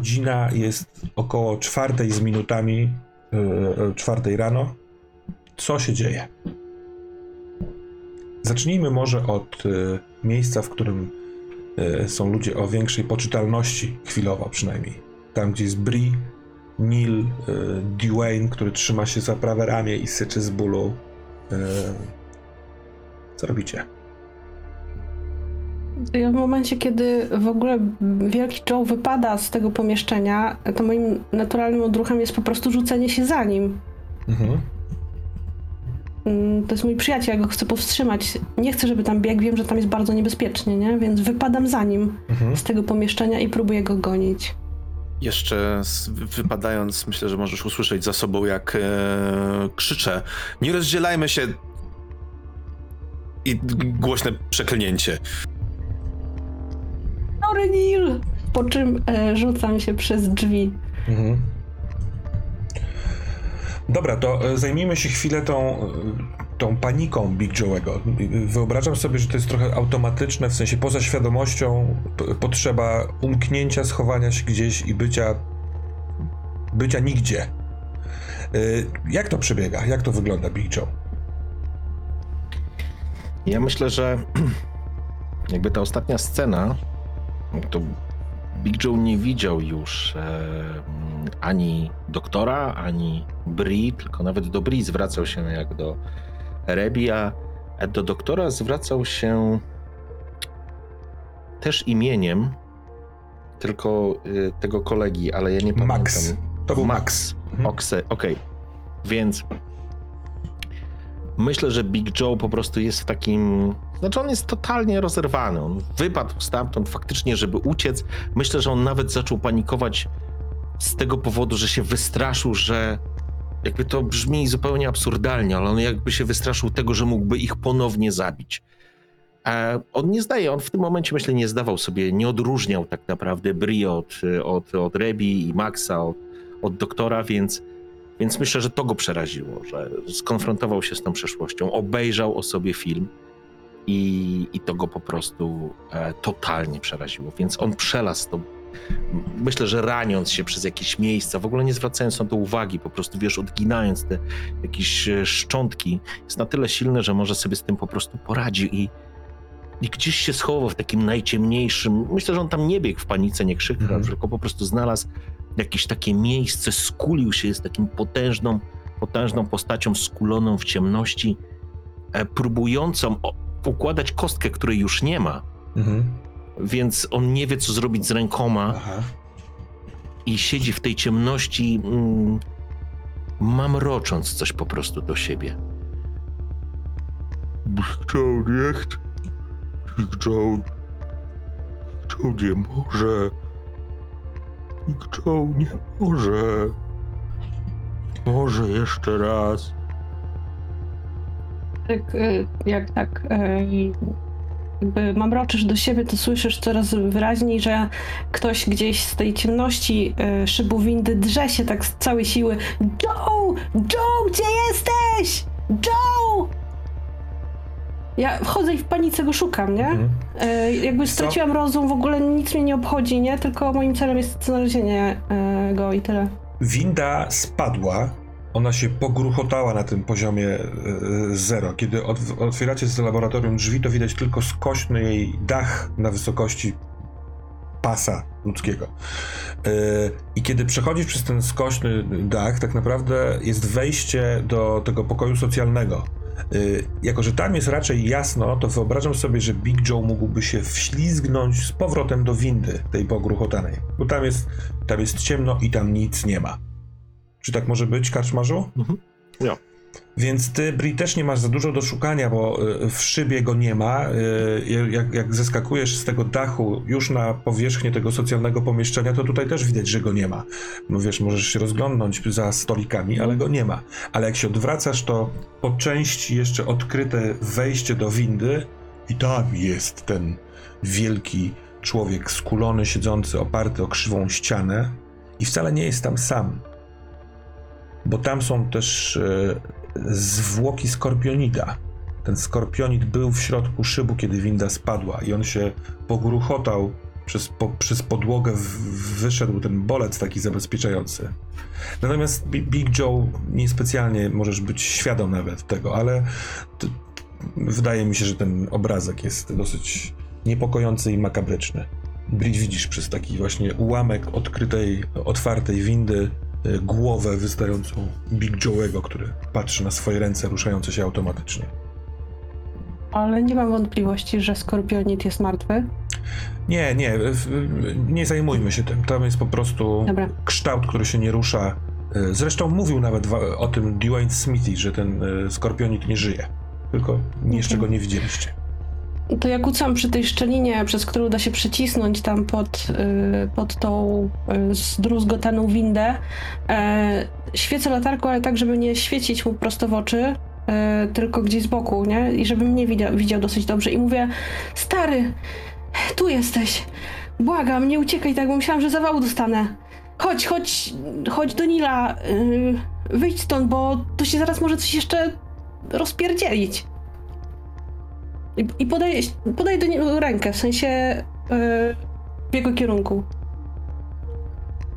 godzina jest około czwartej z minutami, yy, czwartej rano. Co się dzieje? Zacznijmy może od yy, miejsca, w którym są ludzie o większej poczytalności, chwilowo przynajmniej. Tam, gdzie jest Bri, Neil, Dwayne, który trzyma się za prawe ramię i syczy z bólu. Co robicie? W momencie, kiedy w ogóle Wielki Joe wypada z tego pomieszczenia, to moim naturalnym odruchem jest po prostu rzucenie się za nim. Mhm. Mm, to jest mój przyjaciel, ja go chcę powstrzymać. Nie chcę, żeby tam biegł, wiem, że tam jest bardzo niebezpiecznie, nie? Więc wypadam za nim mhm. z tego pomieszczenia i próbuję go gonić. Jeszcze wypadając, myślę, że możesz usłyszeć za sobą, jak e, krzyczę. Nie rozdzielajmy się! I głośne przeklinięcie. Sorry, Neil! Po czym e, rzucam się przez drzwi. Mhm. Dobra, to e, zajmijmy się chwilę tą, tą paniką Big Joe'ego. Wyobrażam sobie, że to jest trochę automatyczne, w sensie poza świadomością potrzeba umknięcia, schowania się gdzieś i bycia bycia nigdzie. E, jak to przebiega? Jak to wygląda, Big Joe? Ja myślę, że jakby ta ostatnia scena, to Big Joe nie widział już e, ani doktora, ani Bri, tylko nawet do Bri zwracał się jak do Rebi, a do doktora zwracał się też imieniem, tylko y, tego kolegi, ale ja nie pamiętam. Max. To był Max. Mhm. Okej. Okay. Więc myślę, że Big Joe po prostu jest w takim. Znaczy, on jest totalnie rozerwany. On wypadł stamtąd faktycznie, żeby uciec. Myślę, że on nawet zaczął panikować z tego powodu, że się wystraszył, że jakby to brzmi zupełnie absurdalnie, ale on jakby się wystraszył tego, że mógłby ich ponownie zabić. E, on nie zdaje, on w tym momencie myślę nie zdawał sobie, nie odróżniał tak naprawdę Bri od, od, od Rebi i Maxa, od, od doktora, więc więc myślę, że to go przeraziło, że skonfrontował się z tą przeszłością, obejrzał o sobie film i, i to go po prostu e, totalnie przeraziło. Więc on przelazł to, myślę, że raniąc się przez jakieś miejsca, w ogóle nie zwracając na to uwagi, po prostu wiesz, odginając te jakieś e, szczątki, jest na tyle silny, że może sobie z tym po prostu poradzi i, i gdzieś się schował w takim najciemniejszym. Myślę, że on tam nie biegł w panice, nie krzyknął, mm. tylko po prostu znalazł jakieś takie miejsce, skulił się, jest takim potężną, potężną postacią skuloną w ciemności, e, próbującą układać kostkę, której już nie ma. Mhm. Więc on nie wie, co zrobić z rękoma. Aha. I siedzi w tej ciemności, mm, mamrocząc coś po prostu do siebie. Nie chce. Joe, Joe nie może. Joe nie może. Może jeszcze raz. Tak, e, jak tak e, jakby mamroczysz do siebie, to słyszysz coraz wyraźniej, że ktoś gdzieś z tej ciemności e, szybu windy drze się tak z całej siły. Joe! Joe, gdzie jesteś? Joe! Ja wchodzę i w panice go szukam, nie? Mhm. Jakby straciłam Co? rozum, w ogóle nic mnie nie obchodzi, nie? Tylko moim celem jest znalezienie go i tyle. Winda spadła, ona się pogruchotała na tym poziomie e, zero. Kiedy otwieracie z laboratorium drzwi, to widać tylko skośny jej dach na wysokości pasa ludzkiego. E, I kiedy przechodzisz przez ten skośny dach, tak naprawdę jest wejście do tego pokoju socjalnego Y, jako, że tam jest raczej jasno, to wyobrażam sobie, że Big Joe mógłby się wślizgnąć z powrotem do windy tej pogruchotanej. Bo tam jest, tam jest ciemno i tam nic nie ma. Czy tak może być, karczmarzu? Mhm. Ja. Więc ty, Bri, też nie masz za dużo do szukania, bo y, w szybie go nie ma. Y, jak, jak zeskakujesz z tego dachu już na powierzchnię tego socjalnego pomieszczenia, to tutaj też widać, że go nie ma. No wiesz, możesz się rozglądnąć za stolikami, ale go nie ma. Ale jak się odwracasz, to po części jeszcze odkryte wejście do windy i tam jest ten wielki człowiek skulony, siedzący, oparty o krzywą ścianę i wcale nie jest tam sam. Bo tam są też e, zwłoki skorpionida. Ten skorpionid był w środku szybu, kiedy winda spadła i on się pogruchotał Przez, po, przez podłogę w, wyszedł ten bolec taki zabezpieczający. Natomiast Bi- Big Joe niespecjalnie możesz być świadom nawet tego, ale to, wydaje mi się, że ten obrazek jest dosyć niepokojący i makabryczny. Widzisz przez taki właśnie ułamek odkrytej, otwartej windy głowę wystającą Big Joe'ego, który patrzy na swoje ręce ruszające się automatycznie. Ale nie mam wątpliwości, że Skorpionit jest martwy. Nie, nie, nie zajmujmy się tym. Tam jest po prostu Dobra. kształt, który się nie rusza. Y, Zresztą mówił nawet o tym Dwayne Smithy, że ten y, skorpionik nie żyje. Tylko jeszcze Okej. go nie widzieliście. To ja kucam przy tej szczelinie, przez którą da się przycisnąć tam pod, y, pod tą y, zdruzgotaną windę. E, świecę latarką, ale tak, żeby nie świecić mu prosto w oczy, e, tylko gdzieś z boku, nie? I żeby mnie widział, widział dosyć dobrze. I mówię, stary, tu jesteś. Błagam, nie uciekaj tak, bo myślałam, że zawału dostanę. Chodź, chodź, chodź do Nila. y, wyjdź stąd, bo tu się zaraz może coś jeszcze rozpierdzielić. I, i podaję, podaję do niego rękę, w sensie yy, w jego kierunku.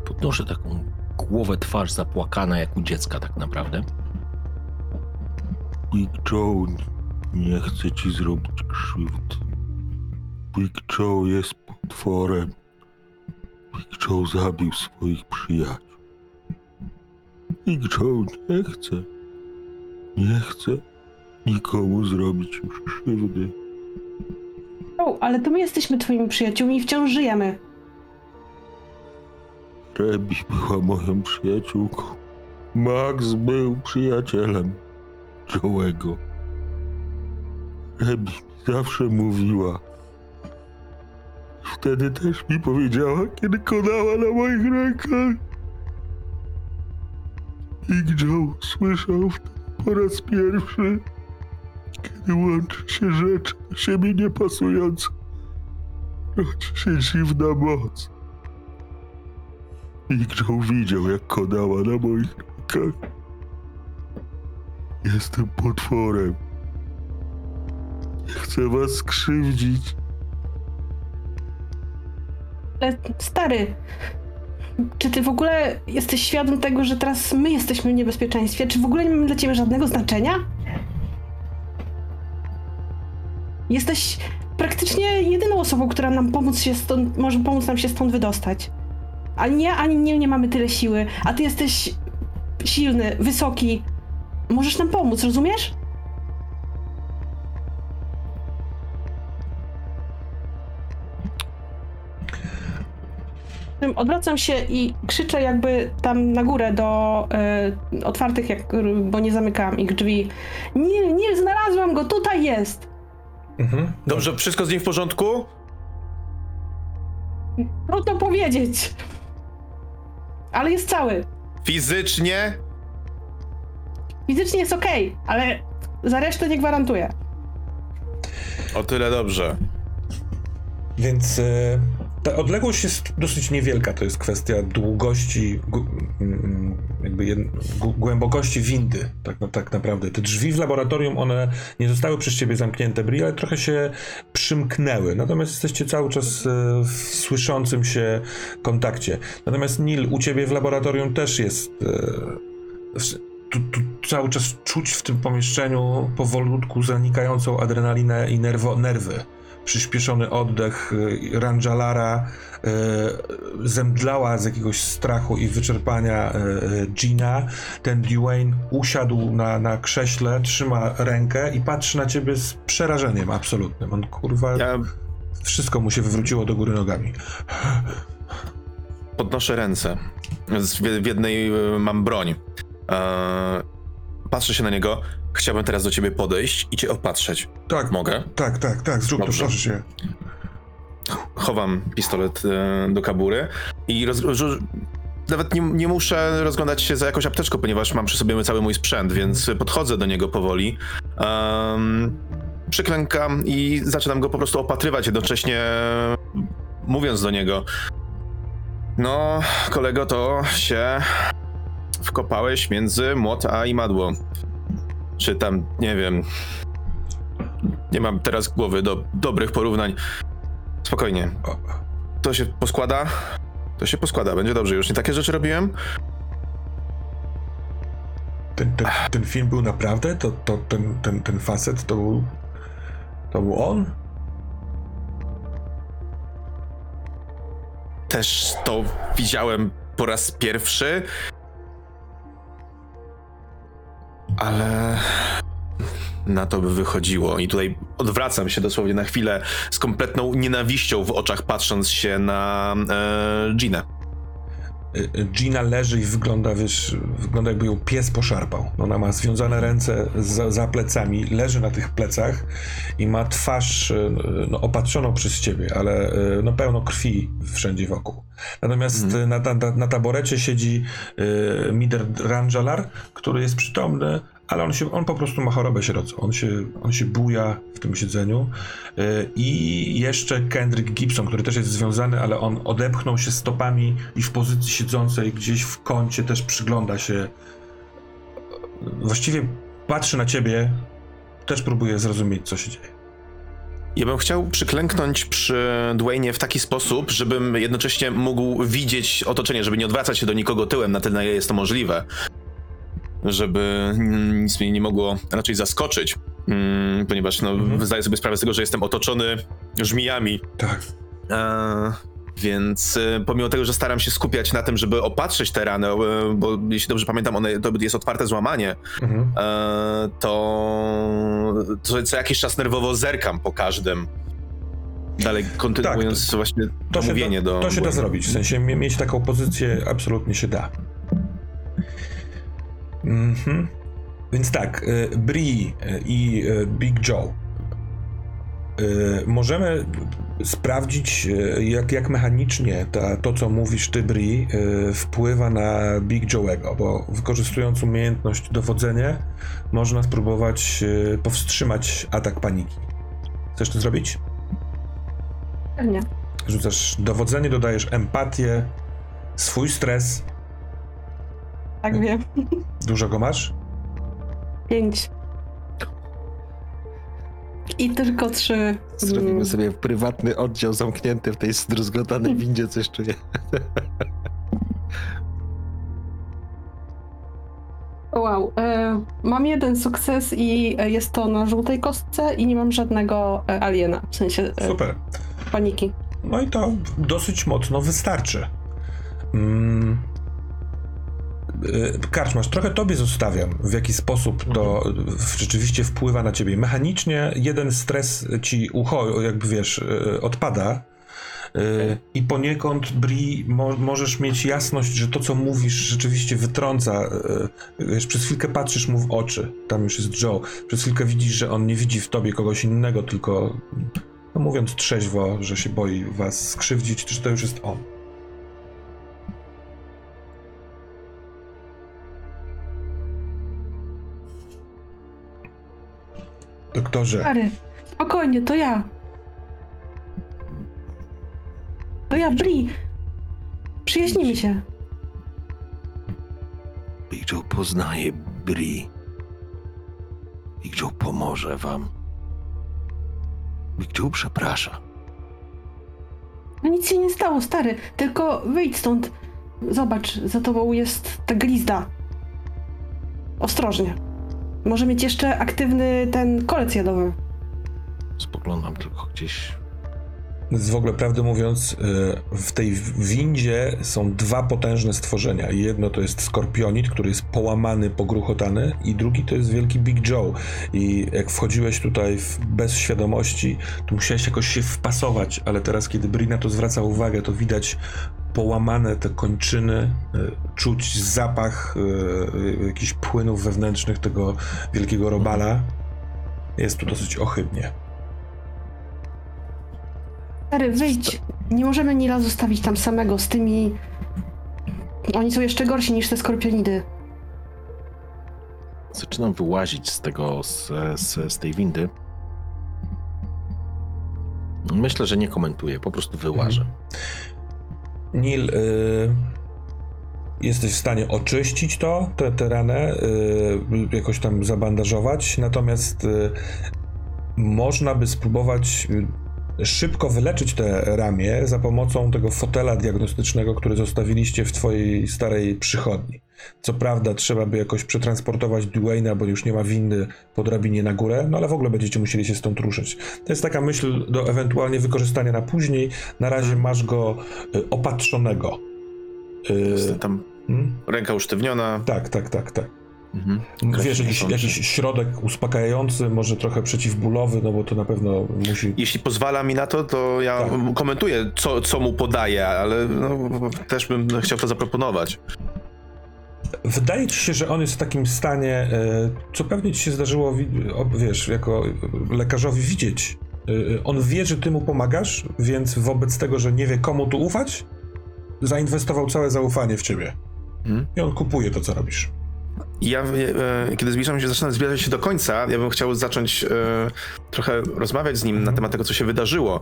Podnoszę taką głowę, twarz zapłakana jak u dziecka tak naprawdę. Big Joe nie chce ci zrobić krzywdy. Big Joe jest potworem. Big Joe zabił swoich przyjaciół. Big Joe nie chce. Nie chce nikomu zrobić już krzywdy. O, ale to my jesteśmy twoimi przyjaciółmi i wciąż żyjemy. Rebi była moją przyjaciółką. Max był przyjacielem Joe'ego. Rebi mi zawsze mówiła. Wtedy też mi powiedziała, kiedy konała na moich rękach. Big Joe słyszał wtedy po raz pierwszy, kiedy łączy się rzeczy do siebie niepasujące. Rodzi się dziwna moc. Joe widział, jak konała na moich rękach. Jestem potworem. Chcę was skrzywdzić. Ale stary, czy ty w ogóle jesteś świadom tego, że teraz my jesteśmy w niebezpieczeństwie? Czy w ogóle nie mamy dla ciebie żadnego znaczenia? Jesteś praktycznie jedyną osobą, która nam pomóc się stąd, może pomóc nam się stąd wydostać. Ani ja, ani nie, nie mamy tyle siły, a ty jesteś silny, wysoki. Możesz nam pomóc, rozumiesz? Odwracam się i krzyczę jakby tam na górę do e, otwartych, jak, bo nie zamykałam ich drzwi. Nil, Nil, znalazłam go, tutaj jest! Mhm. Dobrze, wszystko z nim w porządku? Trudno powiedzieć. Ale jest cały. Fizycznie? Fizycznie jest okej, ale za resztę nie gwarantuję. O tyle dobrze. Więc e, ta odległość jest dosyć niewielka. To jest kwestia długości, gu, mm, jakby jed, głębokości windy, tak, no, tak naprawdę. Te drzwi w laboratorium, one nie zostały przez ciebie zamknięte, Bri, ale trochę się przymknęły. Natomiast jesteście cały czas e, w słyszącym się kontakcie. Natomiast Nil, u ciebie w laboratorium też jest. E, tu, tu cały czas czuć w tym pomieszczeniu powolutku zanikającą adrenalinę i nerwo, nerwy przyspieszony oddech y, Ranjalara y, zemdlała z jakiegoś strachu i wyczerpania y, Gina. Ten Dwayne usiadł na, na krześle, trzyma rękę i patrzy na ciebie z przerażeniem absolutnym. On kurwa, Ja wszystko mu się wywróciło do góry nogami. podnoszę ręce. W jednej e, mam broń. Eee, patrzę się na niego. Chciałbym teraz do ciebie podejść i cię opatrzeć. Tak, Mogę? tak, tak, tak, zrób Dobrze. to, proszę cię. Chowam pistolet e, do kabury i roz, roz, nawet nie, nie muszę rozglądać się za jakąś apteczką, ponieważ mam przy sobie cały mój sprzęt, więc podchodzę do niego powoli. Um, przyklękam i zaczynam go po prostu opatrywać, jednocześnie mówiąc do niego: No, kolego, to się wkopałeś między młot a imadło. Czy tam, nie wiem. Nie mam teraz głowy do dobrych porównań. Spokojnie. To się poskłada. To się poskłada, będzie dobrze. Już nie takie rzeczy robiłem. Ten, ten, ten film był naprawdę? To, to ten, ten, ten facet to był. To był on? Też to widziałem po raz pierwszy. Ale na to by wychodziło. I tutaj odwracam się dosłownie na chwilę z kompletną nienawiścią w oczach, patrząc się na e, Ginę. Y, y, Gina leży i wygląda, wiesz, wygląda jakby ją pies poszarpał. Ona ma związane ręce za, za plecami, leży na tych plecach i ma twarz y, no, opatrzoną przez ciebie, ale no, pełno krwi wszędzie wokół. Natomiast y, na, na, na taborecie siedzi y, Mider Ranjalar, który jest przytomny, ale on, się, on po prostu ma chorobę sierocą. On się, on się buja w tym siedzeniu. Y, I jeszcze Kendrick Gibson, który też jest związany, ale on odepchnął się stopami i w pozycji siedzącej gdzieś w kącie też przygląda się. Właściwie patrzy na ciebie, też próbuje zrozumieć, co się dzieje. Ja bym chciał przyklęknąć przy Dwaynie w taki sposób, żebym jednocześnie mógł widzieć otoczenie, żeby nie odwracać się do nikogo tyłem na tyle, na ile jest to możliwe. Żeby mm, nic mnie nie mogło raczej zaskoczyć, mm, ponieważ no, Mhm. zdaję sobie sprawę z tego, że jestem otoczony żmijami. Tak. E, więc e, pomimo tego, że staram się skupiać na tym, żeby opatrzyć te rany, e, bo jeśli dobrze pamiętam, one, to jest otwarte złamanie, Mhm. to, to co jakiś czas nerwowo zerkam po każdym. Dalej kontynuując właśnie To się, mówienie da, do... to się da zrobić, w sensie mie- mieć taką pozycję absolutnie się da. Mhm. Więc tak, y, Bree y, i y, Big Joe. Możemy sprawdzić, jak, jak mechanicznie ta, to, co mówisz ty, Bree, wpływa na Big Joe'ego, bo wykorzystując umiejętność dowodzenia, można spróbować powstrzymać atak paniki. Chcesz to zrobić? Pewnie. Rzucasz dowodzenie, dodajesz empatię, swój stres. Tak wiem. Dużo go masz? Pięć. I tylko trzy. Zrobimy mm, sobie prywatny oddział zamknięty w tej zdruzgotanej windzie, coś czuję. Wow. E, mam jeden sukces i e, jest to na żółtej kostce i nie mam żadnego e, aliena, w sensie e, Super. paniki. No i to dosyć mocno wystarczy. Mm. Y, Karczmasz, trochę tobie zostawiam, w jaki sposób to w- rzeczywiście wpływa na ciebie. Mechanicznie jeden stres ci ucho, jakby wiesz, y, odpada. y, I poniekąd, Bri, mo- możesz mieć jasność, że to, co mówisz, rzeczywiście wytrąca. Wiesz, przez chwilkę patrzysz mu w oczy. Tam już jest Joe. Przez chwilkę widzisz, że on nie widzi w tobie kogoś innego, tylko no mówiąc trzeźwo, że się boi was skrzywdzić, czy to już jest on. Doktorze, Stary, spokojnie, to ja. To ja, Bri. Przyjaźnimy się. Big Joe poznaje Bri. Big Joe pomoże wam. Big Joe przeprasza. No nic się nie stało, stary. Tylko wyjdź stąd. Zobacz, za tobą jest ta glizda. Ostrożnie. Może mieć jeszcze aktywny ten kolec jadowy. Spoglądam tylko gdzieś. z w ogóle prawdę mówiąc, y, w tej windzie są dwa potężne stworzenia. Jedno to jest skorpionit, który jest połamany, pogruchotany, i drugi to jest wielki Big Joe. I jak wchodziłeś tutaj w, bez świadomości, to musiałeś jakoś się wpasować, ale teraz, kiedy Bri na to zwraca uwagę, to widać połamane te kończyny, y, czuć zapach y, y, jakichś płynów wewnętrznych tego wielkiego robala. Jest tu dosyć ohydnie. Stary, wyjdź. Nie możemy Nila zostawić tam samego z tymi... Oni są jeszcze gorsi niż te skorpionidy. Zaczynam wyłazić z tego, z, z, z tej windy. Myślę, że nie komentuję, po prostu wyłażę. Nil, y, jesteś w stanie oczyścić to, tę tę ranę, y, jakoś tam zabandażować, natomiast y, można by spróbować y, szybko wyleczyć te ramię za pomocą tego fotela diagnostycznego, który zostawiliście w twojej starej przychodni. Co prawda trzeba by jakoś przetransportować Dwayna, bo już nie ma windy po drabinie na górę, no ale w ogóle będziecie musieli się stąd ruszyć. To jest taka myśl do ewentualnie wykorzystania na później. Na razie masz go y, opatrzonego. Y, tam hmm? ręka usztywniona. Tak, tak, tak, tak. Mhm. Wiesz, jakiś, jakiś środek uspokajający, może trochę przeciwbólowy, no bo to na pewno musi... Jeśli pozwala mi na to, to ja Tak. komentuję, co, co mu podaję, ale no, też bym chciał to zaproponować. Wydaje ci się, że on jest w takim stanie, e, co pewnie ci się zdarzyło, wiesz, jako lekarzowi widzieć. E, On wie, że ty mu pomagasz, więc wobec tego, że nie wie komu tu ufać, zainwestował całe zaufanie w ciebie. Mhm. I on kupuje to, co robisz. Ja, e, kiedy zbliżam się, zaczynam zbliżać się do końca, ja bym chciał zacząć e, trochę rozmawiać z nim na temat tego, co się wydarzyło.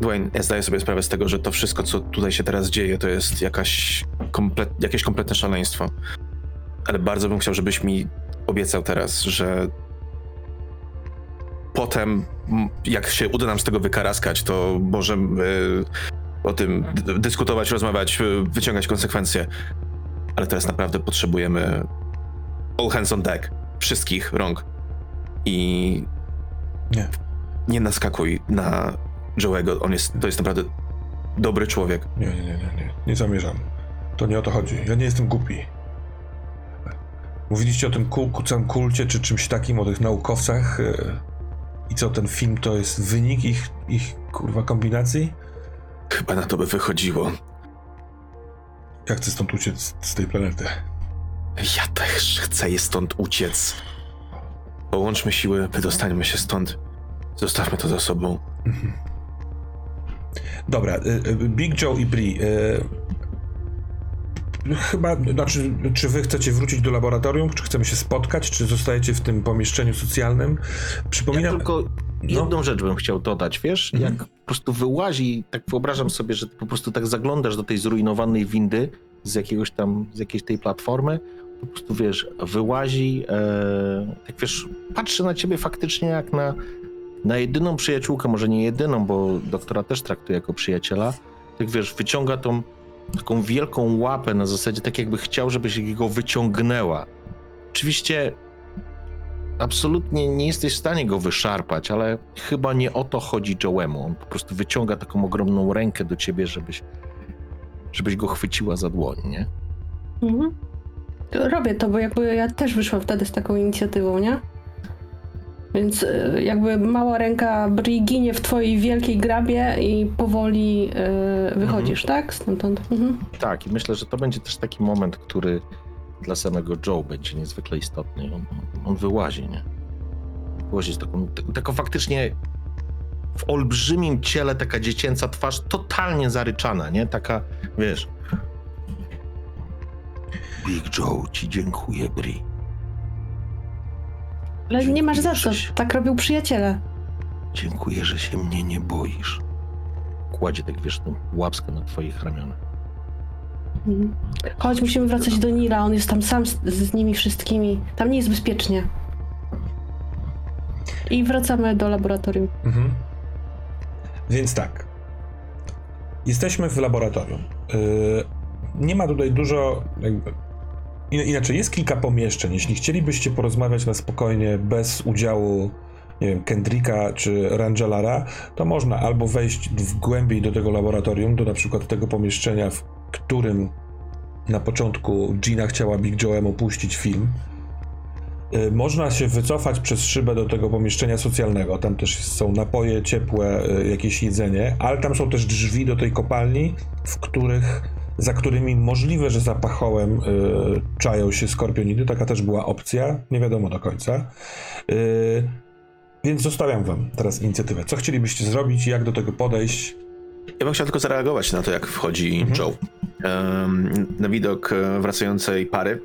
Dwayne, ja zdaję sobie sprawę z tego, że to wszystko, co tutaj się teraz dzieje, to jest jakaś komplet, jakieś kompletne szaleństwo. Ale bardzo bym chciał, żebyś mi obiecał teraz, że potem, jak się uda nam z tego wykaraskać, to możemy o tym dyskutować, rozmawiać, e, wyciągać konsekwencje. Ale teraz naprawdę potrzebujemy all hands on deck. Wszystkich rąk. I Nie. nie naskakuj na Joe'ego. On jest, to jest naprawdę dobry człowiek. Nie, nie, nie, nie, nie, nie zamierzam. To nie o to chodzi. Ja nie jestem głupi. Mówiliście o tym kul, całym kulcie, czy czymś takim, o tych naukowcach. e, I co, ten film to jest wynik ich, ich kurwa kombinacji? Chyba na to by wychodziło. Ja chcę stąd uciec z tej planety. Ja też chcę je stąd uciec. Połączmy siły, wydostańmy się stąd. Zostawmy to za sobą. Dobra, y, y, Big Joe i Bri. y, Chyba, znaczy, czy wy chcecie wrócić do laboratorium, czy chcemy się spotkać, czy zostajecie w tym pomieszczeniu socjalnym? Ja Przypominam. tylko jedną rzecz bym chciał dodać, wiesz? Mhm. Jak po prostu wyłazi, tak wyobrażam sobie, że ty po prostu tak zaglądasz do tej zrujnowanej windy z jakiegoś tam, z jakiejś tej platformy, po prostu wiesz, wyłazi, e, tak wiesz, patrzy na ciebie faktycznie jak na, na jedyną przyjaciółkę, może nie jedyną, bo doktora też traktuje jako przyjaciela, tak wiesz, wyciąga tą taką wielką łapę na zasadzie tak jakby chciał, żebyś go wyciągnęła. Oczywiście absolutnie nie jesteś w stanie go wyszarpać, ale chyba nie o to chodzi Joe'emu. On po prostu wyciąga taką ogromną rękę do ciebie, żebyś, żebyś go chwyciła za dłoń, nie? Mhm. Robię to, bo jakby ja też wyszłam wtedy z taką inicjatywą, nie? Więc y, jakby mała ręka Bri ginie w twojej wielkiej grabie i powoli y, wychodzisz, tak? Stamtąd. Mhm. Tak, i myślę, że to będzie też taki moment, który dla samego Joe będzie niezwykle istotny. On, on wyłazi, nie? Wyłazi z taką, taką faktycznie w olbrzymim ciele taka dziecięca twarz, totalnie zaryczana, nie? Taka, wiesz... Big Joe, ci dziękuję, Bri. Ale nie masz za co, Dziękuję, się- tak robią przyjaciele. Dziękuję, że się mnie nie boisz. Kładzie tak, wiesz, tą łapskę na twoich ramionach. Mhm. Chodź, musimy wracać do Nila, on jest tam sam z, z nimi wszystkimi. Tam nie jest bezpiecznie. I wracamy do laboratorium. Mhm. Więc tak. Jesteśmy w laboratorium. Yy, nie ma tutaj dużo. Jakby, inaczej, jest kilka pomieszczeń. Jeśli chcielibyście porozmawiać na spokojnie, bez udziału, nie wiem, Kendricka czy Rangelara, to można albo wejść w głębiej do tego laboratorium, do na przykład tego pomieszczenia, w którym na początku Gina chciała Big Joe'emu puścić film. Y, Można się wycofać przez szybę do tego pomieszczenia socjalnego. Tam też są napoje ciepłe, y, jakieś jedzenie, ale tam są też drzwi do tej kopalni, w których, za którymi możliwe, że za pachołem y, czają się skorpionidy. Taka też była opcja, nie wiadomo do końca. Y, więc zostawiam wam teraz inicjatywę. Co chcielibyście zrobić jak do tego podejść? Ja bym chciał tylko zareagować na to, jak wchodzi Mhm. Joe. Em, na widok e, wracającej pary.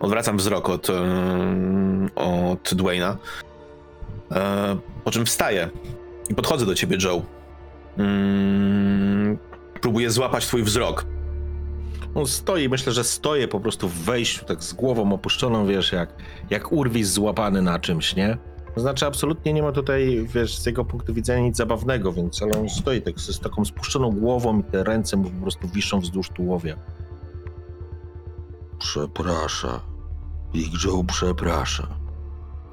Odwracam wzrok od, em, od Dwayna. E, po czym wstaję i podchodzę do ciebie, Joe. Mm, próbuję złapać twój wzrok. On stoi, myślę, że stoję po prostu w wejściu, tak z głową opuszczoną, wiesz, jak, jak urwis złapany na czymś, nie? To znaczy, absolutnie nie ma tutaj, wiesz, z jego punktu widzenia nic zabawnego, więc ale on stoi tak z taką spuszczoną głową i te ręce mu po prostu wiszą wzdłuż tułowia. Przeprasza. Big Joe przeprasza.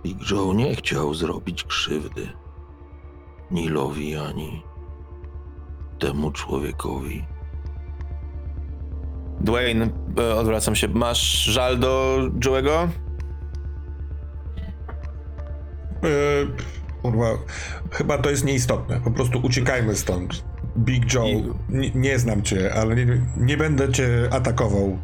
Big Joe nie chciał zrobić krzywdy. Nilowi ani temu człowiekowi. Dwayne, e, odwracam się. Masz żal do Joe'ego? Yy, kurwa, chyba to jest nieistotne. Po prostu uciekajmy stąd. Big Joe, I- nie, nie znam cię, ale nie, nie będę cię atakował.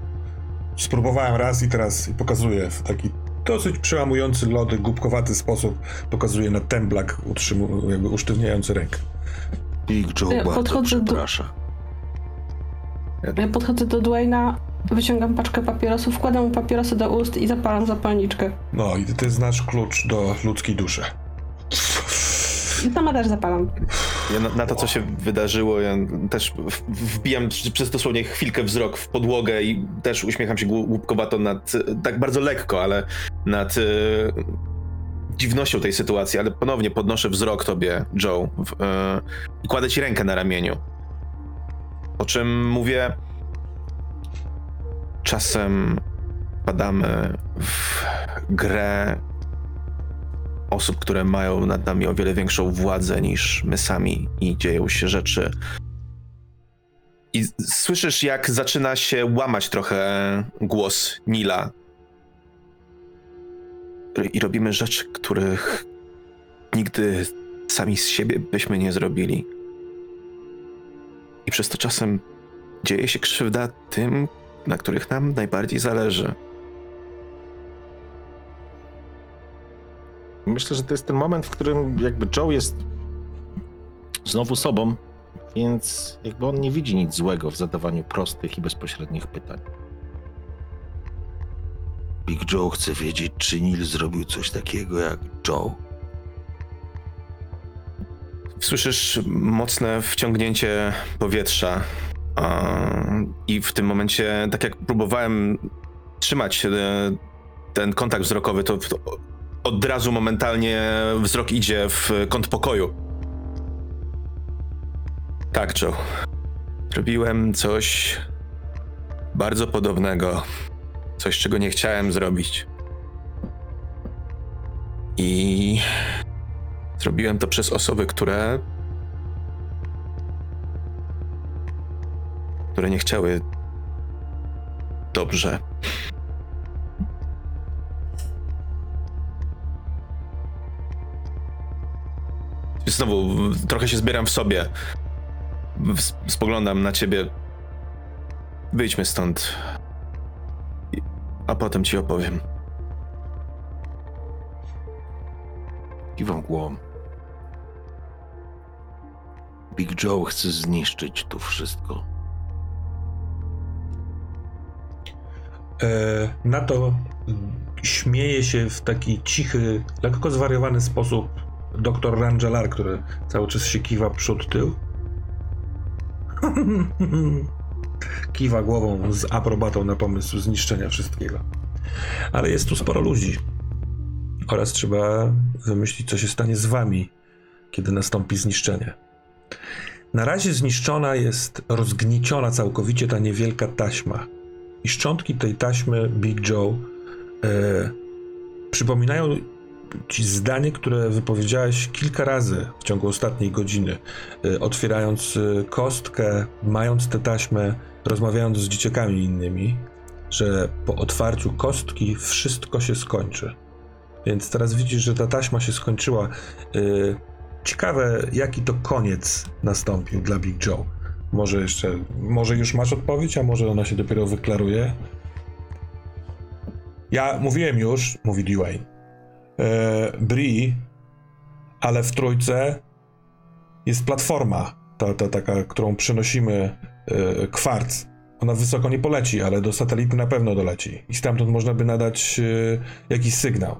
Spróbowałem raz i teraz pokazuję w taki dosyć przełamujący lody, głupkowaty sposób. Pokazuję na temblak utrzymu, jakby usztywniający rękę. Big Joe Ja bardzo podchodzę do-. Ja podchodzę do Dwayna, wyciągam paczkę papierosów, wkładam mu papierosy do ust i zapalam zapalniczkę. No i ty znasz klucz do ludzkiej duszy. I sama też zapalam. Ja na, na to, co się wydarzyło, ja też wbijam przez dosłownie chwilkę wzrok w podłogę i też uśmiecham się głu- głupkowato nad, tak bardzo lekko, ale nad e, dziwnością tej sytuacji, ale ponownie podnoszę wzrok tobie, Joe, w, e, i kładę ci rękę na ramieniu. Po czym mówię, czasem padamy w grę osób, które mają nad nami o wiele większą władzę niż my sami i dzieją się rzeczy. I słyszysz, jak zaczyna się łamać trochę głos Nila. I robimy rzeczy, których nigdy sami z siebie byśmy nie zrobili. I przez to czasem dzieje się krzywda tym, na których nam najbardziej zależy. Myślę, że to jest ten moment, w którym jakby Joe jest znowu sobą, więc jakby on nie widzi nic złego w zadawaniu prostych i bezpośrednich pytań. Big Joe chce wiedzieć, czy Neil zrobił coś takiego jak Joe. Słyszysz mocne wciągnięcie powietrza. I w tym momencie, tak jak próbowałem trzymać e, ten kontakt wzrokowy, to od razu momentalnie wzrok idzie w kąt pokoju. Tak, Joe. Zrobiłem coś bardzo podobnego. Coś, czego nie chciałem zrobić. I Zrobiłem to przez osoby, które. które nie chciały dobrze. Znowu trochę się zbieram w sobie. Spoglądam na ciebie. Wyjdźmy stąd. A potem ci opowiem. Kiwam głową. Big Joe chce zniszczyć tu wszystko. E, na to mm, śmieje się w taki cichy, lekko zwariowany sposób doktor Rangelar, który cały czas się kiwa przód tył. kiwa głową z aprobatą na pomysł zniszczenia wszystkiego. Ale jest tu sporo ludzi. Oraz trzeba wymyślić, co się stanie z wami, kiedy nastąpi zniszczenie. Na razie zniszczona jest, rozgnieciona całkowicie ta niewielka taśma i szczątki tej taśmy Big Joe e, przypominają ci zdanie, które wypowiedziałeś kilka razy w ciągu ostatniej godziny, e, otwierając e, kostkę, mając tę taśmę, rozmawiając z dzieciakami innymi, że po otwarciu kostki wszystko się skończy. Więc teraz widzisz, że ta taśma się skończyła. E, ciekawe, jaki to koniec nastąpił dla Big Joe. Może jeszcze, może już masz odpowiedź, a może ona się dopiero wyklaruje? Ja mówiłem już, mówi Dwayne, e, Bri, ale w trójce jest platforma, ta, ta taka, którą przynosimy, kwarc. Ona wysoko nie poleci, ale do satelity na pewno doleci. I stamtąd można by nadać e, jakiś sygnał.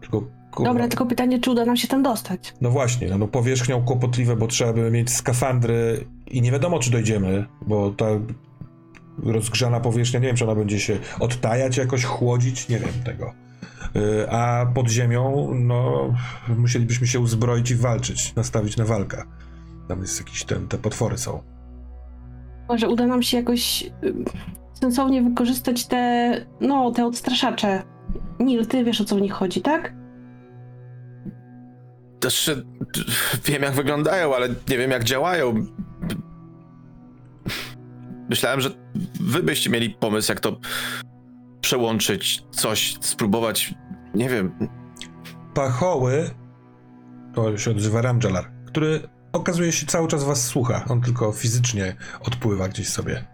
Tylko, kurwa, Dobra, tylko pytanie, czy uda nam się tam dostać? no właśnie, no, no powierzchnią kłopotliwe, bo trzeba by mieć skafandry i nie wiadomo, czy dojdziemy, bo ta rozgrzana powierzchnia, nie wiem, czy ona będzie się odtajać jakoś, chłodzić, nie wiem tego. Y, A pod ziemią, no, musielibyśmy się uzbroić i walczyć, nastawić na walkę. Tam jest jakiś ten, te potwory są. Może uda nam się jakoś y, sensownie wykorzystać te, no, te odstraszacze. Nil, ty wiesz o co w nich chodzi, tak? Też wiem, jak wyglądają, ale nie wiem, jak działają. Myślałem, że wy byście mieli pomysł, jak to przełączyć, coś, spróbować. Nie wiem. Pachoły, to się odzywa Ramjalar, który okazuje się cały czas was słucha. On tylko fizycznie odpływa gdzieś sobie.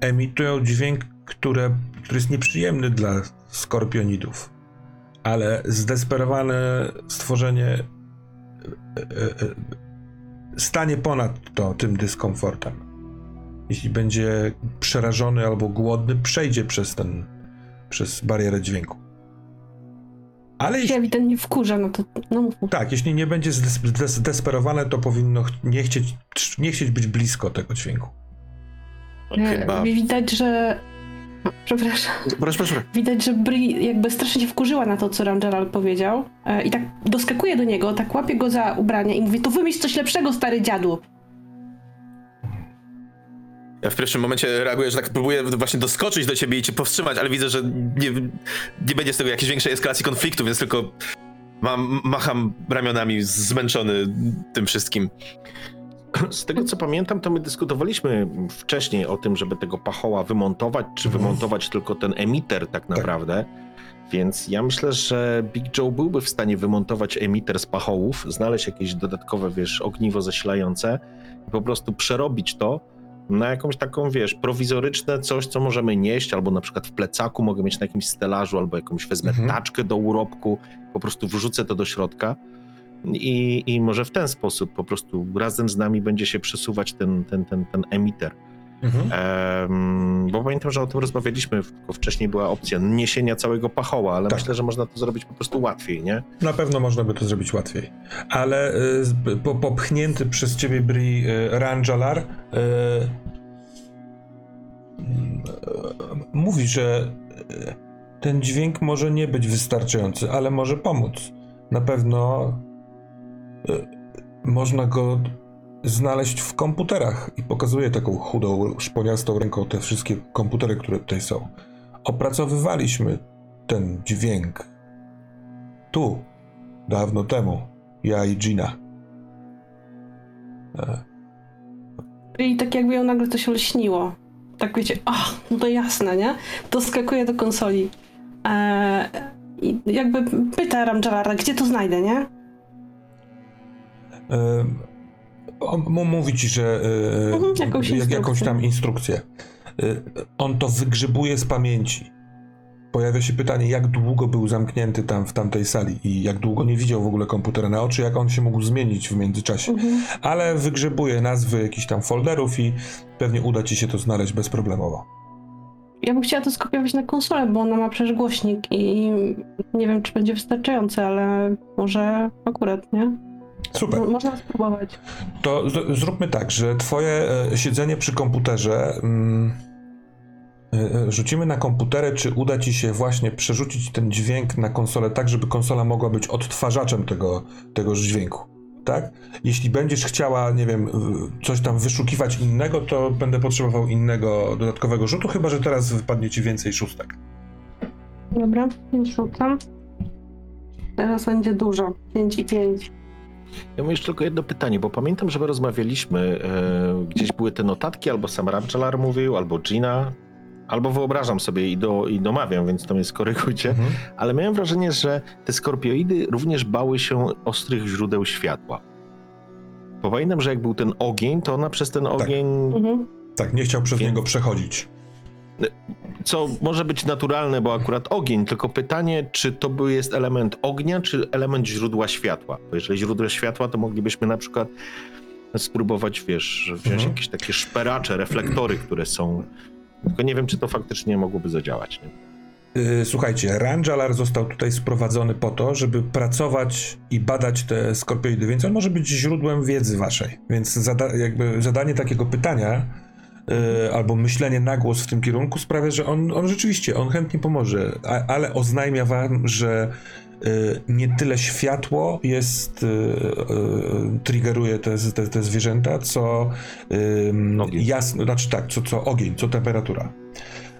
Emitują dźwięk, które, który jest nieprzyjemny dla skorpionidów. Ale zdesperowane stworzenie e, e, e, stanie ponad to tym dyskomfortem. Jeśli będzie przerażony albo głodny, przejdzie przez ten, przez barierę dźwięku. Ale jeśli Się ewidentnie wkurza, no to, no mów, tak, jeśli nie będzie zdes- zdes- zdesperowane, to powinno ch- nie chcieć, nie chcieć być blisko tego dźwięku. E, Chyba- Widać, że... O, Przepraszam. Proszę, proszę. Widać, że Bri jakby strasznie się wkurzyła na to, co Rangeral powiedział e, i tak doskakuje do niego, tak łapie go za ubranie i mówi, to wymyśl coś lepszego, stary dziadu. Ja w pierwszym momencie reaguję, że tak próbuję właśnie doskoczyć do ciebie i cię powstrzymać, ale widzę, że nie, nie będzie z tego jakiejś większej eskalacji konfliktu, więc tylko mam, macham ramionami zmęczony tym wszystkim. Z tego co pamiętam, to my dyskutowaliśmy wcześniej o tym, żeby tego pachoła wymontować, czy Mhm. wymontować tylko ten emiter tak naprawdę. Więc ja myślę, że Big Joe byłby w stanie wymontować emiter z pachołów, znaleźć jakieś dodatkowe, wiesz, ogniwo zasilające i po prostu przerobić to na jakąś taką, wiesz, prowizoryczne coś, co możemy nieść, albo na przykład w plecaku mogę mieć na jakimś stelażu, albo jakąś wezmę Mhm. taczkę do urobku, po prostu wrzucę to do środka. I, I może w ten sposób po prostu razem z nami będzie się przesuwać ten, ten, ten, ten emiter. Mhm. Em, bo pamiętam, że o tym rozmawialiśmy, tylko wcześniej była opcja niesienia całego pachoła, ale Tak. myślę, że można to zrobić po prostu łatwiej, nie? Na pewno można by to zrobić łatwiej. Ale y, po, popchnięty przez ciebie Bri y, Ranjalar y, mm, y, mówi, że y, ten dźwięk może nie być wystarczający, ale może pomóc. Na pewno y, można go znaleźć w komputerach i pokazuje taką chudą, szponiastą ręką te wszystkie komputery, które tutaj są. Opracowywaliśmy ten dźwięk tu, dawno temu, ja i Gina. E, I tak jakby ją nagle coś olśniło. Tak wiecie, ach, no to jasne, nie? Doskakuje do konsoli. E, I jakby pyta Ramjalara, gdzie to znajdę, nie? e, on mu mówi ci, że e, Mhm, jakąś jak, jakąś tam instrukcję. E, on to wygrzybuje z pamięci. Pojawia się pytanie, jak długo był zamknięty tam w tamtej sali i jak długo nie widział w ogóle komputera na oczy, jak on się mógł zmienić w międzyczasie. Mhm. Ale wygrzebuje nazwy jakichś tam folderów i pewnie uda ci się to znaleźć bezproblemowo. Ja bym chciała to skopiować na konsolę, bo ona ma przecież głośnik i nie wiem, czy będzie wystarczający, ale może akurat, nie? Super. Mo- Można spróbować. To z- zróbmy tak, że twoje e, siedzenie przy komputerze mm, e, e, rzucimy na komputerę, czy uda ci się właśnie przerzucić ten dźwięk na konsolę tak, żeby konsola mogła być odtwarzaczem tego, tegoż dźwięku, tak? Jeśli będziesz chciała, nie wiem, coś tam wyszukiwać innego, to będę potrzebował innego dodatkowego rzutu, chyba że teraz wypadnie ci więcej szóstek. Dobra, już rzucam. Teraz będzie dużo. 5 i 5. Ja mam jeszcze tylko jedno pytanie, bo pamiętam, że my rozmawialiśmy, e, gdzieś były te notatki, albo sam Ramczalar mówił, albo Gina, albo wyobrażam sobie i, do, i domawiam, więc to mnie skorygujcie, Mhm. ale miałem wrażenie, że te skorpioidy również bały się ostrych źródeł światła. Bo pamiętam, że jak był ten ogień, to ona przez ten ogień, Mhm. Tak, nie chciał przez Wiem. niego przechodzić. Co może być naturalne, bo akurat ogień, tylko pytanie, czy to był jest element ognia, czy element źródła światła? Bo jeżeli źródło światła, to moglibyśmy na przykład spróbować, wiesz, wziąć Mhm. jakieś takie szperacze, reflektory, które są... Tylko nie wiem, czy to faktycznie mogłoby zadziałać. Nie? Yy, Słuchajcie, Ranjalar został tutaj sprowadzony po to, żeby pracować i badać te skorpioidy, więc on może być źródłem wiedzy waszej. Więc zada jakby zadanie takiego pytania y, albo myślenie na głos w tym kierunku sprawia, że on, on rzeczywiście, on chętnie pomoże, a, ale oznajmia wam, że y, nie tyle światło jest, y, y, triggeruje te, te, te zwierzęta, co y, Ogień. jasno, znaczy tak, co, co ogień, co temperatura.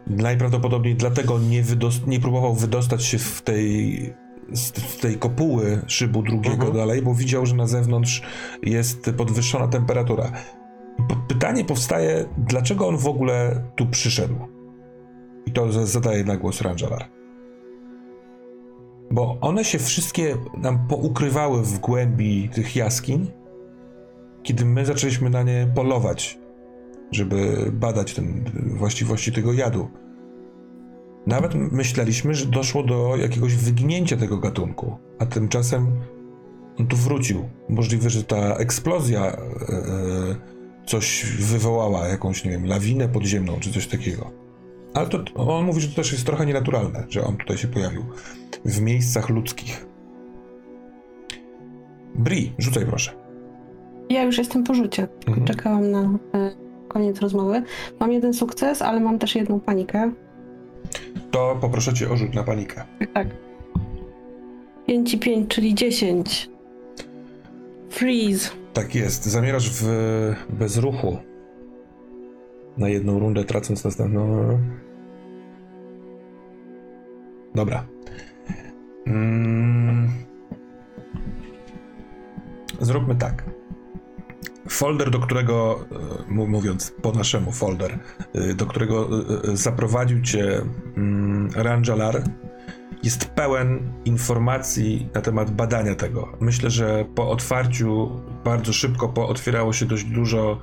Najprawdopodobniej dlatego nie, wydos- nie próbował wydostać się w tej, z, tej kopuły szybu drugiego Mhm. dalej, bo widział, że na zewnątrz jest podwyższona temperatura. Pytanie powstaje, dlaczego on w ogóle tu przyszedł? I to zadaje na głos Rangelar. Bo one się wszystkie nam poukrywały w głębi tych jaskiń, kiedy my zaczęliśmy na nie polować, żeby badać ten, właściwości tego jadu. Nawet myśleliśmy, że doszło do jakiegoś wyginięcia tego gatunku, a tymczasem on tu wrócił. Możliwe, że ta eksplozja e, coś wywołała, jakąś, nie wiem, lawinę podziemną czy coś takiego. Ale to on mówi, że to też jest trochę nienaturalne, że on tutaj się pojawił w miejscach ludzkich. Bri, rzucaj proszę. Ja już jestem po rzucie. Mhm. Czekałam na e, koniec rozmowy. Mam jeden sukces, ale mam też jedną panikę. To poproszę cię o rzut na panikę. Tak, tak. 5 i 5, czyli 10. Freeze. Tak jest. Zamierasz w bezruchu na jedną rundę, tracąc następną. Dobra. Mm. Zróbmy tak. Folder, do którego, e, mówiąc po naszemu folder, e, do którego e, zaprowadził cię mm, Ranjalar, jest pełen informacji na temat badania tego. Myślę, że po otwarciu bardzo szybko pootwierało się dość dużo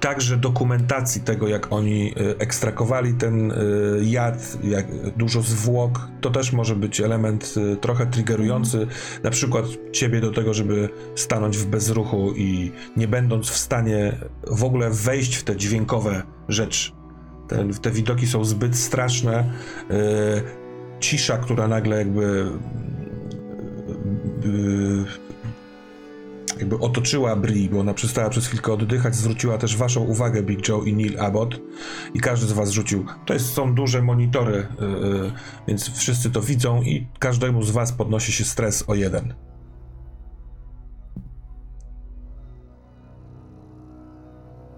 także dokumentacji tego, jak oni y, ekstrakowali ten y, jad, jak dużo zwłok. To też może być element y, trochę triggerujący, na przykład ciebie do tego, żeby stanąć w bezruchu i nie będąc w stanie w ogóle wejść w te dźwiękowe rzeczy. Te, te widoki są zbyt straszne. Y, cisza, która nagle jakby y, jakby otoczyła Bri, bo ona przestała przez chwilkę oddychać, zwróciła też waszą uwagę Big Joe i Neil Abbott i każdy z was rzucił. To jest, są duże monitory, więc wszyscy to widzą i każdemu z was podnosi się stres o jeden.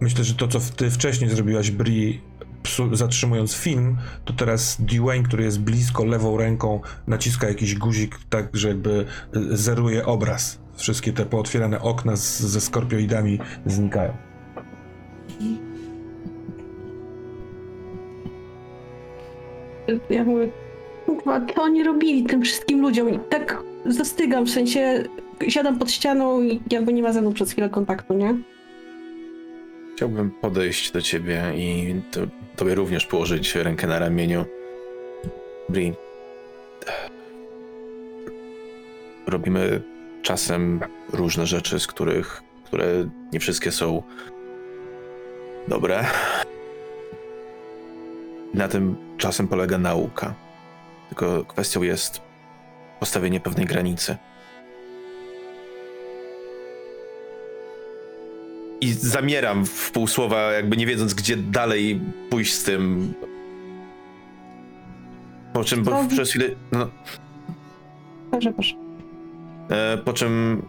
Myślę, że to, co ty wcześniej zrobiłaś, Bri, psu, zatrzymując film, to teraz Dwayne, który jest blisko lewą ręką, naciska jakiś guzik, tak, że jakby y, zeruje obraz. Wszystkie te pootwierane okna z, ze skorpioidami znikają. Ja mówię, kurwa, co oni robili tym wszystkim ludziom? I tak zastygam, w sensie siadam pod ścianą i jakby nie ma ze mną przez chwilę kontaktu, nie? Chciałbym podejść do ciebie i to, tobie również położyć rękę na ramieniu. Bri. Robimy czasem różne rzeczy, z których, które nie wszystkie są dobre. Na tym czasem polega nauka. Tylko kwestią jest postawienie pewnej granicy. I zamieram w pół słowa, jakby nie wiedząc, gdzie dalej pójść z tym. Po czym przez chwilę. No, Proszę, proszę. e, po czym.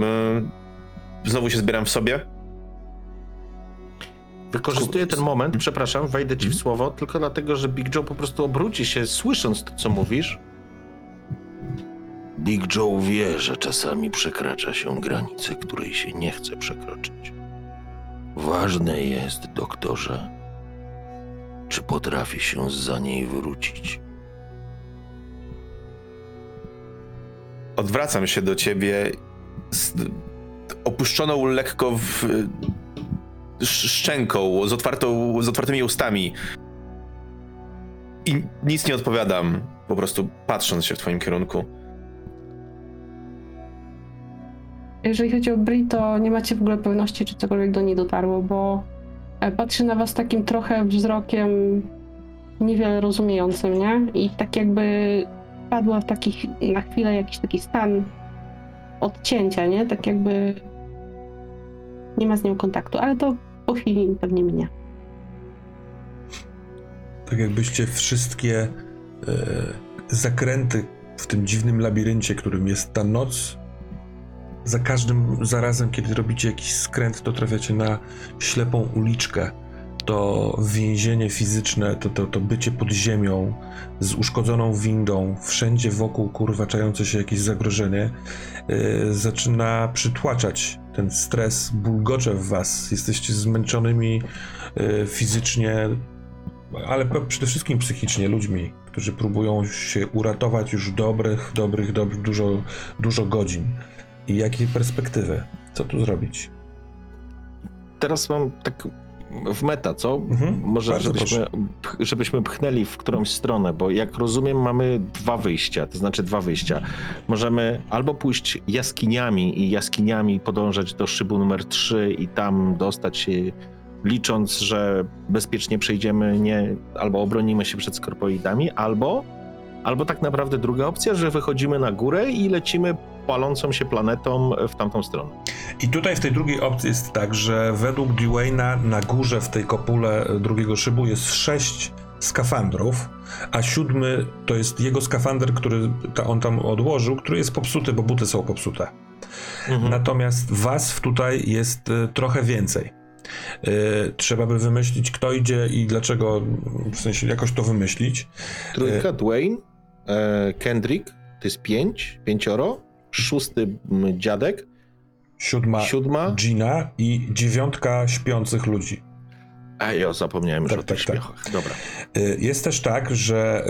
E, znowu się zbieram w sobie. Wykorzystuję ten moment, przepraszam, wejdę ci w słowo, tylko dlatego, że Big Joe po prostu obróci się, słysząc to, co mówisz. Big Joe wie, że czasami przekracza się granicę, której się nie chce przekroczyć. Ważne jest, doktorze, czy potrafi się za niej wrócić. Odwracam się do ciebie z opuszczoną lekko w, sz- szczęką, z, otwartą, z otwartymi ustami. I nic nie odpowiadam, po prostu patrząc się w twoim kierunku. Jeżeli chodzi o Bri, to nie macie w ogóle pewności, czy cokolwiek do niej dotarło, bo e, patrzy na was takim trochę wzrokiem niewiele rozumiejącym, nie? I tak jakby padła w taki, na chwilę jakiś taki stan odcięcia, nie? Tak jakby nie ma z nią kontaktu, ale to po chwili pewnie minie. Tak jakbyście wszystkie e, zakręty w tym dziwnym labiryncie, którym jest ta noc, za każdym zarazem, kiedy robicie jakiś skręt, to trafiacie na ślepą uliczkę. To więzienie fizyczne, to, to, to bycie pod ziemią, z uszkodzoną windą, wszędzie wokół kurwa czające się jakieś zagrożenie, e, zaczyna przytłaczać ten stres, bulgocze w was. Jesteście zmęczonymi e, fizycznie, ale przede wszystkim psychicznie ludźmi, którzy próbują się uratować już dobrych, dobrych, dobrych, dużo, dużo godzin. I jakie perspektywy? Co tu zrobić? Teraz mam tak w meta, co? Mhm, Może żebyśmy, żebyśmy pchnęli w którąś stronę, bo jak rozumiem mamy dwa wyjścia, to znaczy dwa wyjścia. Możemy albo pójść jaskiniami i jaskiniami podążać do szybu numer 3 i tam dostać się licząc, że bezpiecznie przejdziemy, nie, albo obronimy się przed skorpoidami, albo, albo tak naprawdę druga opcja, że wychodzimy na górę i lecimy palącą się planetą w tamtą stronę. I tutaj w tej drugiej opcji jest tak, że według Dwayna na górze w tej kopule drugiego szybu jest sześć skafandrów, a siódmy to jest jego skafander, który ta, on tam odłożył, który jest popsuty, bo buty są popsute. Mhm. Natomiast was tutaj jest y, trochę więcej. Y, trzeba by wymyślić, kto idzie i dlaczego, w sensie jakoś to wymyślić. Trójka, Dwayne, e, Kendrick, to jest pięć, pięcioro, szósty m, dziadek, Siódma siódma, Gina i dziewiątka śpiących ludzi. a ja zapomniałem już Tak, o tych tak, tak. Dobra. Y, Jest też tak, że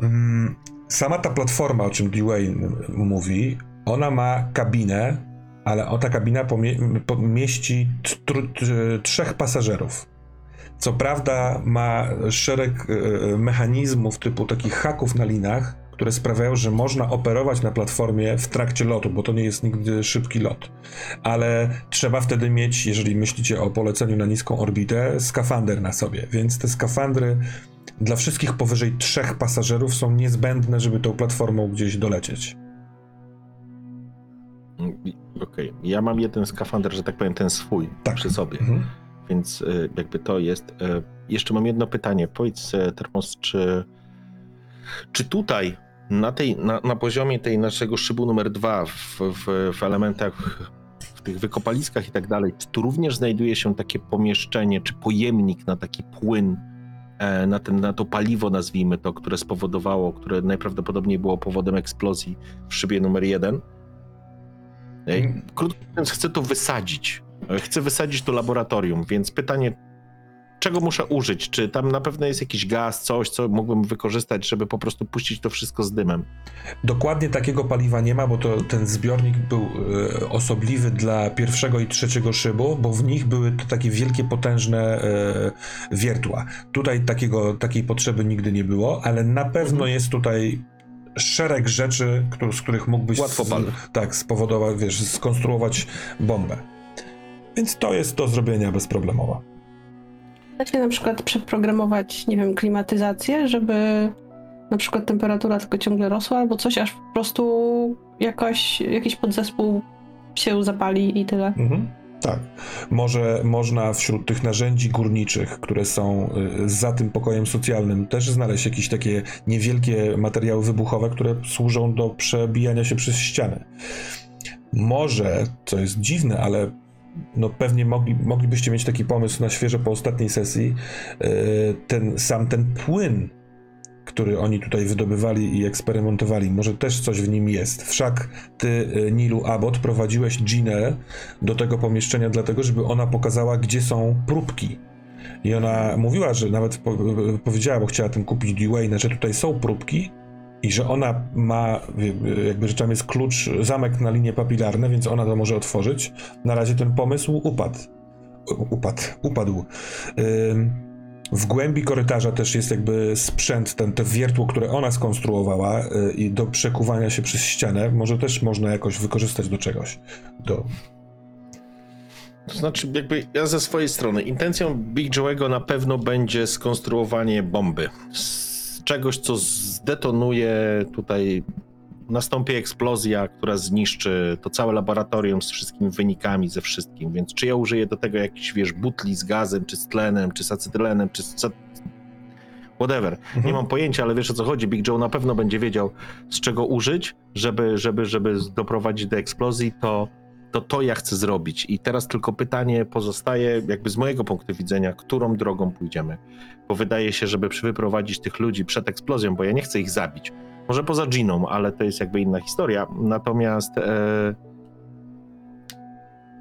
y, mm, sama ta platforma, o czym Dwayne mówi, ona ma kabinę, ale ta kabina pomie- tr- tr- trzech pasażerów. Co prawda ma szereg y, mechanizmów typu takich haków na linach, które sprawiają, że można operować na platformie w trakcie lotu, bo to nie jest nigdy szybki lot. Ale trzeba wtedy mieć, jeżeli myślicie o poleceniu na niską orbitę, skafander na sobie. Więc te skafandry dla wszystkich powyżej trzech pasażerów są niezbędne, żeby tą platformą gdzieś dolecieć. Mm, Okej, ja mam jeden skafander, że tak powiem, ten swój Tak. przy sobie, Mhm. Więc y, jakby to jest. y, Jeszcze mam jedno pytanie. Powiedz, e, Termos, czy, czy tutaj, na, tej, na, na poziomie tej naszego szybu numer dwa, w, w, w elementach, w tych wykopaliskach i tak dalej, czy tu również znajduje się takie pomieszczenie, czy pojemnik na taki płyn, e, na, ten, na to paliwo, nazwijmy to, które spowodowało, które najprawdopodobniej było powodem eksplozji w szybie numer jeden? Ej, Mm. Krótko mówiąc, chcę to wysadzić. Chcę wysadzić to laboratorium, więc pytanie, czego muszę użyć? Czy tam na pewno jest jakiś gaz, coś, co mógłbym wykorzystać, żeby po prostu puścić to wszystko z dymem? Dokładnie takiego paliwa nie ma, bo to ten zbiornik był e, osobliwy dla pierwszego i trzeciego szybu, bo w nich były to takie wielkie, potężne e, wiertła. Tutaj takiego, takiej potrzeby nigdy nie było, ale na pewno Mhm. jest tutaj szereg rzeczy, z których mógłbyś Łatwopalnych. tak spowodować, wiesz, skonstruować bombę. Więc to jest do zrobienia bezproblemowo. Da się na przykład przeprogramować, nie wiem, klimatyzację, żeby na przykład temperatura tylko ciągle rosła albo coś, aż po prostu jakoś, jakiś podzespół się zapali i tyle. Mhm. Tak. Może można wśród tych narzędzi górniczych, które są y, za tym pokojem socjalnym, też znaleźć jakieś takie niewielkie materiały wybuchowe, które służą do przebijania się przez ściany. Może, co jest dziwne, ale no pewnie mogli, moglibyście mieć taki pomysł na świeżo po ostatniej sesji, y, ten sam ten płyn, który oni tutaj wydobywali i eksperymentowali, może też coś w nim jest. Wszak ty, y, Nilu Abbott, prowadziłeś Ginę do tego pomieszczenia, dlatego żeby ona pokazała, gdzie są próbki. I ona mówiła, że nawet po, powiedziała, bo chciała tym kupić Dwayne, że tutaj są próbki i że ona ma, jakby że tam jest klucz, zamek na linie papilarne, więc ona to może otworzyć. Na razie ten pomysł upadł. Upadł, upadł. W głębi korytarza też jest jakby sprzęt, ten, te wiertło, które ona skonstruowała y, i do przekuwania się przez ścianę, może też można jakoś wykorzystać do czegoś. Do... To znaczy, jakby ja ze swojej strony, intencją Big Joe'ego na pewno będzie skonstruowanie bomby. Czegoś, co zdetonuje tutaj nastąpi eksplozja, która zniszczy to całe laboratorium z wszystkimi wynikami, ze wszystkim, więc czy ja użyję do tego jakichś, wiesz, butli z gazem, czy z tlenem, czy z acetylenem, czy z whatever. Mhm. Nie mam pojęcia, ale wiesz o co chodzi. Big Joe na pewno będzie wiedział, z czego użyć, żeby, żeby, żeby doprowadzić do eksplozji, to, to to ja chcę zrobić. I teraz tylko pytanie pozostaje, jakby z mojego punktu widzenia, którą drogą pójdziemy. Bo wydaje się, żeby wyprowadzić tych ludzi przed eksplozją, bo ja nie chcę ich zabić. Może poza Giną, ale to jest jakby inna historia. Natomiast e,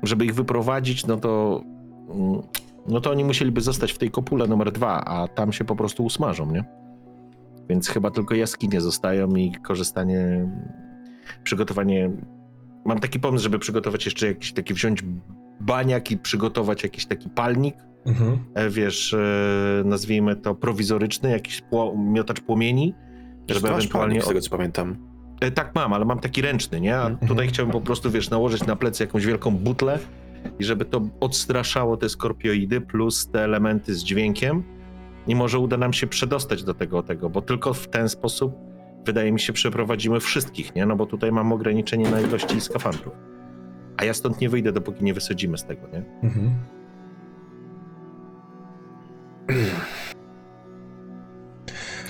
żeby ich wyprowadzić, no to mm, no to oni musieliby zostać w tej kopule numer dwa, a tam się po prostu usmażą, nie? Więc chyba tylko jaskinie zostają i korzystanie, przygotowanie. Mam taki pomysł, żeby przygotować jeszcze jakiś taki, wziąć baniak i przygotować jakiś taki palnik, Mhm. e, wiesz, e, nazwijmy to prowizoryczny, jakiś pło, miotacz płomieni, żeby Masz ewentualnie... palnik, z tego co pamiętam. E, Tak mam, ale mam taki ręczny, nie? A Mhm. tutaj chciałbym po prostu, wiesz, nałożyć na plecy jakąś wielką butlę i żeby to odstraszało te skorpioidy plus te elementy z dźwiękiem i może uda nam się przedostać do tego, tego, bo tylko w ten sposób wydaje mi się przeprowadzimy wszystkich, nie? No bo tutaj mam ograniczenie na ilości skafandrów. A ja stąd nie wyjdę, dopóki nie wysadzimy z tego, nie? Mhm.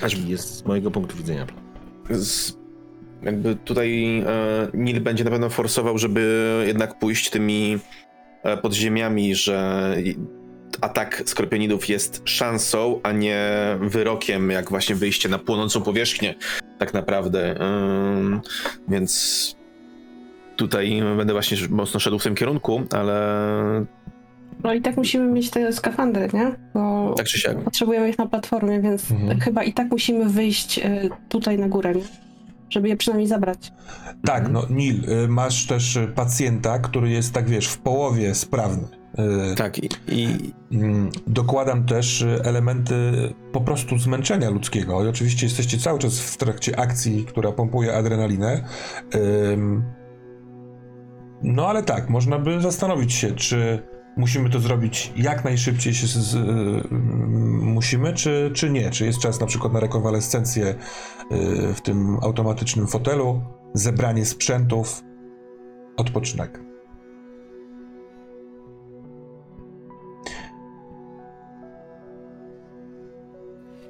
Aż jest z mojego punktu widzenia plan. z, jakby tutaj e, Nil będzie na pewno forsował, żeby jednak pójść tymi e, podziemiami, że atak skorpionidów jest szansą, a nie wyrokiem, jak właśnie wyjście na płonącą powierzchnię, tak naprawdę. Ym, więc tutaj będę właśnie mocno szedł w tym kierunku, ale No i tak musimy mieć te skafandry, nie? Bo tak czy siak. potrzebujemy ich na platformie, więc Mhm. chyba i tak musimy wyjść y, tutaj na górę, nie? Żeby je przynajmniej zabrać. Tak, no Nil, y, masz też y, pacjenta, który jest, tak wiesz, w połowie sprawny. Y, Tak, i, i Mm, Dokładam też y, elementy po prostu zmęczenia ludzkiego. I oczywiście jesteście cały czas w trakcie akcji, która pompuje adrenalinę. No ale tak, można by zastanowić się, czy musimy to zrobić jak najszybciej się z, z, y, mm, musimy, czy, czy nie. Czy jest czas na przykład na rekonwalescencję y, w tym automatycznym fotelu, zebranie sprzętów, odpoczynek.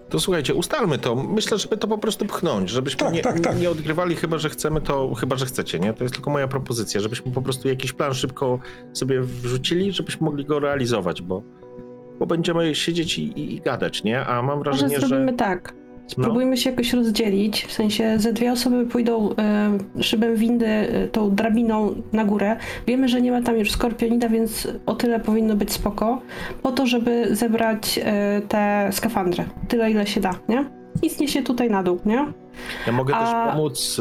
To słuchajcie, ustalmy to. Myślę, żeby to po prostu pchnąć, żebyśmy Tak, nie, tak, tak. nie odgrywali, chyba że chcemy to, chyba że chcecie, nie? To jest tylko moja propozycja, żebyśmy po prostu jakiś plan szybko sobie wrzucili, żebyśmy mogli go realizować, bo, bo będziemy siedzieć i, i, i gadać, nie? A mam Może wrażenie, zrobimy że... No, Spróbujmy się jakoś rozdzielić, w sensie ze dwie osoby pójdą y, szybem windy, y, tą drabiną na górę. Wiemy, że nie ma tam już skorpionida, więc o tyle powinno być spoko, po to, żeby zebrać y, te skafandry. Tyle, ile się da, nie? I zniesie tutaj na dół, nie? ja mogę A- też pomóc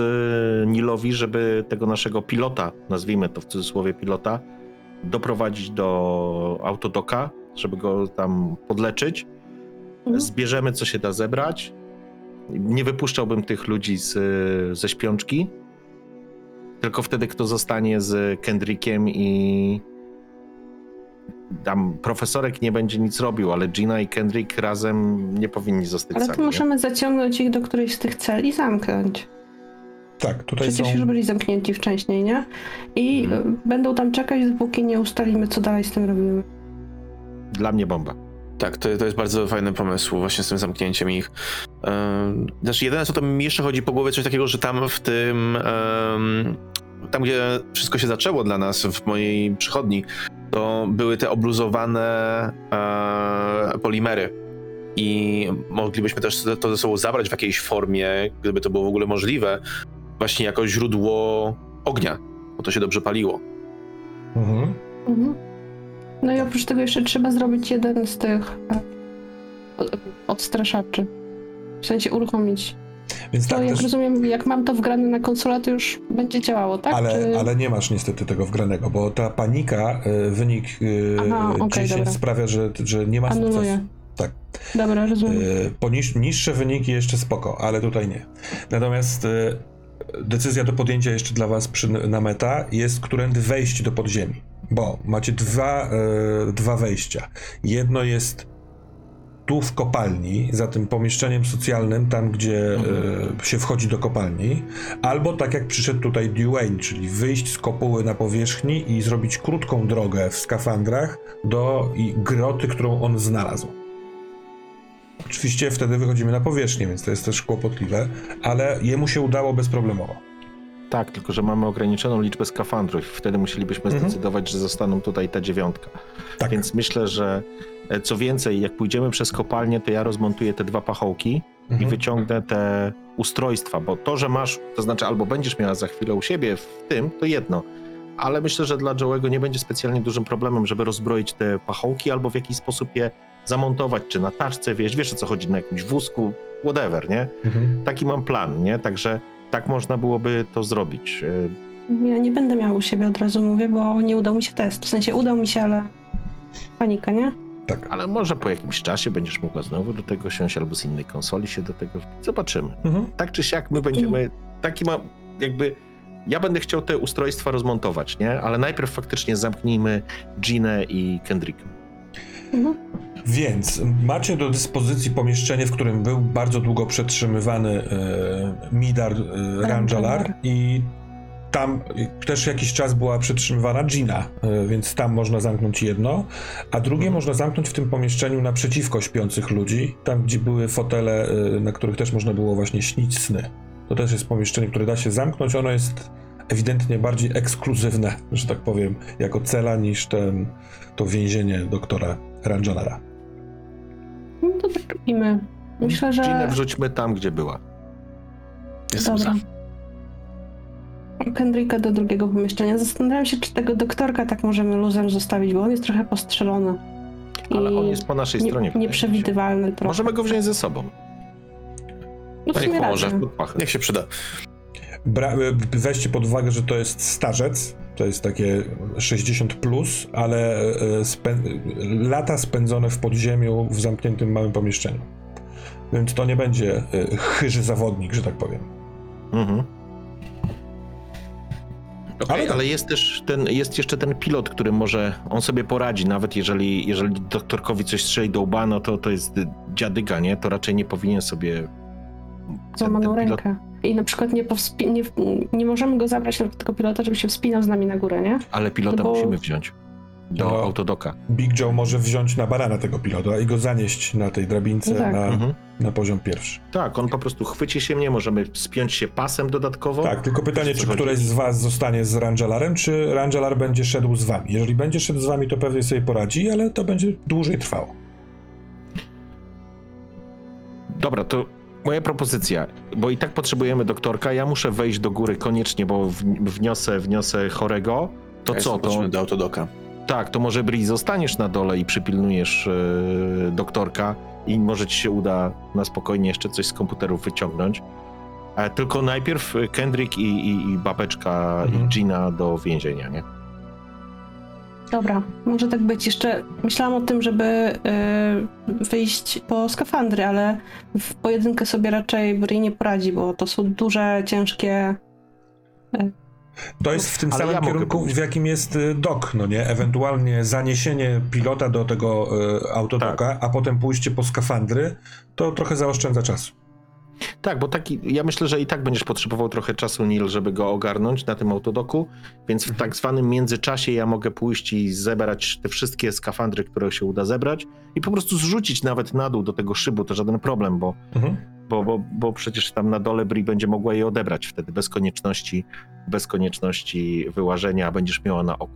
Nilowi, żeby tego naszego pilota, nazwijmy to w cudzysłowie pilota, doprowadzić do autodoka, żeby go tam podleczyć. Mhm. Zbierzemy, co się da zebrać. Nie wypuszczałbym tych ludzi z, ze śpiączki. Tylko wtedy, kto zostanie z Kendrickiem i tam profesorek nie będzie nic robił, ale Gina i Kendrick razem nie powinni zostać Ale sami. to nie? możemy zaciągnąć ich do którejś z tych celi i zamknąć. Tak, tutaj Przecież są... już byli zamknięci wcześniej, nie? I y, będą tam czekać, dopóki nie ustalimy, co dalej z tym robimy. Dla mnie bomba. Tak, to, to jest bardzo fajny pomysł właśnie z tym zamknięciem ich. Ym, Znaczy, jedyne co to mi jeszcze chodzi po głowie, coś takiego, że tam w tym, tam gdzie wszystko się zaczęło dla nas w mojej przychodni, to były te obluzowane e, polimery. I moglibyśmy też to ze sobą zabrać w jakiejś formie, gdyby to było w ogóle możliwe, właśnie jako źródło ognia, bo to się dobrze paliło. Mhm. Mhm. No i oprócz tego jeszcze trzeba zrobić jeden z tych e, od- odstraszaczy. W sensie uruchomić. Więc To tak, jak też... rozumiem, jak mam to wgrane na konsolę, to już będzie działało, tak? Ale, Czy... ale nie masz niestety tego wgranego, bo ta panika, y, wynik y, Aha, okej, 10 dobra. sprawia, że, że nie ma sukcesu. Tak. Dobra, rozumiem. Po niż, niższe wyniki jeszcze spoko, ale tutaj nie. Natomiast decyzja do podjęcia jeszcze dla was przy, na meta jest, którędy wejść do podziemi. Bo macie dwa, y, dwa wejścia. Jedno jest tu w kopalni, za tym pomieszczeniem socjalnym, tam gdzie e, się wchodzi do kopalni, albo tak jak przyszedł tutaj Dwayne, czyli wyjść z kopuły na powierzchni i zrobić krótką drogę w skafandrach do i groty, którą on znalazł. Oczywiście wtedy wychodzimy na powierzchnię, więc to jest też kłopotliwe, ale jemu się udało bezproblemowo. Tak, tylko że mamy ograniczoną liczbę skafandrów. Wtedy musielibyśmy Mhm. zdecydować, że zostaną tutaj ta dziewiątka. Tak. Więc myślę, że e, co więcej, jak pójdziemy przez kopalnię, to ja rozmontuję te dwa pachołki i Mhm. wyciągnę te ustrojstwa, bo to, że masz, to znaczy albo będziesz miała za chwilę u siebie w tym, to jedno. Ale myślę, że dla Joe'ego nie będzie specjalnie dużym problemem, żeby rozbroić te pachołki albo w jakiś sposób je zamontować, czy na taczce, wiesz, wiesz o co chodzi, na jakimś wózku, whatever, nie? Mhm. Taki mam plan, nie? Także tak można byłoby to zrobić. E, Ja nie będę miała u siebie od razu mówię, bo nie udał mi się test. W sensie udał mi się, ale panika, nie? Tak. Ale może po jakimś czasie będziesz mogła znowu do tego siąść, albo z innej konsoli się do tego. Zobaczymy. Mhm. Tak czy siak my będziemy, taki ma jakby, ja będę chciał te ustrojstwa rozmontować, nie? Ale najpierw faktycznie zamknijmy Ginę i Kendricka. Mhm. Więc macie do dyspozycji pomieszczenie, w którym był bardzo długo przetrzymywany e, Midar e, Ranjalar i tam też jakiś czas była przetrzymywana Gina, e, więc tam można zamknąć jedno, a drugie można zamknąć w tym pomieszczeniu naprzeciwko śpiących ludzi, tam gdzie były fotele, e, na których też można było właśnie śnić sny. To też jest pomieszczenie, które da się zamknąć, ono jest ewidentnie bardziej ekskluzywne, że tak powiem, jako cela niż ten, to więzienie doktora Ranjalara. No to tak robimy. Myślę, że... Ginę wrzućmy tam, gdzie była. Jestem Dobra. za. Kendricka do drugiego pomieszczenia. Zastanawiam się, czy tego doktorka tak możemy luzem zostawić, bo on jest trochę postrzelony. Ale I on jest po naszej nie- stronie. Nieprzewidywalny trochę. Możemy go wziąć ze sobą. No Niech pomoże. Niech się przyda. Bra- weźcie pod uwagę, że to jest starzec, to jest takie 60 plus, ale e, spę- lata spędzone w podziemiu w zamkniętym małym pomieszczeniu. Więc to nie będzie e, chyży zawodnik, że tak powiem. Mhm. Okej, Ale- ale, jest też ten, jest jeszcze ten pilot, który może, on sobie poradzi, nawet jeżeli, jeżeli doktorkowi coś strzeli do łba, no to to jest dziadyga, nie? To raczej nie powinien sobie... Złamaną rękę. I na przykład nie, powspi- nie, nie możemy go zabrać na tego pilota, żeby się wspinał z nami na górę, nie? Ale pilota No bo- musimy wziąć do No. autodoka. Big Joe może wziąć na barana tego pilota i go zanieść na tej drabince No tak. na, Mhm. na poziom pierwszy. Tak, on po prostu chwyci się mnie, możemy spiąć się pasem dodatkowo. Tak, tylko pytanie, czy chodzi? któreś z was zostanie z Rangelarem, czy Rangelar będzie szedł z wami. Jeżeli będzie szedł z wami, to pewnie sobie poradzi, ale to będzie dłużej trwało. Dobra, to moja propozycja, bo i tak potrzebujemy doktorka, ja muszę wejść do góry koniecznie, bo wniosę, wniosę chorego. To Ja co, to do autodoka. tak, to może Bri zostaniesz na dole i przypilnujesz e, doktorka i może ci się uda na spokojnie jeszcze coś z komputerów wyciągnąć. E, tylko najpierw Kendrick i, i, i babeczka Mhm. i Gina do więzienia, nie? Dobra, może tak być. Jeszcze myślałam o tym, żeby y, wyjść po skafandry, ale w pojedynkę sobie raczej Bri nie poradzi, bo to są duże, ciężkie. To jest w tym Ale samym ja kierunku, w jakim jest y, dok, no nie? Ewentualnie zaniesienie pilota do tego y, autodoka, Tak. a potem pójście po skafandry, to trochę zaoszczędza czasu. Tak, bo taki, ja myślę, że i tak będziesz potrzebował trochę czasu, Neil, żeby go ogarnąć na tym autodoku, więc w tak zwanym międzyczasie ja mogę pójść i zebrać te wszystkie skafandry, które się uda zebrać i po prostu zrzucić nawet na dół do tego szybu, to żaden problem, bo, Mhm. bo, bo, bo przecież tam na dole Bri będzie mogła je odebrać wtedy bez konieczności, bez konieczności wyłażenia, a będziesz miała na oku.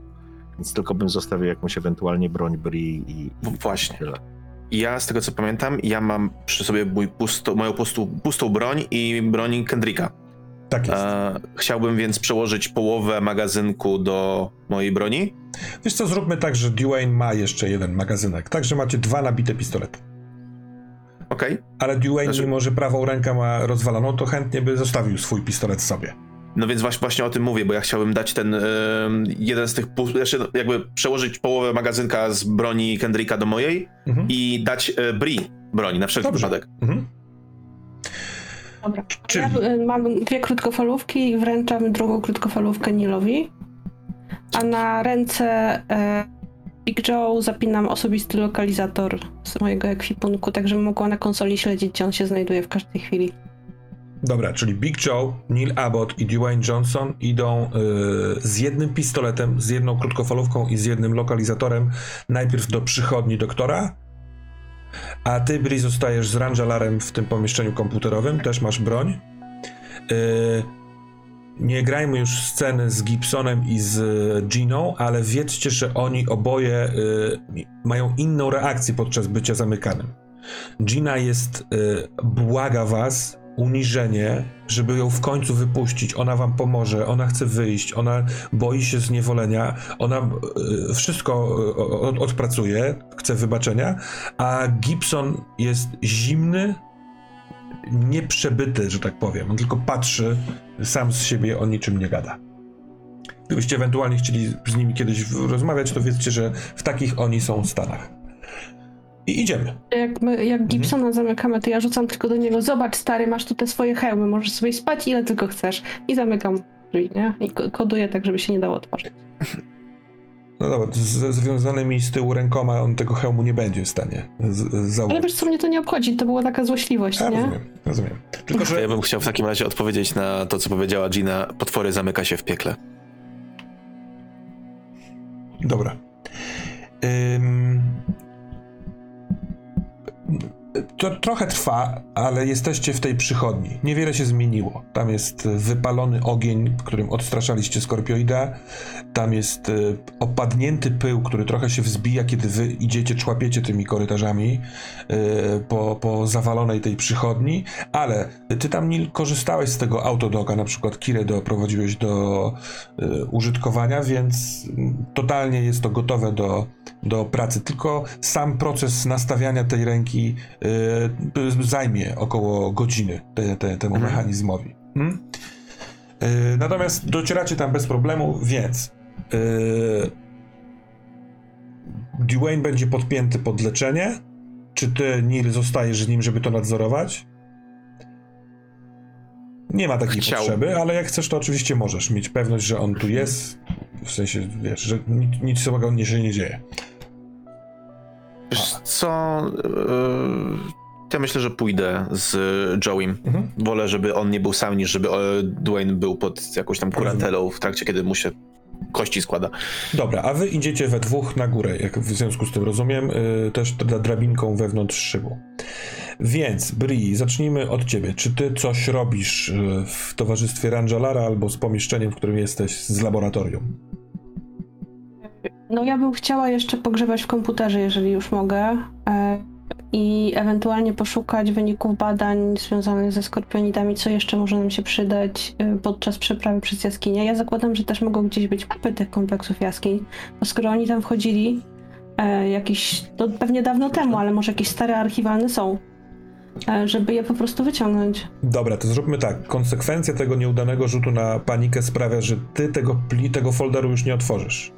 Więc tylko bym zostawił jakąś ewentualnie broń Bri i, W- Właśnie. tyle. Ja z tego co pamiętam, ja mam przy sobie mój pusto, moją pustą, pustą broń i broń Kendricka. Tak jest. E, chciałbym więc przełożyć połowę magazynku do mojej broni. Wiesz co, zróbmy tak, że Dwayne ma jeszcze jeden magazynek, także macie dwa nabite pistolety. Okej. Ale Dwayne, Znaczy- mimo że prawą rękę ma rozwaloną, to chętnie by zostawił swój pistolet sobie. No więc właśnie, właśnie o tym mówię, bo ja chciałbym dać ten jeden z tych, znaczy no, jakby przełożyć połowę magazynka z broni Kendricka do mojej Mhm. i dać e, Bri broni na wszelki Dobrze. wypadek. Mhm. Dobra. Czyli- Ja y, mam dwie krótkofalówki i wręczam drugą krótkofalówkę Nilowi. A na ręce Big Joe zapinam osobisty lokalizator z mojego ekwipunku, tak żebym mogła na konsoli śledzić, gdzie on się znajduje w każdej chwili. Dobra, czyli Big Joe, Neil Abbott i Dwayne Johnson idą y, z jednym pistoletem, z jedną krótkofalówką i z jednym lokalizatorem najpierw do przychodni doktora, a ty, Bri, zostajesz z Rangelarem w tym pomieszczeniu komputerowym, też masz broń. Y, nie grajmy już sceny z Gibsonem i z Giną, ale wiedzcie, że oni oboje y, mają inną reakcję podczas bycia zamykanym. Gina jest, błaga was, uniżenie, żeby ją w końcu wypuścić. Ona wam pomoże, ona chce wyjść, ona boi się zniewolenia, ona y, wszystko od, odpracuje, chce wybaczenia, a Gibson jest zimny, nieprzebyty, że tak powiem. On tylko patrzy sam z siebie, o niczym nie gada. Gdybyście ewentualnie chcieli z nimi kiedyś rozmawiać, to wiedzcie, że w takich oni są stanach. I idziemy. Jak, my, jak Gibsona zamykamy, to ja rzucam tylko do niego, zobacz stary, masz tu te swoje hełmy, możesz sobie spać ile tylko chcesz. I zamykam drzwi, nie? I ko- koduję tak, żeby się nie dało otworzyć. No dobra, ze związanymi z tyłu rękoma on tego hełmu nie będzie w stanie z- z- Ale założyć. wiesz co, mnie to nie obchodzi, to była taka złośliwość, Ja nie? rozumiem, rozumiem. Tylko, Ja że bym chciał w takim razie odpowiedzieć na to, co powiedziała Gina. Potwory zamyka się w piekle. Dobra. Ym... Mm-hmm. To trochę trwa, ale jesteście w tej przychodni. Niewiele się zmieniło. Tam jest wypalony ogień, którym odstraszaliście skorpioida. Tam jest y, opadnięty pył, który trochę się wzbija, kiedy wy idziecie, człapiecie tymi korytarzami y, po, po zawalonej tej przychodni. Ale ty tam nie korzystałeś z tego autodoka, na przykład Kirę doprowadziłeś do użytkowania, więc mm, totalnie jest to gotowe do, do pracy. Tylko sam proces nastawiania tej ręki zajmie około godziny te, te, temu Mhm. mechanizmowi. Hmm? Y, natomiast docieracie tam bez problemu, więc y, Dwayne będzie podpięty pod leczenie. Czy ty, Neil, zostajesz z nim, żeby to nadzorować? Nie ma takiej Chciał. potrzeby, ale jak chcesz, to oczywiście możesz mieć pewność, że on tu jest. W sensie, wiesz, że nic, nic złego nie- się nie dzieje. Wiesz co? Yy, ja myślę, że pójdę z Joeym. Mhm. Wolę, żeby on nie był sam, niż żeby e, Dwayne był pod jakąś tam kurantelą w trakcie, kiedy mu się kości składa. Dobra, a wy idziecie we dwóch na górę, jak w związku z tym rozumiem, yy, też dra- drabinką wewnątrz szybu. Więc, Bri, zacznijmy od ciebie. Czy ty coś robisz w towarzystwie Rangelara albo z pomieszczeniem, w którym jesteś, z laboratorium? No ja bym chciała jeszcze pogrzebać w komputerze, jeżeli już mogę. E, I ewentualnie poszukać wyników badań związanych ze skorpionidami, co jeszcze może nam się przydać e, podczas przeprawy przez jaskinię. Ja zakładam, że też mogą gdzieś być mapy tych kompleksów jaskiń, bo skoro oni tam wchodzili e, jakiś, to pewnie dawno temu, ale może jakieś stare archiwalne są, żeby je po prostu wyciągnąć. Dobra, to zróbmy tak. Konsekwencja tego nieudanego rzutu na panikę sprawia, że ty tego, pli, tego folderu już nie otworzysz.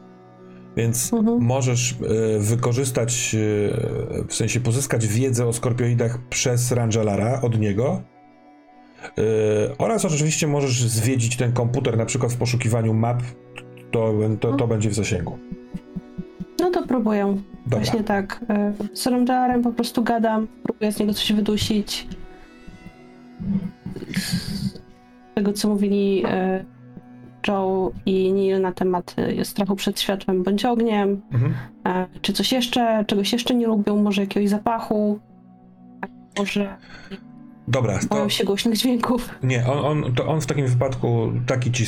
Więc Mhm. możesz e, wykorzystać, e, w sensie pozyskać wiedzę o skorpioidach przez Rangelara od niego. E, oraz oczywiście możesz zwiedzić ten komputer, na przykład w poszukiwaniu map. To, to, to będzie w zasięgu. No to próbuję. Dobra. Właśnie tak. Z Rangelarem po prostu gadam, próbuję z niego coś wydusić. Z tego, co mówili Joe i Neil na temat e, strachu przed światłem bądź ogniem. Mhm. E, Czy coś jeszcze, czegoś jeszcze nie lubią, może jakiegoś zapachu, może Dobra, to, boją się głośnych dźwięków. Nie, on, on, to on w takim wypadku taki ci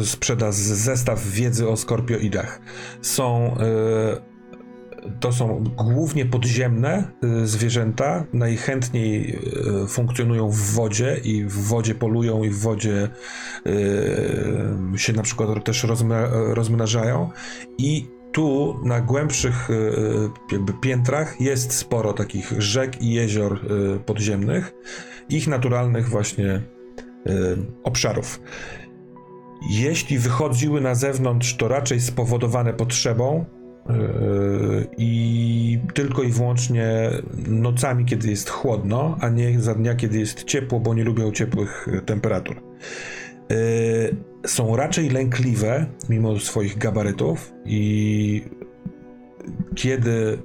y, sprzeda zestaw wiedzy o skorpioidach. Są. y, To są głównie podziemne y, zwierzęta. Najchętniej y, funkcjonują w wodzie i w wodzie polują i w wodzie y, się na przykład też rozmna, rozmnażają. I tu na głębszych jakby piętrach jest sporo takich rzek i jezior podziemnych ich naturalnych właśnie obszarów. Jeśli wychodziły na zewnątrz, to raczej spowodowane potrzebą i tylko i wyłącznie nocami, kiedy jest chłodno, a nie za dnia, kiedy jest ciepło, bo nie lubią ciepłych y, temperatur. Y, Są raczej lękliwe, mimo swoich gabarytów, i kiedy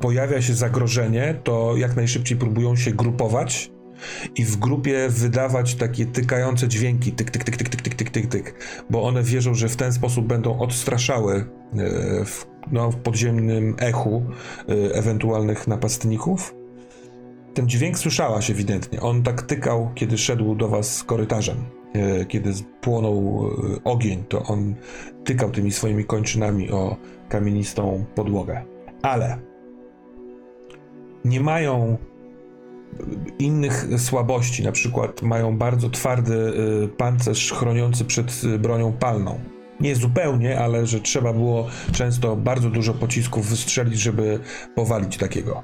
pojawia się zagrożenie, to jak najszybciej próbują się grupować i w grupie wydawać takie tykające dźwięki, tyk, tyk, tyk, tyk, tyk, tyk, tyk, tyk, tyk, bo one wierzą, że w ten sposób będą odstraszały e, w, no, w podziemnym echu e, ewentualnych napastników. Ten dźwięk słyszałaś ewidentnie. On tak tykał, kiedy szedł do was korytarzem. E, Kiedy płonął ogień, to on tykał tymi swoimi kończynami o kamienistą podłogę. Ale nie mają innych słabości, na przykład mają bardzo twardy y, pancerz chroniący przed y, bronią palną. Nie zupełnie, ale że trzeba było często bardzo dużo pocisków wystrzelić, żeby powalić takiego.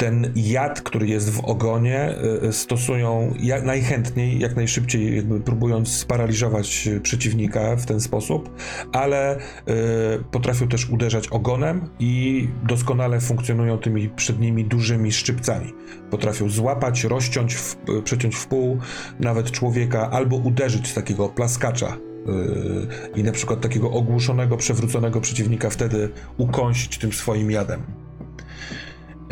Ten jad, który jest w ogonie, y, stosują jak najchętniej, jak najszybciej, jakby próbując sparaliżować y, przeciwnika w ten sposób, ale potrafią też uderzać ogonem i doskonale funkcjonują tymi przednimi dużymi szczypcami. Potrafią złapać, rozciąć, w, przeciąć w pół nawet człowieka albo uderzyć takiego plaskacza. I na przykład takiego ogłuszonego, przewróconego przeciwnika wtedy ukąsić tym swoim jadem.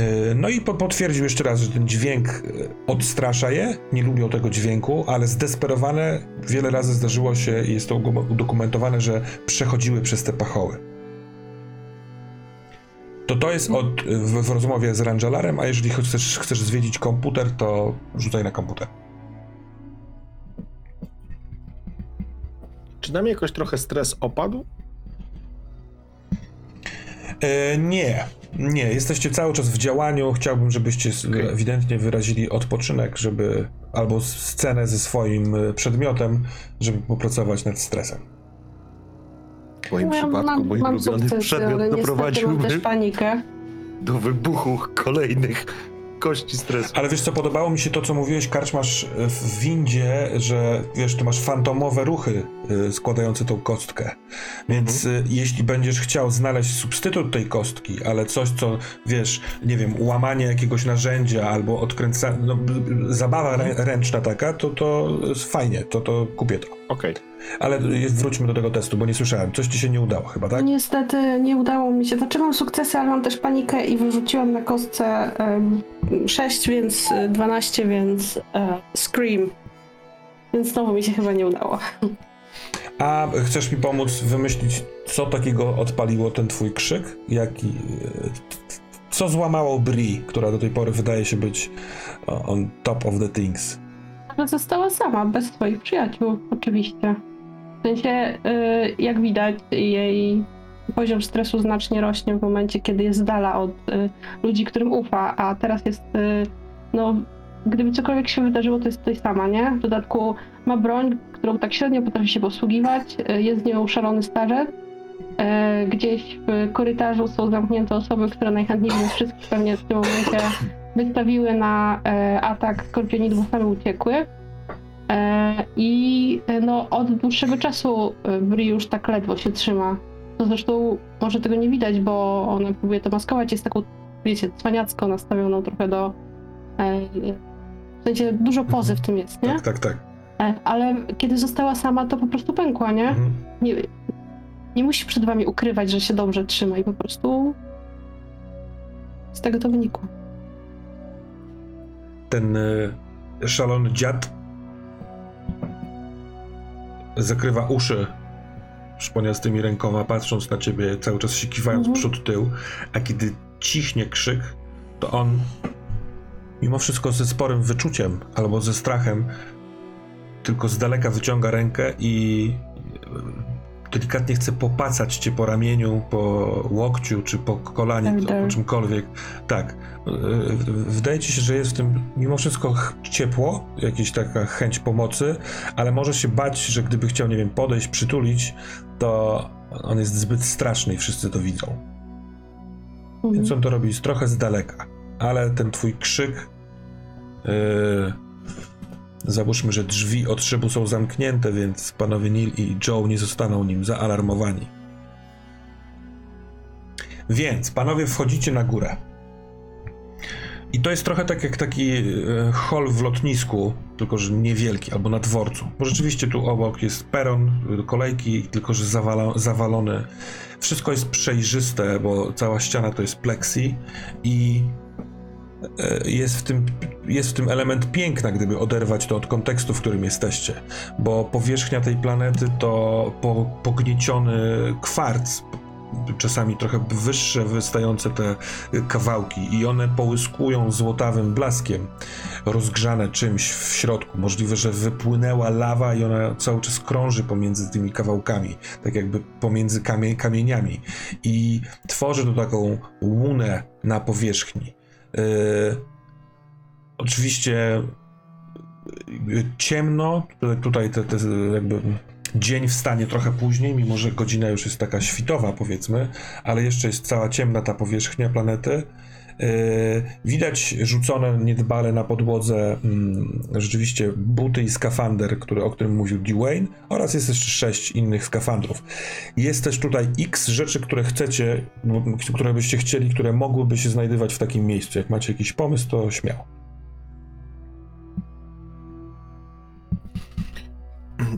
Y, No i po- potwierdził jeszcze raz, że ten dźwięk y, odstrasza je, nie lubią tego dźwięku, ale zdesperowane wiele razy zdarzyło się i jest to udokumentowane, że przechodziły przez te pachoły. To to jest od, w, w rozmowie z Rangelarem, a jeżeli chcesz, chcesz zwiedzić komputer, to rzucaj na komputer. Czy na mnie jakoś trochę stres opadł? E, nie, nie, jesteście cały czas w działaniu. Chciałbym, żebyście Okej. ewidentnie wyrazili odpoczynek, żeby albo scenę ze swoim e, przedmiotem, żeby popracować nad stresem. W moim No ja przypadku mam, mój mam ulubiony sukcesy, przedmiot doprowadziłby też panikę. do wybuchu kolejnych kości stresu. Ale wiesz co, podobało mi się to, co mówiłeś, Karczmasz e, w windzie, że wiesz, tu masz fantomowe ruchy e, składające tą kostkę. Więc e, jeśli będziesz chciał znaleźć substytut tej kostki, ale coś, co wiesz, nie wiem, łamanie jakiegoś narzędzia albo odkręcanie, no, zabawa rę, ręczna taka, to to fajnie, to to kupię to. Okej. Ale e, wróćmy do tego testu, bo nie słyszałem. Coś ci się nie udało chyba, tak? Niestety nie udało mi się. Znaczy mam sukcesy, ale mam też panikę i wyrzuciłam na kostce um, 6, więc e, 12, więc e, Scream. Więc znowu mi się chyba nie udało. A chcesz mi pomóc wymyślić, co takiego odpaliło ten twój krzyk? Jaki, e, co złamało Bri, która do tej pory wydaje się być on top of the things? Ale została sama, bez swoich przyjaciół, oczywiście. W sensie, y, jak widać, jej poziom stresu znacznie rośnie w momencie, kiedy jest z dala od y, ludzi, którym ufa, a teraz jest, y, no, gdyby cokolwiek się wydarzyło, to jest tutaj sama, nie? W dodatku ma broń, którą tak średnio potrafi się posługiwać, jest z nią szalony starzec. Y, Gdzieś w korytarzu są zamknięte osoby, które najchętniej z wszystkich pewnie w tym momencie wystawiły na e, atak skorpionidów, same uciekły. E, I e, no, od dłuższego czasu Bri już tak ledwo się trzyma. To zresztą może tego nie widać, bo ona próbuje to maskować. Jest taką, wiecie, cwaniacko nastawioną trochę do. W sensie dużo pozy w tym jest, nie? Tak, tak, tak. Ale kiedy została sama, to po prostu pękła, nie? Mhm. Nie, nie musi przed wami ukrywać, że się dobrze trzyma i po prostu z tego to wynikło. Ten e, szalony dziad zakrywa uszy szponiastymi rękoma, patrząc na ciebie, cały czas się kiwając Mhm. przód tył, a kiedy ciśnie krzyk, to on mimo wszystko ze sporym wyczuciem albo ze strachem tylko z daleka wyciąga rękę i delikatnie chce popacać cię po ramieniu, po łokciu, czy po kolanie, Tak, po tak. czymkolwiek. Tak. E, Wydaje ci się, że jest w tym mimo wszystko ciepło, jakaś taka chęć pomocy, ale może się bać, że gdyby chciał, nie wiem, podejść, przytulić, to on jest zbyt straszny i wszyscy to widzą. Mhm. Więc on to robi trochę z daleka. Ale ten twój krzyk. Yy, załóżmy, że drzwi od szybu są zamknięte, więc panowie Neil i Joe nie zostaną nim zaalarmowani. Więc panowie wchodzicie na górę. I to jest trochę tak jak taki e, hol w lotnisku, tylko że niewielki, albo na dworcu. Bo rzeczywiście tu obok jest peron, y, kolejki, tylko że zawala, zawalony. Wszystko jest przejrzyste, bo cała ściana to jest plexi i e, jest w, tym, jest w tym element piękna, gdyby oderwać to od kontekstu, w którym jesteście. Bo powierzchnia tej planety to po, pognieciony kwarc, czasami trochę wyższe wystające te kawałki i one połyskują złotawym blaskiem, rozgrzane czymś w środku. Możliwe, że wypłynęła lawa i ona cały czas krąży pomiędzy tymi kawałkami, tak jakby pomiędzy kamie kamieniami i tworzy to taką łunę na powierzchni. Yy, oczywiście yy, ciemno, tutaj te, te jakby dzień wstanie trochę później, mimo że godzina już jest taka świtowa, powiedzmy, ale jeszcze jest cała ciemna ta powierzchnia planety. Yy, widać rzucone niedbale na podłodze mm, rzeczywiście buty i skafander, który, o którym mówił Dwayne, oraz jest jeszcze sześć innych skafandrów. Jest też tutaj x rzeczy, które chcecie, które byście chcieli, które mogłyby się znajdować w takim miejscu. Jak macie jakiś pomysł, to śmiało.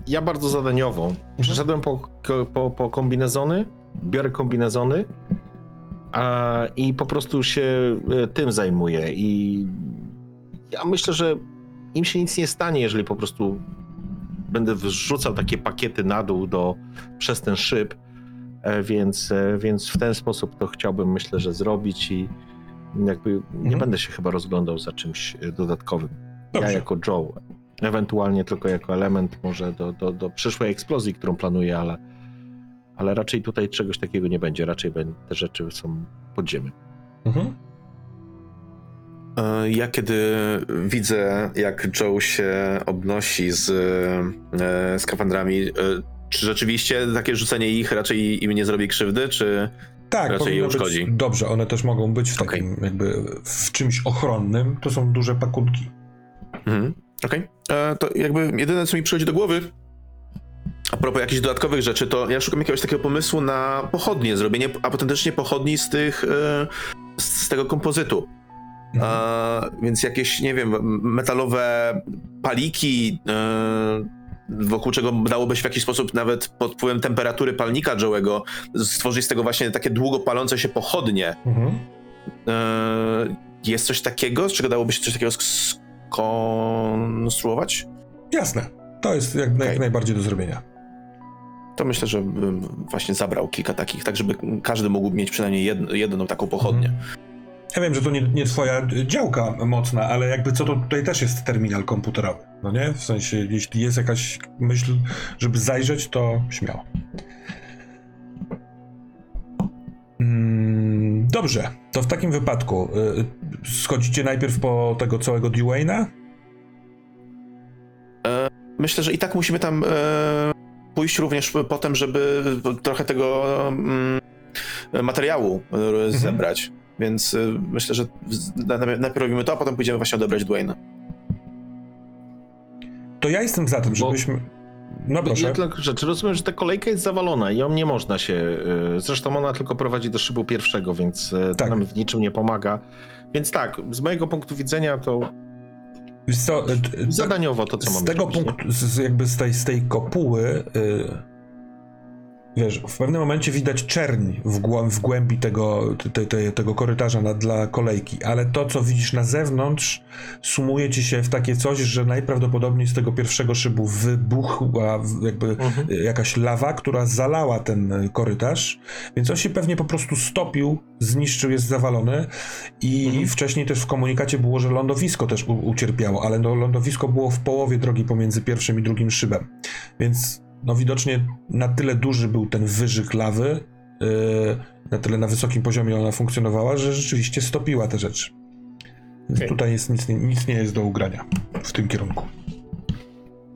Ja bardzo zadaniowo. Przeszedłem po, po, po kombinezony, biorę kombinezony a, i po prostu się e, tym zajmuję. I ja myślę, że im się nic nie stanie, jeżeli po prostu będę wrzucał takie pakiety na dół do, przez ten szyb, E, więc, e, więc w ten sposób to chciałbym, myślę, że zrobić i jakby nie Mhm. będę się chyba rozglądał za czymś dodatkowym. Dobrze. Ja jako Joe, ewentualnie tylko jako element może do, do, do przyszłej eksplozji, którą planuję, ale, ale raczej tutaj czegoś takiego nie będzie. Raczej te rzeczy są pod ziemią. Mhm. E, Ja kiedy widzę, jak Joe się obnosi z e, skafandrami, e, czy rzeczywiście takie rzucenie ich raczej im nie zrobi krzywdy, czy... Tak, Raczej je być uszkodzi. dobrze, one też mogą być w takim jakby w czymś ochronnym, to są duże pakunki. Mhm. Okej. E, To jakby jedyne, co mi przychodzi do głowy, a propos jakichś dodatkowych rzeczy, to ja szukam jakiegoś takiego pomysłu na pochodnie, zrobienie autentycznie pochodni z tych, e, z tego kompozytu. Mhm. A, więc jakieś, nie wiem, metalowe paliki, e, wokół czego dałoby się w jakiś sposób nawet pod wpływem temperatury palnika Joe'ego stworzyć z tego właśnie takie długo palące się pochodnie. Mhm. E, jest coś takiego, z czego dałoby się coś takiego sk- skonstruować? Jasne, to jest jak, jak Okej. najbardziej do zrobienia. To myślę, że bym właśnie zabrał kilka takich, tak żeby każdy mógł mieć przynajmniej jedno, jedną taką pochodnię. Ja wiem, że to nie, nie twoja działka mocna, ale jakby co to tutaj też jest terminal komputerowy, no nie? W sensie, jeśli jest jakaś myśl, żeby zajrzeć, to śmiało. Mm, dobrze, to w takim wypadku y, schodzicie najpierw po tego całego Dwayna? Myślę, że i tak musimy tam e, pójść również potem, żeby trochę tego mm, materiału e, zebrać. Więc e, myślę, że najpierw robimy to, a potem pójdziemy właśnie odebrać Dwayna. To ja jestem za tym, Bo- żebyśmy... No proszę. Ja tylko rzeczy. Rozumiem, że ta kolejka jest zawalona i ją nie można się. y, Zresztą ona tylko prowadzi do szybu pierwszego, więc y, to Tak. nam w niczym nie pomaga. Więc tak, z mojego punktu widzenia to Wiesz co, zadaniowo to, co z mamy tego zrobić, nie? punktu, z, z jakby z tej, z tej kopuły, y, wiesz, w pewnym momencie widać czerń w, głą- w głębi tego, te, te, tego korytarza na, dla kolejki, ale to, co widzisz na zewnątrz, sumuje ci się w takie coś, że najprawdopodobniej z tego pierwszego szybu wybuchła jakby Mhm. jakaś lawa, która zalała ten korytarz, więc on się pewnie po prostu stopił, zniszczył, jest zawalony i Mhm. wcześniej też w komunikacie było, że lądowisko też u, ucierpiało, ale no, lądowisko było w połowie drogi pomiędzy pierwszym i drugim szybem, więc no widocznie na tyle duży był ten wyżyk lawy, yy, na tyle na wysokim poziomie ona funkcjonowała, że rzeczywiście stopiła te rzeczy. Więc Okej. tutaj jest nic, nie- nic nie jest do ugrania w tym kierunku.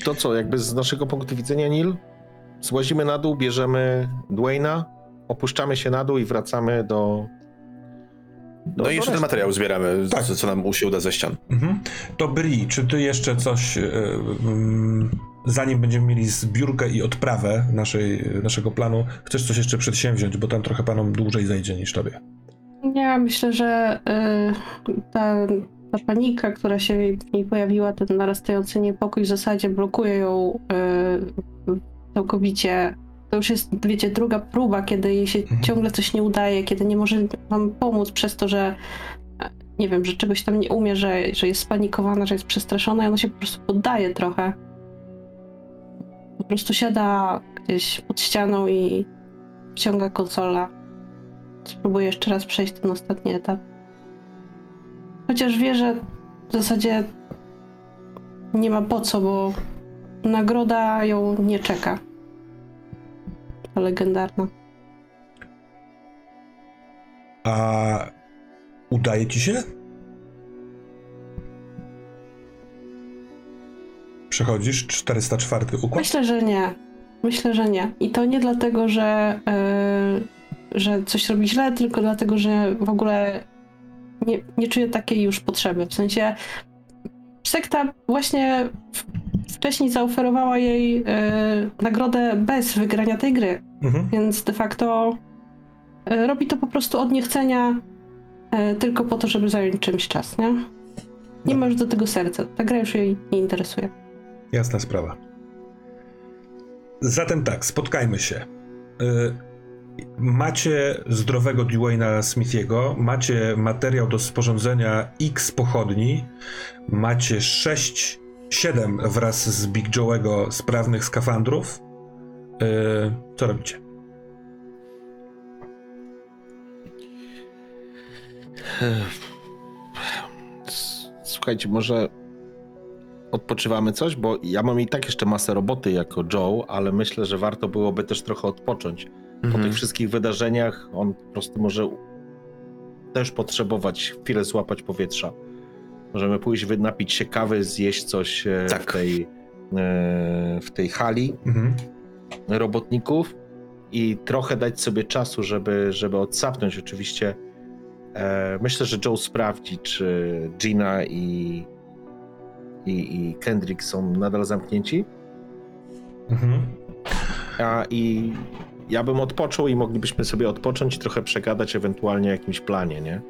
To co, jakby z naszego punktu widzenia, Nil, złazimy na dół, bierzemy Dwayna, opuszczamy się na dół i wracamy do. do No i jeszcze ten materiał zbieramy, Tak. co, co nam się uda ze ścian. Mhm. To Bri, czy ty jeszcze coś, yy, mm, zanim będziemy mieli zbiórkę i odprawę naszej, naszego planu, chcesz coś jeszcze przedsięwziąć, bo tam trochę panom dłużej zajdzie niż tobie. Ja myślę, że y, ta ta panika, która się w niej pojawiła, ten narastający niepokój w zasadzie blokuje ją yy, całkowicie. To już jest, wiecie, druga próba, kiedy jej się Mhm. ciągle coś nie udaje, kiedy nie może wam pomóc przez to, że nie wiem, że czegoś tam nie umie, że, że jest spanikowana, że jest przestraszona i ona się po prostu poddaje trochę. Po prostu siada gdzieś pod ścianą i wciąga konsola. Spróbuję jeszcze raz przejść ten ostatni etap. Chociaż wie, że w zasadzie nie ma po co, bo nagroda ją nie czeka. Ta legendarna. A udaje ci się? Przechodzisz 404 układ? Myślę, że nie. Myślę, że nie. I to nie dlatego, że, yy, że coś robi źle, tylko dlatego, że w ogóle nie, nie czuję takiej już potrzeby. W sensie sekta właśnie wcześniej zaoferowała jej yy, nagrodę bez wygrania tej gry. Mhm. Więc de facto e, robi to po prostu od niechcenia, tylko po to, żeby zająć czymś czas, nie? Nie ma już do tego serca. Ta gra już jej nie interesuje. Jasna sprawa. Zatem tak, spotkajmy się. Y, Macie zdrowego Dwayna Smithiego, macie materiał do sporządzenia X pochodni, macie 6, 7 wraz z Big Joe'ego sprawnych skafandrów. Y, Co robicie? Słuchajcie, może odpoczywamy coś, bo ja mam i tak jeszcze masę roboty jako Joe, ale myślę, że warto byłoby też trochę odpocząć. Po Mhm. tych wszystkich wydarzeniach on po prostu może też potrzebować chwilę złapać powietrza. Możemy pójść, napić się kawy, zjeść coś e, w, Tak. tej, e, w tej hali Mhm. robotników i trochę dać sobie czasu, żeby, żeby odsapnąć. Oczywiście e, myślę, że Joe sprawdzi, czy Gina i, i, i Kendrick są nadal zamknięci. Mhm. A i ja bym odpoczął i moglibyśmy sobie odpocząć i trochę przegadać ewentualnie o jakimś planie, nie?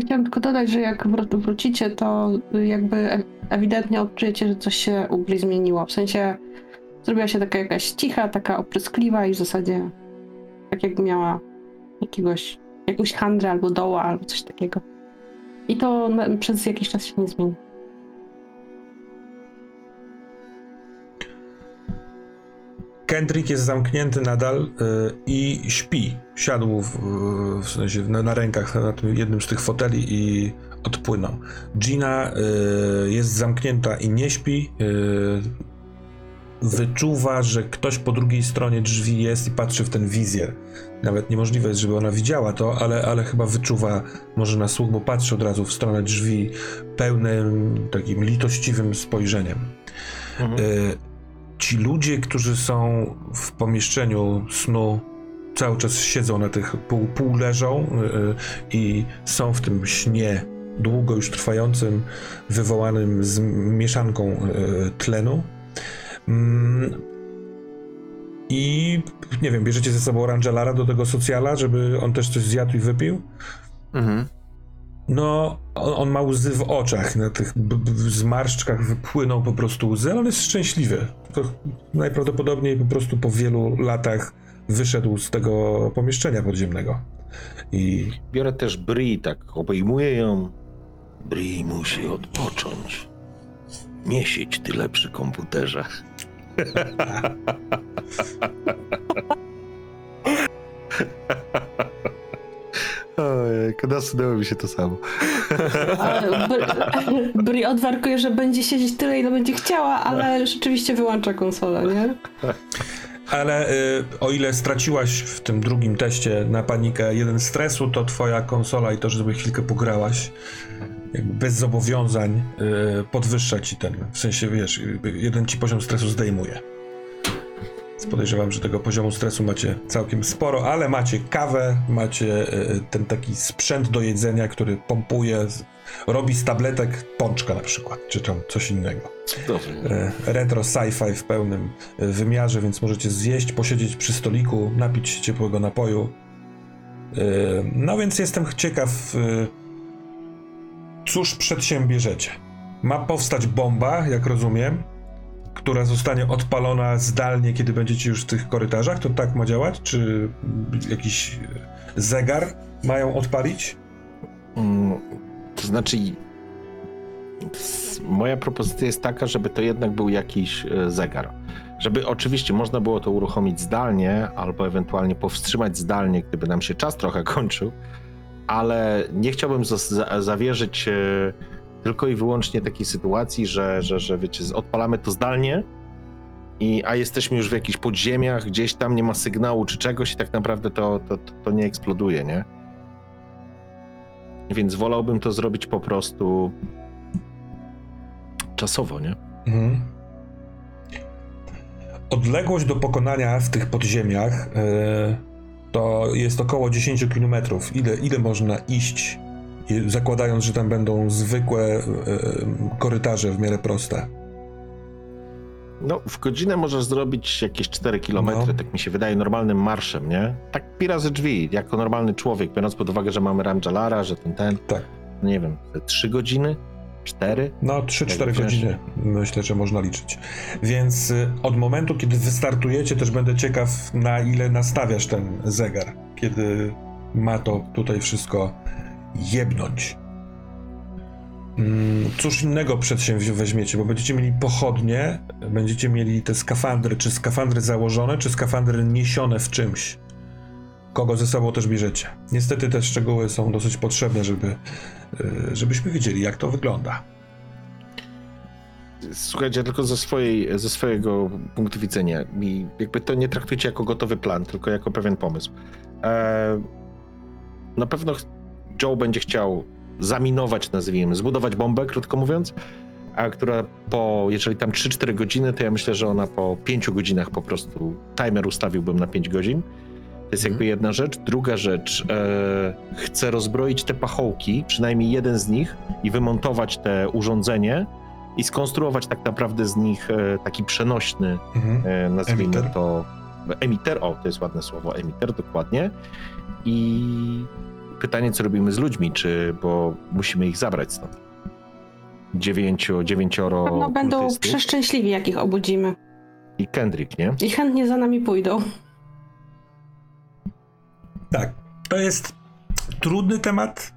Chciałam tylko dodać, że jak wró- wrócicie, to jakby ewidentnie odczujecie, że coś się u Gry zmieniło. W sensie zrobiła się taka jakaś cicha, taka opryskliwa i w zasadzie tak jakby miała jakiegoś, jakąś handrę albo doła albo coś takiego. I to przez jakiś czas się nie zmieni. Kendrick jest zamknięty nadal y, i śpi. Siadł w, w sensie na, rękach na jednym z tych foteli i odpłynął. Gina y, jest zamknięta i nie śpi. Y, wyczuwa, że ktoś po drugiej stronie drzwi jest i patrzy w ten wizjer. Nawet niemożliwe jest, żeby ona widziała to, ale, ale chyba wyczuwa może na słuch, bo patrzy od razu w stronę drzwi pełnym takim litościwym spojrzeniem. Y, ci ludzie, którzy są w pomieszczeniu snu, cały czas siedzą na tych, pół, pół leżą y, y, i są w tym śnie długo już trwającym, wywołanym z mieszanką y, tlenu. Mm, I nie wiem, bierzecie ze sobą Rangelara do tego socjala, żeby on też coś zjadł i wypił? Mhm. No, on, on ma łzy w oczach, na tych b- b- zmarszczkach wypłyną po prostu łzy, ale on jest szczęśliwy. To najprawdopodobniej po prostu po wielu latach wyszedł z tego pomieszczenia podziemnego. I Biorę też Bri, tak obejmuję ją. Bri musi odpocząć. Nie siedź tyle przy komputerze. Ojej, nasunęło mi się to samo. Bri- odwarkuje, że będzie siedzieć tyle, ile będzie chciała, ale rzeczywiście wyłącza konsolę, nie? Ale y, o ile straciłaś w tym drugim teście na panikę jeden stresu, to twoja konsola i to, żeby chwilkę pograłaś, bez zobowiązań y, podwyższa ci ten, w sensie wiesz, jakby jeden ci poziom stresu zdejmuje. Podejrzewam, że tego poziomu stresu macie całkiem sporo, ale macie kawę, macie y, ten taki sprzęt do jedzenia, który pompuje, robi z tabletek pączka na przykład, czy tam coś innego Cudownie. e, retro sci-fi w pełnym e, wymiarze, więc możecie zjeść, posiedzieć przy stoliku, napić się ciepłego napoju. E, No więc jestem ciekaw, e, Cóż przedsiębierzecie? Ma powstać bomba, jak rozumiem, która zostanie odpalona zdalnie, kiedy będziecie już w tych korytarzach? To tak ma działać? Czy jakiś zegar mają odpalić? Mm, To znaczy, moja propozycja jest taka, żeby to jednak był jakiś e, zegar. Żeby oczywiście można było to uruchomić zdalnie, albo ewentualnie powstrzymać zdalnie, gdyby nam się czas trochę kończył, ale nie chciałbym za- za- zawierzyć e, tylko i wyłącznie takiej sytuacji, że, że, że wiecie, odpalamy to zdalnie, i, a jesteśmy już w jakichś podziemiach, gdzieś tam nie ma sygnału czy czegoś i tak naprawdę to, to, to, nie eksploduje, nie? Więc wolałbym to zrobić po prostu czasowo, nie? Mhm. Odległość do pokonania w tych podziemiach e, to jest około 10 km. Ile, ile można iść, zakładając, że tam będą zwykłe e, korytarze w miarę proste? No, w godzinę możesz zrobić jakieś 4 km, No. tak mi się wydaje, normalnym marszem, nie? Tak pi razy drzwi, jako normalny człowiek, biorąc pod uwagę, że mamy Ramjalara, że ten, ten, Tak. nie wiem, 3 godziny, 4? No, 3-4 Jak wziąć- godziny myślę, że można liczyć. Więc y, od momentu, kiedy wystartujecie, też będę ciekaw, na ile nastawiasz ten zegar, kiedy ma to tutaj wszystko jebnąć. Mm, Cóż innego przedsięwziąć weźmiecie, bo będziecie mieli pochodnie, będziecie mieli te skafandry, czy skafandry założone, czy skafandry niesione w czymś. Kogo ze sobą też bierzecie. Niestety te szczegóły są dosyć potrzebne, żeby, y, żebyśmy wiedzieli, jak to wygląda. Słuchajcie, tylko ze, swojej, ze swojego punktu widzenia. I jakby to nie traktujcie jako gotowy plan, tylko jako pewien pomysł. E, na pewno Joe będzie chciał zaminować, nazwijmy, zbudować bombę, krótko mówiąc, a która po, jeżeli tam 3-4 godziny, to ja myślę, że ona po 5 godzinach po prostu, timer ustawiłbym na 5 godzin. To jest jakby jedna rzecz. Druga rzecz, e, chcę rozbroić te pachołki, przynajmniej jeden z nich i wymontować te urządzenie i skonstruować tak naprawdę z nich e, taki przenośny, Mhm. e, nazwijmy Emiter? to emiter, o to jest ładne słowo, emiter dokładnie. I pytanie, co robimy z ludźmi, czy, bo musimy ich zabrać stąd. Dziewięciu, dziewięcioro Pewno będą przeszczęśliwi, jak ich obudzimy. i Kendrick, nie? I chętnie za nami pójdą. Tak, to jest trudny temat,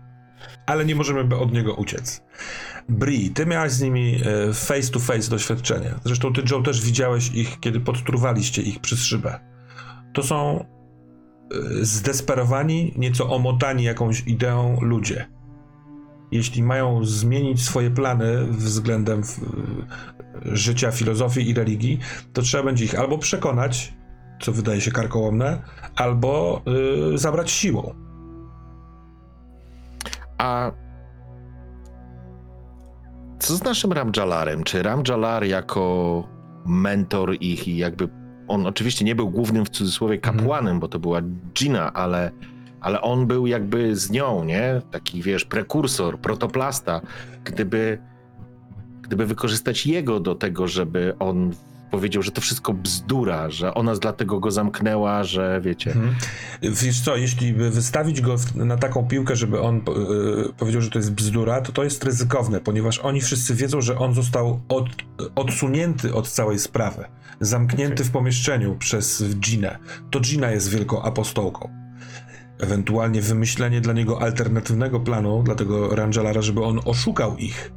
ale nie możemy od niego uciec. Bri, ty miałaś z nimi e, face to face doświadczenie. Zresztą ty, Joe, też widziałeś ich, kiedy podtruwaliście ich przez szybę. To są zdesperowani, nieco omotani jakąś ideą ludzie. Jeśli mają zmienić swoje plany względem w, życia, filozofii i religii, to trzeba będzie ich albo przekonać, co wydaje się karkołomne, albo y, zabrać siłą. A co z naszym Ramjalarem? Czy Ramjalar jako mentor ich i jakby on oczywiście nie był głównym w cudzysłowie Mhm. kapłanem, bo to była Gina, ale, ale on był jakby z nią, nie? Taki wiesz, prekursor, protoplasta. Gdyby, gdyby wykorzystać jego do tego, żeby on powiedział, że to wszystko bzdura, że ona dlatego go zamknęła, że wiecie. Mhm. Wiesz co, jeśli by wystawić go na taką piłkę, żeby on y, powiedział, że to jest bzdura, to to jest ryzykowne, ponieważ oni wszyscy wiedzą, że on został od, odsunięty od całej sprawy, zamknięty Okej. w pomieszczeniu przez Ginę. To Gina jest wielką apostołką. Ewentualnie wymyślenie dla niego alternatywnego planu, dla tego Rangelara, żeby on oszukał ich.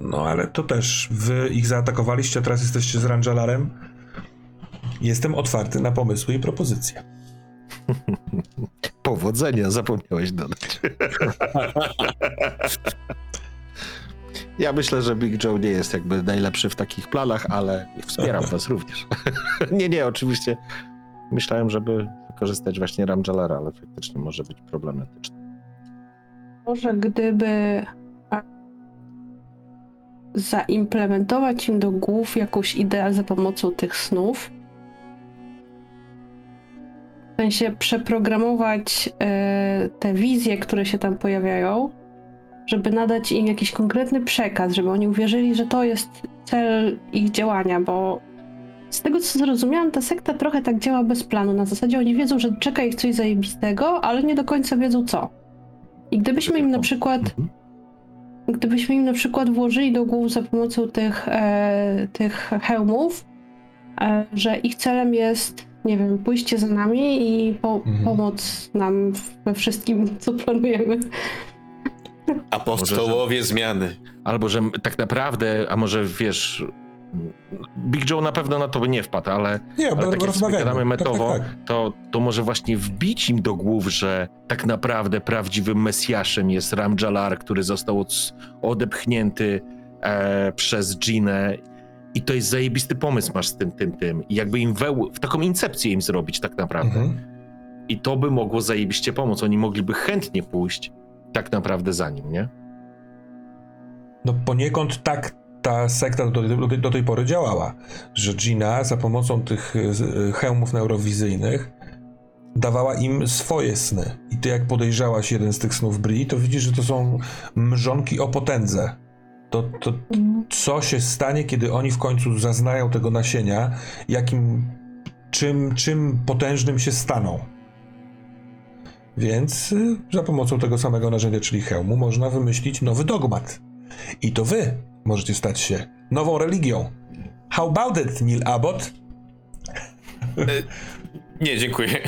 No ale to też, wy ich zaatakowaliście, a teraz jesteście z Rangelarem. Jestem otwarty na pomysły i propozycje. Powodzenia, zapomniałeś dodać. Ja myślę, że Big Joe nie jest jakby najlepszy w takich planach, ale wspieram was również. nie, nie, oczywiście myślałem, żeby wykorzystać właśnie Ramjalera, ale faktycznie może być problematyczne. Może gdyby zaimplementować im do głów jakąś ideę za pomocą tych snów, w sensie przeprogramować e, te wizje, które się tam pojawiają, żeby nadać im jakiś konkretny przekaz, żeby oni uwierzyli, że to jest cel ich działania, bo z tego co zrozumiałam, ta sekta trochę tak działa bez planu. Na zasadzie oni wiedzą, że czeka ich coś zajebistego, ale nie do końca wiedzą co. I gdybyśmy im na przykład Mhm. Gdybyśmy im na przykład włożyli do głów za pomocą tych, e, tych hełmów, e, że ich celem jest, nie wiem, pójście za nami i po, Mhm. pomoc nam we wszystkim, co planujemy. Apostołowie zmiany. Albo że tak naprawdę, a może wiesz, Big Joe na pewno na to by nie wpadł, ale, Nie, ale tak jak metowo, Tak, tak, tak. To, to może właśnie wbić im do głów, że tak naprawdę prawdziwym Mesjaszem jest Ramjalar, który został od, odepchnięty e, przez Ginę i to jest zajebisty pomysł masz z tym, tym, tym. I jakby im w taką incepcję im zrobić tak naprawdę. Mhm. I to by mogło zajebiście pomóc. Oni mogliby chętnie pójść tak naprawdę za nim, nie? No poniekąd tak ta sekta do, do, do tej pory działała, że Gina za pomocą tych z- hełmów neurowizyjnych dawała im swoje sny. I ty jak podejrzałaś jeden z tych snów Bri, to widzisz, że to są mrzonki o potędze. To, to co się stanie, kiedy oni w końcu zaznają tego nasienia, jakim, czym, czym potężnym się staną. Więc y, za pomocą tego samego narzędzia, czyli hełmu, można wymyślić nowy dogmat. I to wy możecie stać się nową religią. How about it, Neil Abbott? Nie, dziękuję.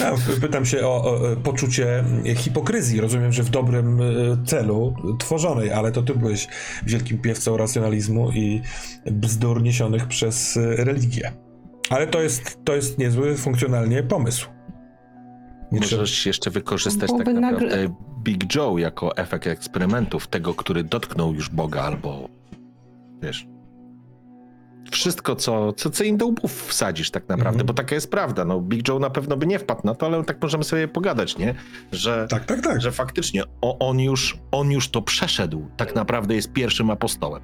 Ja pytam się o, o e, poczucie hipokryzji. Rozumiem, że w dobrym e, celu tworzonej, ale to ty byłeś wielkim piewcą racjonalizmu i bzdur niesionych przez e, religię. Ale to jest, to jest niezły funkcjonalnie pomysł. Nie trzeba... Możesz jeszcze wykorzystać tak naprawdę nagle- Big Joe jako efekt eksperymentów tego, który dotknął już Boga albo wiesz. Wszystko, co, co, co im do łbów wsadzisz tak naprawdę, Mhm. bo taka jest prawda. No, Big Joe na pewno by nie wpadł na to, ale tak możemy sobie pogadać, nie? Że, Tak, tak, tak. że faktycznie o, on, już, on już to przeszedł. Tak naprawdę jest pierwszym apostołem.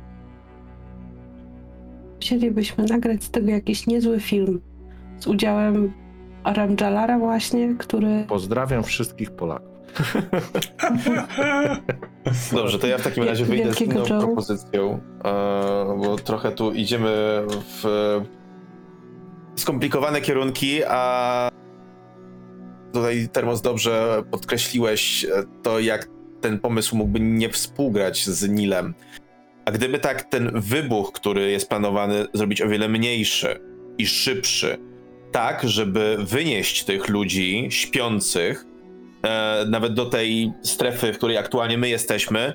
Chcielibyśmy nagrać z tego jakiś niezły film z udziałem Ramjalara właśnie, który... Pozdrawiam wszystkich Polaków. Dobrze, to ja w takim razie wyjdę z inną Joe. propozycją, e, bo trochę tu idziemy w skomplikowane kierunki, a tutaj Termos dobrze podkreśliłeś e, to, jak ten pomysł mógłby nie współgrać z Nilem. A gdyby tak ten wybuch, który jest planowany, zrobić o wiele mniejszy i szybszy, tak, żeby wynieść tych ludzi śpiących e, nawet do tej strefy, w której aktualnie my jesteśmy,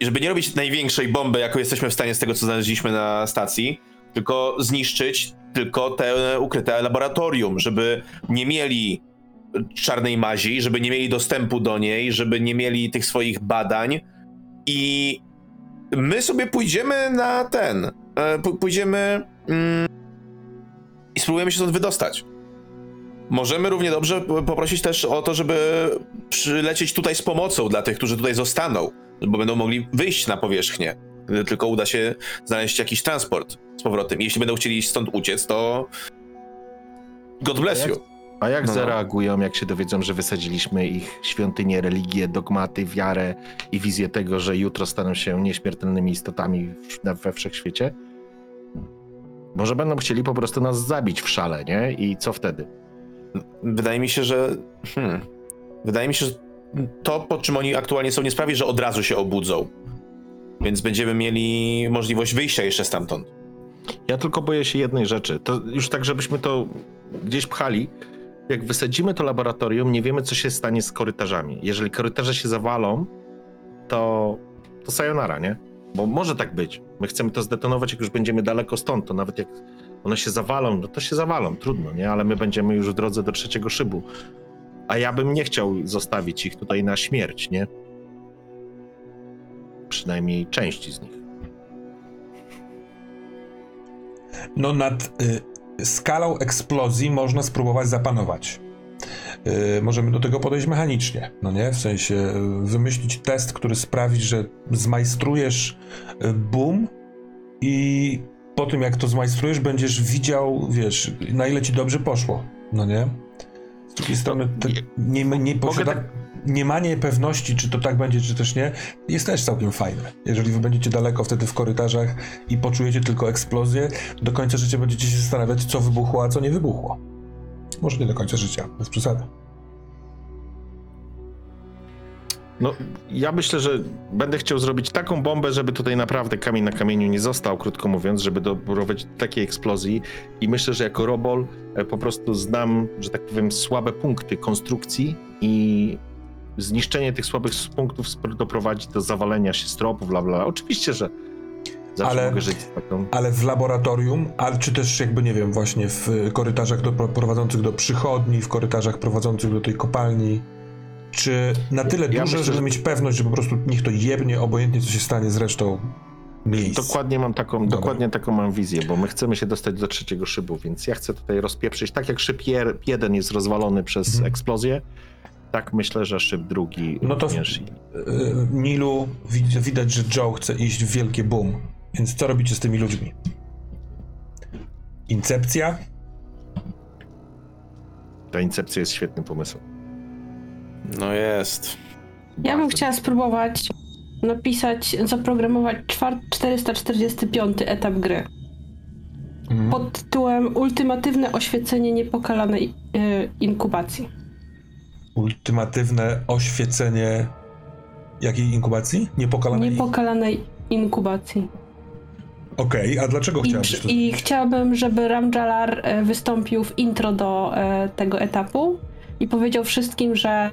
i żeby nie robić największej bomby, jaką jesteśmy w stanie z tego, co znaleźliśmy na stacji, tylko zniszczyć tylko te ukryte laboratorium, żeby nie mieli czarnej mazi, żeby nie mieli dostępu do niej, żeby nie mieli tych swoich badań. I my sobie pójdziemy na ten, e, pójdziemy mm, i spróbujemy się stąd wydostać. Możemy równie dobrze poprosić też o to, żeby przylecieć tutaj z pomocą dla tych, którzy tutaj zostaną, bo będą mogli wyjść na powierzchnię. Gdy tylko uda się znaleźć jakiś transport z powrotem. Jeśli będą chcieli stąd uciec, to God bless you. A jak No. zareagują, jak się dowiedzą, że wysadziliśmy ich świątynię, religię, dogmaty, wiarę i wizję tego, że jutro staną się nieśmiertelnymi istotami we wszechświecie? Może będą chcieli po prostu nas zabić w szale, nie? I co wtedy? Wydaje mi się, że. Hmm, wydaje mi się, że to, po czym oni aktualnie są, nie sprawi, że od razu się obudzą. Więc będziemy mieli możliwość wyjścia jeszcze stamtąd. Ja tylko boję się jednej rzeczy. To już tak, żebyśmy to gdzieś pchali. Jak wysadzimy to laboratorium, nie wiemy, co się stanie z korytarzami. Jeżeli korytarze się zawalą, to, to sayonara, nie? Bo może tak być. My chcemy to zdetonować, jak już będziemy daleko stąd, to nawet jak one się zawalą, no to się zawalą, trudno, nie? Ale my będziemy już w drodze do trzeciego szybu. A ja bym nie chciał zostawić ich tutaj na śmierć, nie? Przynajmniej części z nich. No nad y, skalą eksplozji można spróbować zapanować. Y, możemy do tego podejść mechanicznie, no nie? W sensie y, wymyślić test, który sprawi, że zmajstrujesz y, boom i po tym jak to zmajstrujesz, będziesz widział, wiesz, na ile ci dobrze poszło, no nie? Z drugiej strony nie, nie, posiada, tak- nie manie pewności, czy to tak będzie, czy też nie, jest też całkiem fajne. Jeżeli wy będziecie daleko wtedy w korytarzach i poczujecie tylko eksplozję, do końca życia będziecie się zastanawiać, co wybuchło, a co nie wybuchło. Może nie do końca życia, bez przesady. No, ja myślę, że będę chciał zrobić taką bombę, żeby tutaj naprawdę kamień na kamieniu nie został, krótko mówiąc, żeby doprowadzić do takiej eksplozji. I myślę, że jako robol e, po prostu znam, że tak powiem, słabe punkty konstrukcji i zniszczenie tych słabych punktów doprowadzi do zawalenia się stropów, bla, bla. Oczywiście, że zawsze Ale- mogę żyć z taką... Ale w laboratorium, ale czy też jakby, nie wiem, właśnie w korytarzach do, prowadzących do przychodni, w korytarzach prowadzących do tej kopalni, czy na tyle Ja duże, myślę, żeby że- mieć pewność, że po prostu niech to jebnie, obojętnie co się stanie z resztą miejsc. Dokładnie mam taką, Dobra. dokładnie taką mam wizję, bo my chcemy się dostać do trzeciego szybu, więc ja chcę tutaj rozpieprzyć, tak jak szyb je- jeden jest rozwalony przez Mhm. eksplozję, tak myślę, że szyb drugi No to- również. I- Y, Nilu, wid- widać, że Joe chce iść w wielkie boom, więc co robicie z tymi ludźmi? Incepcja? Ta incepcja jest świetnym pomysłem. No jest. Ja bym chciała spróbować napisać, zaprogramować czwar- 445 etap gry Mhm. pod tytułem Ultimatywne oświecenie niepokalanej e, inkubacji. Ultimatywne oświecenie jakiej inkubacji? Niepokalanej? Niepokalanej inkubacji. Okej, a dlaczego I, chciałabyś to I chciałabym, żeby Ramjalar e, wystąpił w intro do e, tego etapu i powiedział wszystkim, że e,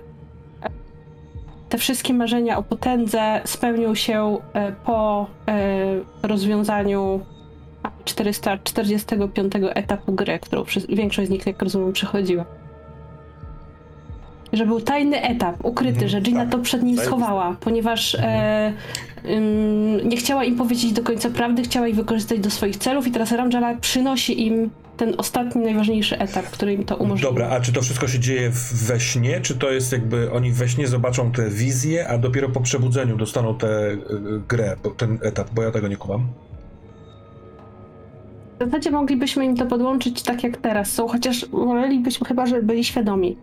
te wszystkie marzenia o potędze spełnią się po rozwiązaniu 445 etapu gry, którą większość z nich, jak rozumiem, przechodziła. Że był tajny etap, ukryty, Mhm, że Gina tak. to przed nim schowała, ponieważ e, ym, nie chciała im powiedzieć do końca prawdy, chciała ich wykorzystać do swoich celów i teraz Ramjala przynosi im ten ostatni, najważniejszy etap, który im to umożliwia. Dobra, a czy to wszystko się dzieje we śnie, czy to jest jakby oni we śnie zobaczą tę wizję, a dopiero po przebudzeniu dostaną tę y, grę, bo- ten etap, bo ja tego nie kumam. W zasadzie moglibyśmy im to podłączyć tak jak teraz są, chociaż wolelibyśmy chyba, żeby byli świadomi,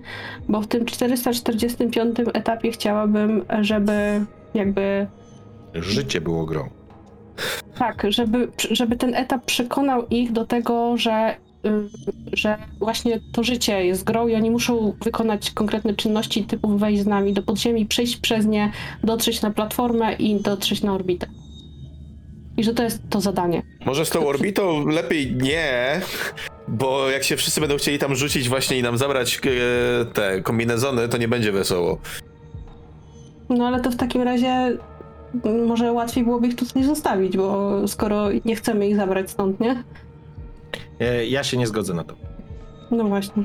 bo w tym 445 etapie chciałabym, żeby jakby Życie było grą. Tak, żeby, żeby ten etap przekonał ich do tego, że, y, że właśnie to życie jest grą i oni muszą wykonać konkretne czynności typu wejść z nami do podziemi, przejść przez nie, dotrzeć na platformę i dotrzeć na orbitę. I że to jest to zadanie. Może z tą orbitą lepiej nie, bo jak się wszyscy będą chcieli tam rzucić właśnie i nam zabrać e, te kombinezony, to nie będzie wesoło. No ale to w takim razie mm, może łatwiej byłoby ich tutaj zostawić, bo skoro nie chcemy ich zabrać stąd, nie? E, Ja się nie zgodzę na to. No właśnie.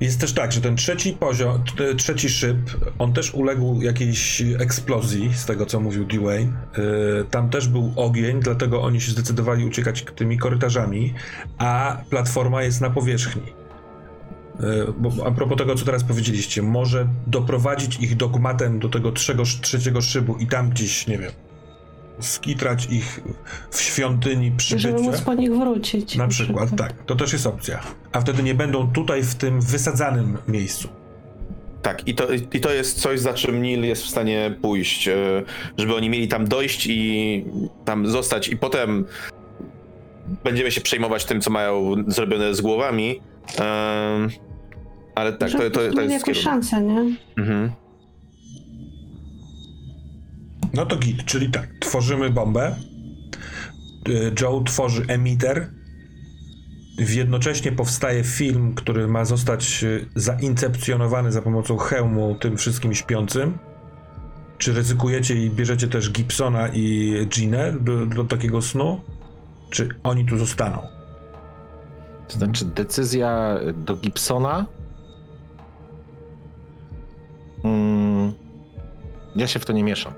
Jest też tak, że ten trzeci poziom, trzeci szyb, on też uległ jakiejś eksplozji, z tego co mówił Dwayne. Yy, tam też był ogień, dlatego oni się zdecydowali uciekać tymi korytarzami, a platforma jest na powierzchni. Yy, bo a propos tego, co teraz powiedzieliście, może doprowadzić ich dogmatem do tego trzego, trzeciego szybu i tam gdzieś, nie wiem, skitrać ich w świątyni Żeby przybycia. móc po nich wrócić. Na przykład, tak. To też jest opcja. A wtedy nie będą tutaj w tym wysadzanym miejscu. Tak, i to, i to jest coś, za czym Neil jest w stanie pójść, e, żeby oni mieli tam dojść i tam zostać i potem będziemy się przejmować tym, co mają zrobione z głowami. Em, ale tak, to, to, to, jest jakąś szansę, nie? Mhm. No to git, czyli tak, tworzymy bombę. Y, Joe tworzy emiter. Jednocześnie powstaje film, który ma zostać y, zaincepcjonowany za pomocą hełmu tym wszystkim śpiącym. Czy ryzykujecie i bierzecie też Gibsona i Ginę do, do takiego snu? Czy oni tu zostaną? To znaczy decyzja do Gibsona. Mm, ja się w to nie mieszam.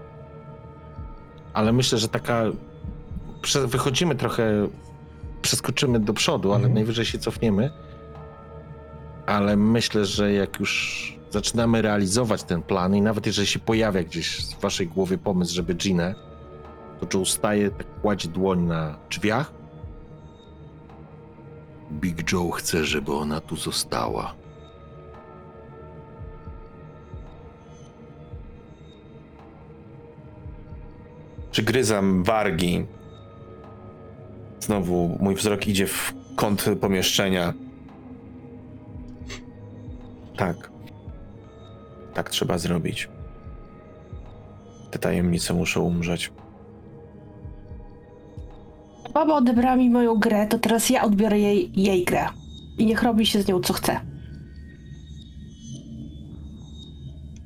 Ale myślę, że taka. Wychodzimy trochę, przeskoczymy do przodu, ale Mhm. najwyżej się cofniemy. Ale myślę, że jak już zaczynamy realizować ten plan, i nawet jeżeli się pojawia gdzieś w waszej głowie pomysł, żeby Ginę, to Joe staje, tak kładzie dłoń na drzwiach Big Joe chce, żeby ona tu została. Przygryzam wargi. Znowu mój wzrok idzie w kąt pomieszczenia. Tak. Tak trzeba zrobić. Te tajemnice muszą umrzeć. Baba odebrała mi moją grę, to teraz ja odbiorę jej, jej grę. I niech robi się z nią co chce.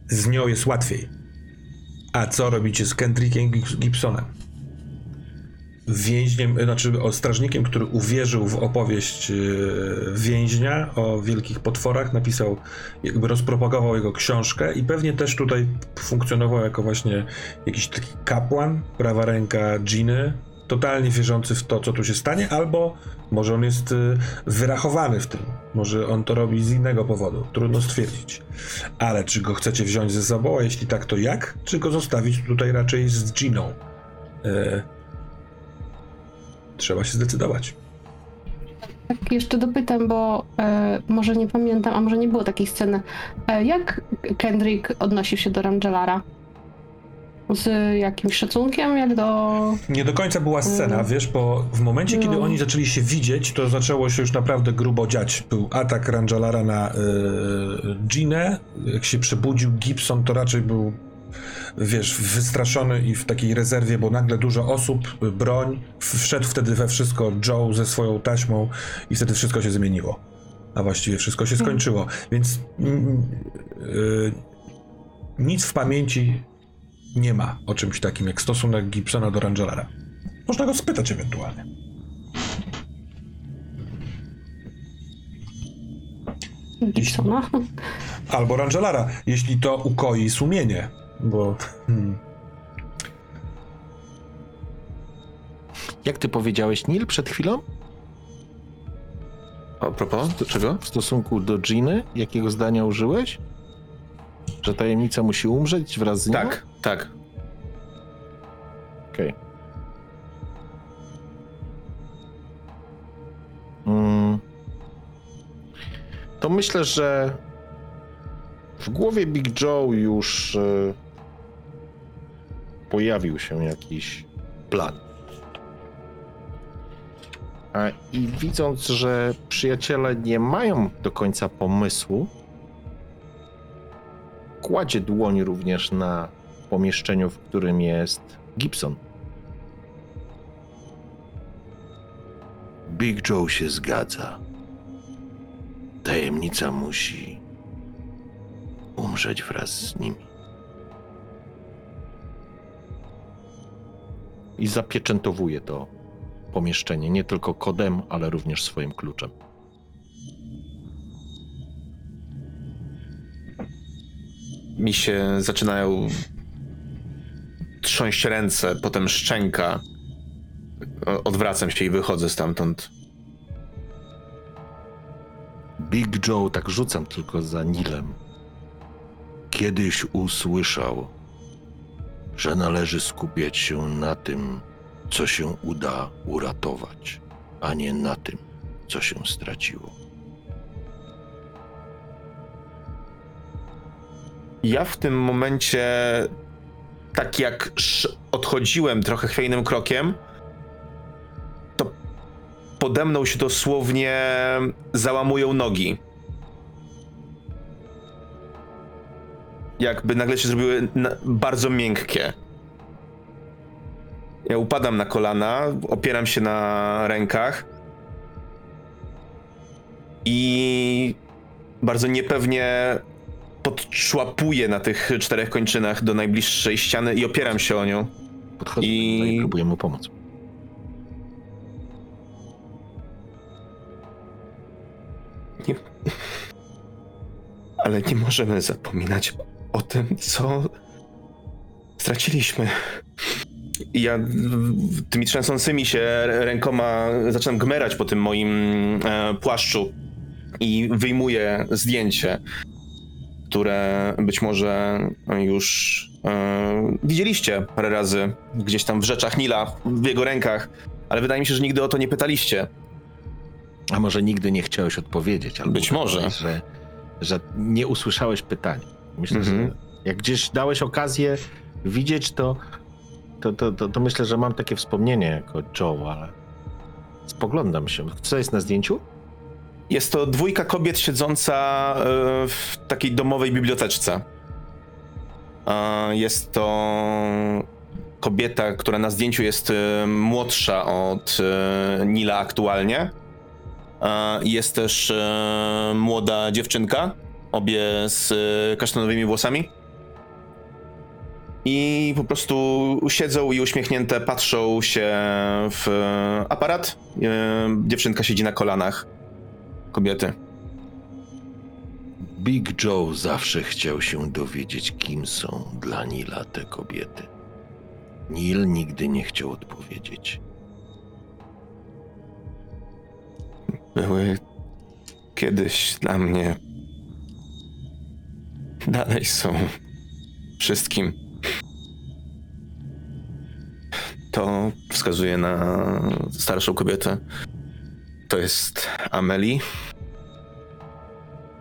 Z nią jest łatwiej. A co robicie z Kendrickiem Gib- Gibsonem? Więźniem, znaczy o strażnikiem, który uwierzył w opowieść e, więźnia o wielkich potworach, napisał, jakby rozpropagował jego książkę i pewnie też tutaj funkcjonował jako właśnie jakiś taki kapłan, prawa ręka Giny, totalnie wierzący w to, co tu się stanie, albo może on jest e, wyrachowany w tym, może on to robi z innego powodu, trudno stwierdzić. Ale czy go chcecie wziąć ze sobą, a jeśli tak, to jak? Czy go zostawić tutaj raczej z Giną? E... Trzeba się zdecydować. Tak, jeszcze dopytam, bo e, może nie pamiętam, a może nie było takiej sceny. E, jak Kendrick odnosił się do Rangelara? Z jakimś szacunkiem, jak do... Nie do końca była scena, Mm. wiesz, bo w momencie, kiedy No. oni zaczęli się widzieć, to zaczęło się już naprawdę grubo dziać. Był atak Rangelara na y, Ginę. Jak się przebudził Gibson, to raczej był, wiesz, wystraszony i w takiej rezerwie, bo nagle dużo osób, y, broń. Wszedł wtedy we wszystko Joe ze swoją taśmą i wtedy wszystko się zmieniło. A właściwie wszystko się skończyło. Więc mm, y, nic w pamięci nie ma o czymś takim jak stosunek Gibsona do Rangelara. Można go spytać ewentualnie. Gibsona? Albo Rangelara, jeśli to ukoi sumienie, bo... Hmm, Jak ty powiedziałeś, Neil, przed chwilą? A propos, czego? W stosunku do Giny? Jakiego zdania użyłeś? Że tajemnica musi umrzeć wraz z nią? Tak, tak. Okej. Mm. To myślę, że w głowie Big Joe już e, pojawił się jakiś plan. A, I widząc, że przyjaciele nie mają do końca pomysłu, kładzie dłoń również na pomieszczeniu, w którym jest Gibson. Big Joe się zgadza. Tajemnica musi umrzeć wraz z nimi. i zapieczętowuje to pomieszczenie nie tylko kodem, ale również swoim kluczem. Mi się zaczynają trząść ręce, potem szczęka. Odwracam się i wychodzę stamtąd. Big Joe tak Rzucam tylko za Nilem. kiedyś usłyszał, że należy skupiać się na tym, co się uda uratować, a nie na tym, co się straciło. Ja w tym momencie, tak jak odchodziłem trochę chwiejnym krokiem, to pode mną się dosłownie załamują nogi. Jakby nagle się zrobiły bardzo miękkie. Ja upadam na kolana, opieram się na rękach i bardzo niepewnie podczłapuję na tych czterech kończynach do najbliższej ściany i opieram się o nią. Podchodzę I- I... próbuję mu pomóc. Nie... Ale nie możemy zapominać o tym, co straciliśmy. I ja tymi trzęsącymi się rękoma zaczynam gmerać po tym moim e, płaszczu i wyjmuję zdjęcie, które być może już e, widzieliście parę razy gdzieś tam w rzeczach Nila, w jego rękach, ale wydaje mi się, że nigdy o to nie pytaliście. A może nigdy nie chciałeś odpowiedzieć, albo Być może. Że, że nie usłyszałeś pytania. Myślę, Mhm. że jak gdzieś dałeś okazję widzieć, to, to, to, to, to myślę, że mam takie wspomnienie jako Joe, ale spoglądam się. Co jest na zdjęciu? Jest to dwójka kobiet siedząca e, w takiej domowej biblioteczce. E, Jest to kobieta, która na zdjęciu jest e, młodsza od Nila aktualnie. Jest też młoda dziewczynka, obie z kasztanowymi włosami. I po prostu siedzą i uśmiechnięte patrzą się w aparat. Dziewczynka siedzi na kolanach kobiety. Big Joe zawsze chciał się dowiedzieć, kim są dla Nila te kobiety. Neil nigdy nie chciał odpowiedzieć. były kiedyś dla mnie. Dalej są wszystkim. To wskazuje na starszą kobietę. To jest Amelie.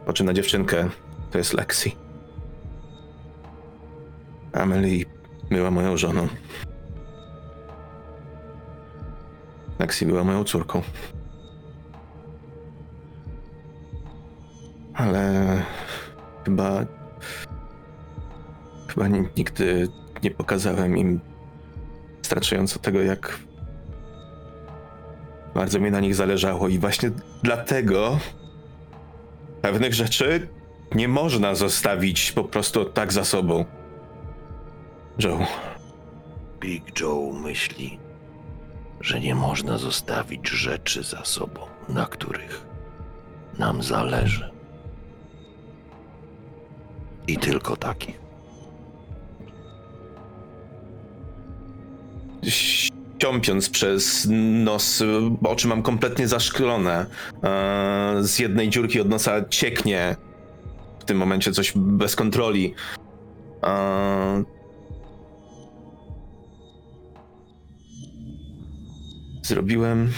Po czym na dziewczynkę to jest Lexi. Amelie była moją żoną. Lexi była moją córką. Ale chyba. Chyba ni- nigdy nie pokazałem im wystarczająco tego, jak bardzo mi na nich zależało. I właśnie dlatego pewnych rzeczy nie można zostawić po prostu tak za sobą. Joe, Big Joe myśli, że nie można zostawić rzeczy za sobą, na których nam zależy. I tylko takich. Ściąpiąc przez nos, oczy mam kompletnie zaszklone. E, Z jednej dziurki od nosa cieknie w tym momencie coś bez kontroli. E, Zrobiłem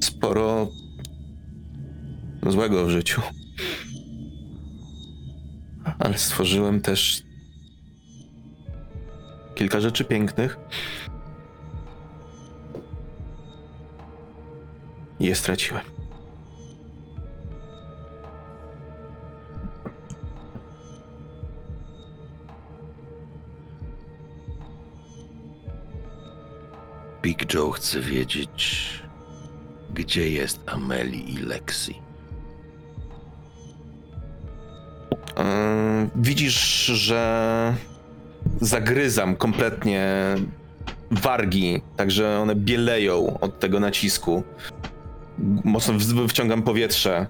sporo złego w życiu. Ale stworzyłem też kilka rzeczy pięknych. I je straciłem. Big Joe chce wiedzieć, gdzie jest Amelie i Lexi. Yy, widzisz, że zagryzam kompletnie wargi, także one bieleją od tego nacisku. Mocno wciągam powietrze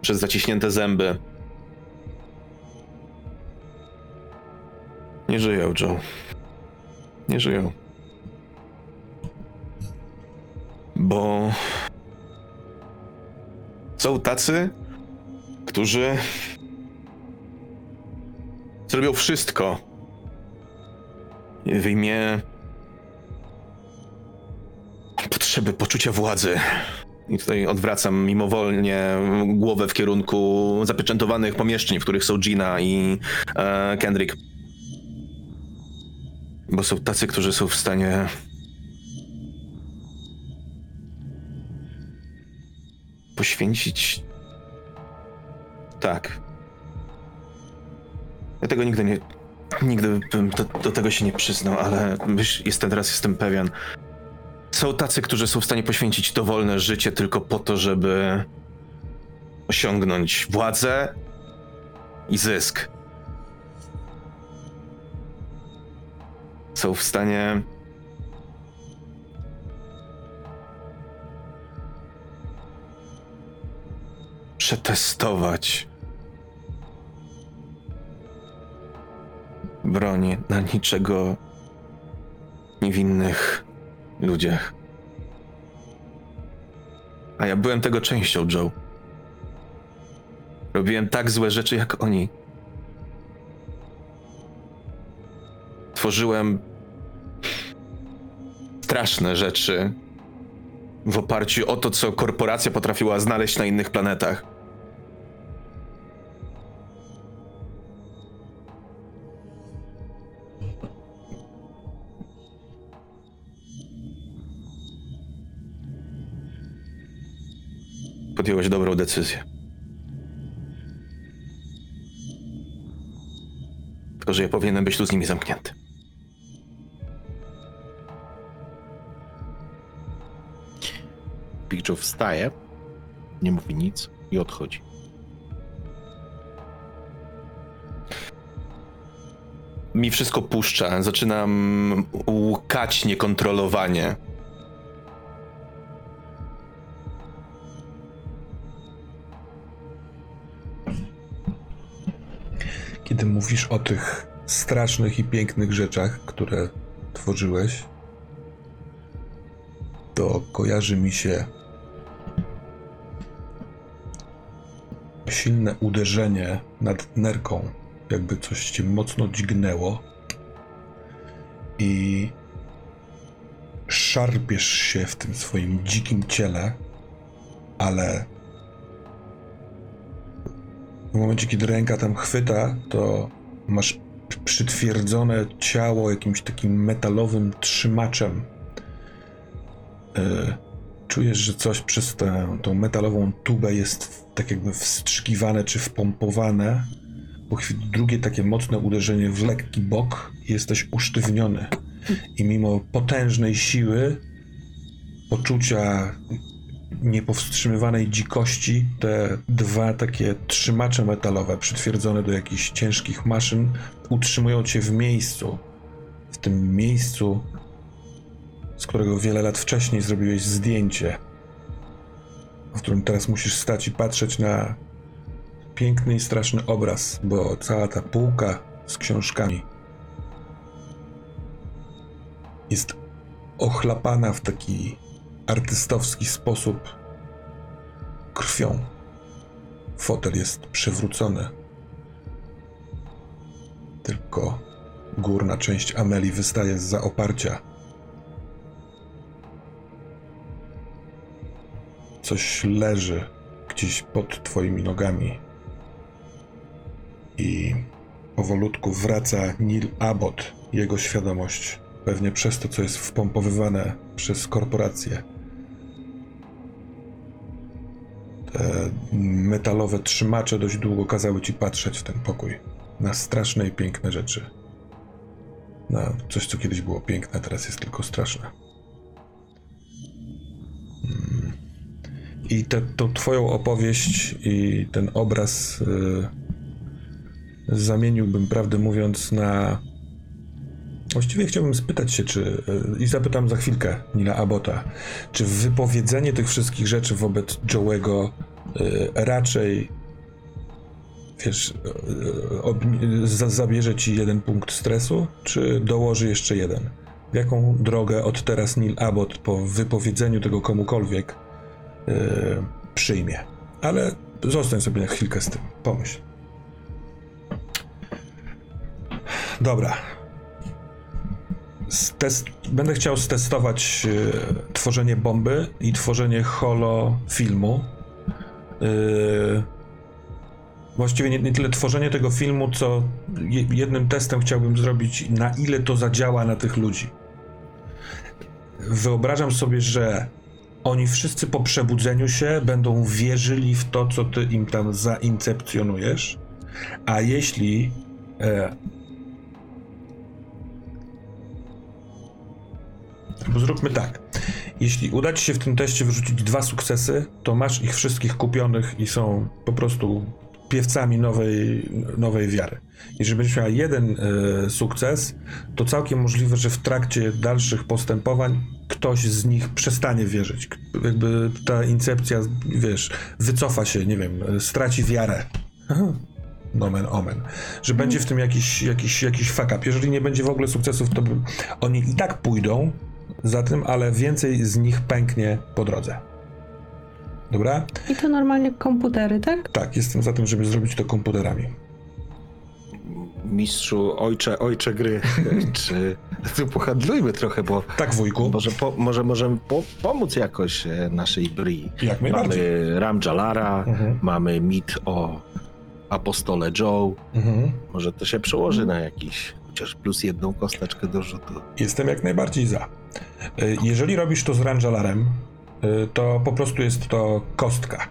przez zaciśnięte zęby. Nie żyją, Joe. Nie żyją. Bo są tacy, którzy zrobią wszystko w imię potrzeby poczucia władzy. I tutaj odwracam mimowolnie głowę w kierunku zapieczętowanych pomieszczeń, w których są Gina i e, Kendrick. Bo są tacy, którzy są w stanie poświęcić. Tak. Ja tego nigdy nie. Nigdy bym do, do tego się nie przyznał, ale myśl, jestem teraz jestem pewien. Są tacy, którzy są w stanie poświęcić dowolne życie tylko po to, żeby osiągnąć władzę i zysk. Są w stanie przetestować broni na niczego niewinnych ludziach. A ja byłem tego częścią, Joe. Robiłem tak złe rzeczy jak oni. Tworzyłem straszne rzeczy w oparciu o to, co korporacja potrafiła znaleźć na innych planetach. Podjąłeś dobrą decyzję. że ja powinienem być tu z nimi zamknięty. Pikachu wstaje, nie mówi nic i odchodzi. Mi wszystko puszcza, zaczynam łkać niekontrolowanie. Kiedy mówisz o tych strasznych i pięknych rzeczach, które tworzyłeś, to kojarzy mi się silne uderzenie nad nerką, jakby coś cię mocno dźgnęło i szarpiesz się w tym swoim dzikim ciele, ale momencie, kiedy ręka tam chwyta, to masz przytwierdzone ciało jakimś takim metalowym trzymaczem. Yy, czujesz, że coś przez tę tą metalową tubę jest tak jakby wstrzykiwane czy wpompowane. Po chwili drugie takie mocne uderzenie w lekki bok jesteś usztywniony. I mimo potężnej siły, poczucia niepowstrzymywanej dzikości te dwa takie trzymacze metalowe przytwierdzone do jakichś ciężkich maszyn utrzymują cię w miejscu. W tym miejscu, z którego wiele lat wcześniej zrobiłeś zdjęcie, w którym teraz musisz stać i patrzeć na piękny i straszny obraz, bo cała ta półka z książkami jest ochlapana w taki artystowski sposób krwią. Fotel jest przewrócony. Tylko górna część Ameli wystaje z oparcia. Coś leży gdzieś pod twoimi nogami. I powolutku wraca Neil Abbott, jego świadomość. Pewnie przez to, co jest wpompowywane przez korporacje. Te metalowe trzymacze dość długo kazały ci patrzeć w ten pokój. Na straszne i piękne rzeczy. Na coś, co kiedyś było piękne, teraz jest tylko straszne. Mm. I tę twoją opowieść i ten obraz y, zamieniłbym, prawdę mówiąc, na Właściwie chciałbym spytać się, czy i zapytam za chwilkę Nila Abota, czy wypowiedzenie tych wszystkich rzeczy wobec Joe'ego y, raczej wiesz, y, ob- za- zabierze ci jeden punkt stresu, czy dołoży jeszcze jeden? Jaką drogę od teraz Neil Abbott po wypowiedzeniu tego komukolwiek y, przyjmie? Ale zostań sobie na chwilkę z tym, pomyśl. Dobra, Będę chciał stestować e, tworzenie bomby i tworzenie holofilmu. Yy, właściwie nie, nie tyle tworzenie tego filmu, co je, jednym testem chciałbym zrobić, na ile to zadziała na tych ludzi. Wyobrażam sobie, że oni wszyscy po przebudzeniu się będą wierzyli w to, co ty im tam zaincepcjonujesz, a jeśli e, Bo zróbmy tak. Jeśli uda ci się w tym teście wyrzucić dwa sukcesy, to masz ich wszystkich kupionych i są po prostu piewcami nowej, nowej wiary. Jeżeli będziesz miał jeden e, sukces, to całkiem możliwe, że w trakcie dalszych postępowań ktoś z nich przestanie wierzyć. Jakby ta incepcja, wiesz, wycofa się, nie wiem, straci wiarę. Aha. Nomen omen. Że będzie w tym jakiś, jakiś, jakiś fuck up. Jeżeli nie będzie w ogóle sukcesów, to oni i tak pójdą za tym, ale więcej z nich pęknie po drodze. Dobra? I to normalnie komputery, tak? Tak, jestem za tym, żeby zrobić to komputerami. Mistrzu, ojcze, ojcze gry, czy tu pohandlujmy trochę, bo Tak, wujku? może, po, może możemy po, pomóc jakoś e, naszej Bri. Jak najbardziej. Mamy Ram Jalara, Mhm. mamy mit o apostole Joe. Mhm. Może to się przełoży na jakiś, chociaż plus jedną kosteczkę do rzutu. Jestem jak najbardziej za. Y, Jeżeli robisz to z Rangelarem, y, to po prostu jest to kostka.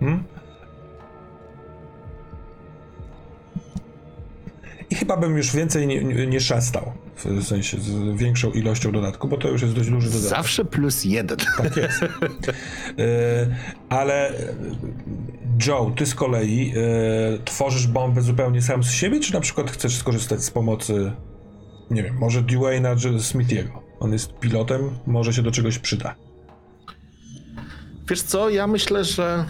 Hmm? I chyba bym już więcej nie, nie, szastał. W sensie z większą ilością dodatku, bo to już jest dość duży dodatek. Zawsze plus jeden. Tak jest. E, ale e, Joe, ty z kolei e, tworzysz bombę zupełnie sam z siebie, czy na przykład chcesz skorzystać z pomocy, nie wiem, może Dwayna czy Smithiego? On jest pilotem, może się do czegoś przyda. Wiesz co, ja myślę, że.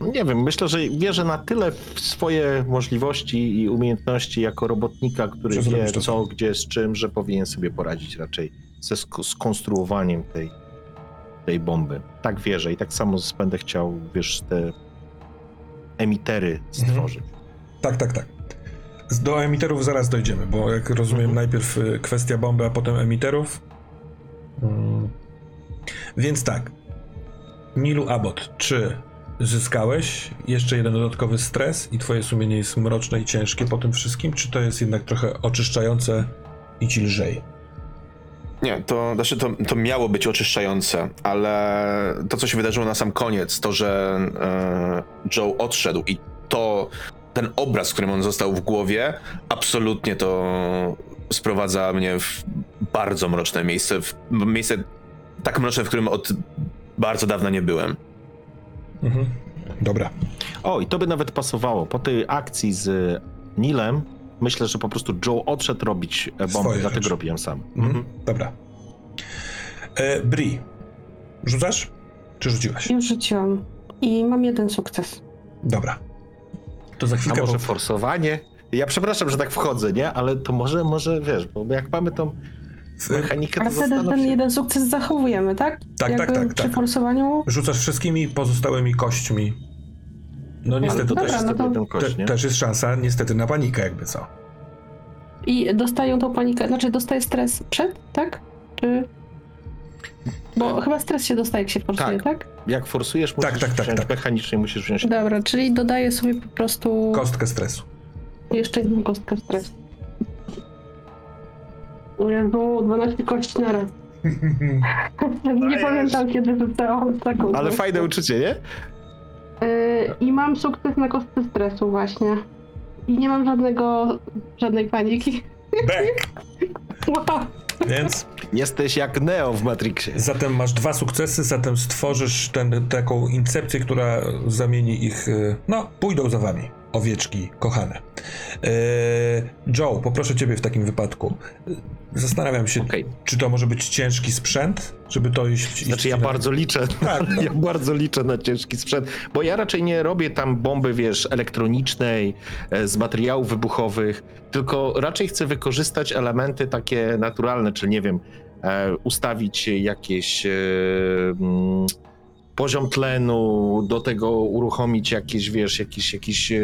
Nie wiem, myślę, że wierzę na tyle w swoje możliwości i umiejętności jako robotnika, który Że wie co, gdzie, z czym, że powinien sobie poradzić raczej ze sk- skonstruowaniem tej, tej bomby. Tak wierzę i tak samo będę chciał, wiesz, te emitery stworzyć. Tak, tak, tak. Do emiterów zaraz dojdziemy, bo jak rozumiem, najpierw y, kwestia bomby, a potem emiterów. Mm. Więc tak. Nilu Abbott, czy zyskałeś jeszcze jeden dodatkowy stres i twoje sumienie jest mroczne i ciężkie po tym wszystkim, czy to jest jednak trochę oczyszczające i ci lżej? Nie, to, znaczy to, to miało być oczyszczające, ale to, co się wydarzyło na sam koniec, to, że e, Joe odszedł i to, ten obraz, którym on został w głowie, absolutnie to sprowadza mnie w bardzo mroczne miejsce, w miejsce tak mroczne, w którym od bardzo dawna nie byłem. Mhm. Dobra. O, i to by nawet pasowało. Po tej akcji z Nilem, myślę, że po prostu Joe odszedł robić e, bomby, Swoje dlatego rzeczy. robiłem sam. Mhm. Dobra. E, Bri, rzucasz? Czy rzuciłaś? Już rzuciłam. I mam jeden sukces. Dobra. To za A chwilkę... może po- forsowanie? Ja przepraszam, że tak wchodzę, nie? Ale to może, może wiesz, bo jak mamy tą mechanikę, Ale to ten jeden sukces zachowujemy, tak? Tak, Jakby tak, tak, Przy tak. forsowaniu Rzucasz wszystkimi pozostałymi kośćmi. No niestety to Dobra, też jest no to- kość, te, też jest szansa niestety na panikę jakby co. i dostają tą panikę, znaczy dostaje stres przed, tak? Czy... Bo chyba stres się dostaje, jak się forsuje, Tak. tak? Jak forsujesz, musisz Tak, tak, tak, wziąć tak. mechanicznie, musisz wziąć... Dobra, czyli dodaję sobie po prostu Kostkę stresu. jeszcze jedną kostkę stresu. Jezu, 12 kości na raz. nie pamiętam kiedy rzucałam taką Ale fajne uczucie, nie? Yy, I mam sukces na kostce stresu właśnie. I nie mam żadnego, żadnej paniki. Bang! Wow. Więc Jesteś jak Neo w Matrixie. zatem masz dwa sukcesy, zatem stworzysz ten, taką incepcję, która zamieni ich, y, no, pójdą za wami. Owieczki kochane. Yy, Joe, poproszę ciebie w takim wypadku. Zastanawiam się, Okej. czy to może być ciężki sprzęt, żeby to iść... iść Znaczy ja na- bardzo liczę, Tak, no. ja bardzo liczę na ciężki sprzęt, bo ja raczej nie robię tam bomby, wiesz, elektronicznej, e, z materiałów wybuchowych, tylko raczej chcę wykorzystać elementy takie naturalne, czyli nie wiem, e, ustawić jakieś e, mm, poziom tlenu, do tego uruchomić jakieś, wiesz, jakieś, jakieś e,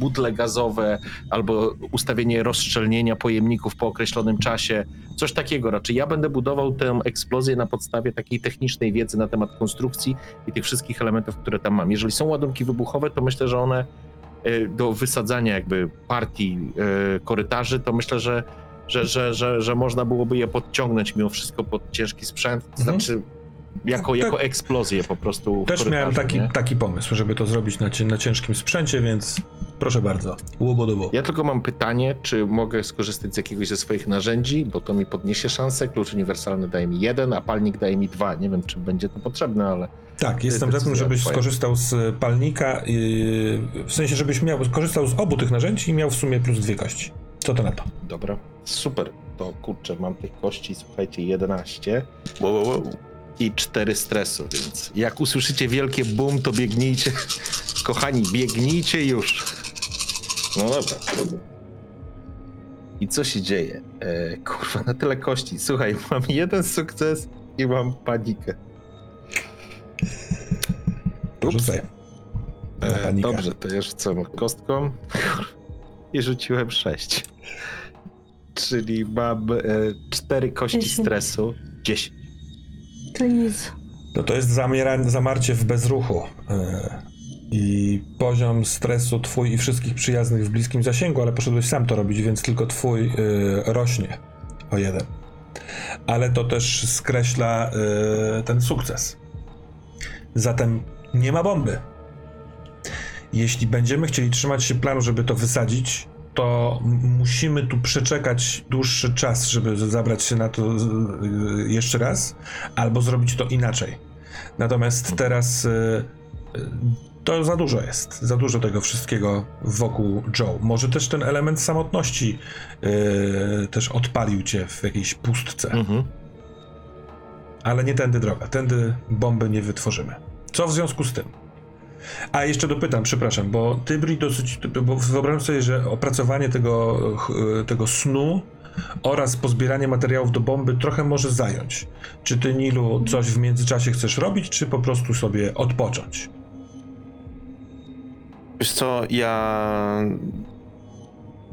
butle gazowe, albo ustawienie rozszczelnienia pojemników po określonym czasie, coś takiego raczej. Ja będę budował tę eksplozję na podstawie takiej technicznej wiedzy na temat konstrukcji i tych wszystkich elementów, które tam mam. Jeżeli są ładunki wybuchowe, to myślę, że one e, do wysadzania jakby partii e, korytarzy, to myślę, że, że, że, że, że można byłoby je podciągnąć mimo wszystko pod ciężki sprzęt, Mhm. Jako, Tak. jako eksplozję po prostu Też miałem taki, nie? taki pomysł, żeby to zrobić na, na ciężkim sprzęcie, więc proszę bardzo. Łubo Ja tylko mam pytanie, czy mogę skorzystać z jakiegoś ze swoich narzędzi, bo to mi podniesie szansę. Klucz uniwersalny daje mi jeden, a palnik daje mi dwa. Nie wiem, czy będzie to potrzebne, ale Tak, jestem za tym, żebyś twoja. skorzystał z palnika, yy, w sensie, żebyś miał, skorzystał z obu tych narzędzi i miał w sumie plus dwie kości. Co to na to? dobra. Super. To kurczę, mam tych kości, słuchajcie, 11 Wow, wow, wow. I 4 stresu, więc jak usłyszycie wielkie boom, to biegnijcie. Kochani, biegnijcie już. No dobra. I co się dzieje? E, kurwa, na tyle kości. Słuchaj, mam jeden sukces i mam panikę. Ups. E, dobrze, to ja rzucam kostką i rzuciłem 6. Czyli mam e, 4 kości stresu. 10. To. No to jest zamiera, zamarcie w bezruchu. Yy, I poziom stresu twój i wszystkich przyjaznych w bliskim zasięgu, ale poszedłeś sam to robić, więc tylko twój yy, rośnie o jeden. Ale to też skreśla yy, ten sukces. Zatem nie ma bomby. Jeśli będziemy chcieli trzymać się planu, żeby to wysadzić, to musimy tu przeczekać dłuższy czas, żeby zabrać się na to y, jeszcze raz, albo zrobić to inaczej. Natomiast teraz y, y, to za dużo jest. Za dużo tego wszystkiego wokół Joe. Może też ten element samotności też odpalił cię w jakiejś pustce. Mhm. Ale nie tędy droga. Tędy bomby nie wytworzymy. Co w związku z tym? A jeszcze dopytam, przepraszam, bo ty Bri dosyć, bo wyobrażam sobie, że opracowanie tego, ch- tego snu oraz pozbieranie materiałów do bomby trochę może zająć. Czy ty, Nilu, coś w międzyczasie chcesz robić, czy po prostu sobie odpocząć? Wiesz co, ja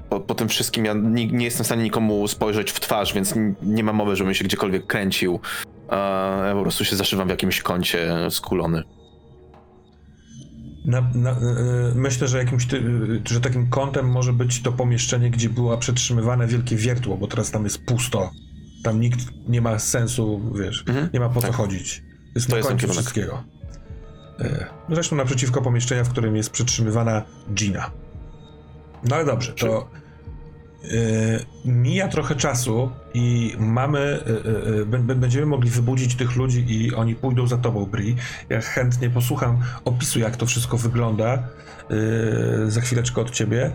po, po tym wszystkim ja nie, nie jestem w stanie nikomu spojrzeć w twarz, więc n- nie mam mowy, żebym się gdziekolwiek kręcił. A ja po prostu się zaszywam w jakimś kącie skulony. Na, na, e, myślę, że jakimś ty, że takim kątem może być to pomieszczenie, gdzie było przetrzymywane wielkie wiertło, bo teraz tam jest pusto. Tam nikt nie ma sensu, wiesz, Mhm, nie ma po co tak. chodzić. Jest To na jest końcu kierunek. wszystkiego. E, Zresztą naprzeciwko pomieszczenia, w którym jest przetrzymywana Gina. No ale dobrze, to mija trochę czasu i mamy, b- b- będziemy mogli wybudzić tych ludzi i oni pójdą za tobą, Bri. Ja chętnie posłucham opisu, jak to wszystko wygląda za chwileczkę od ciebie,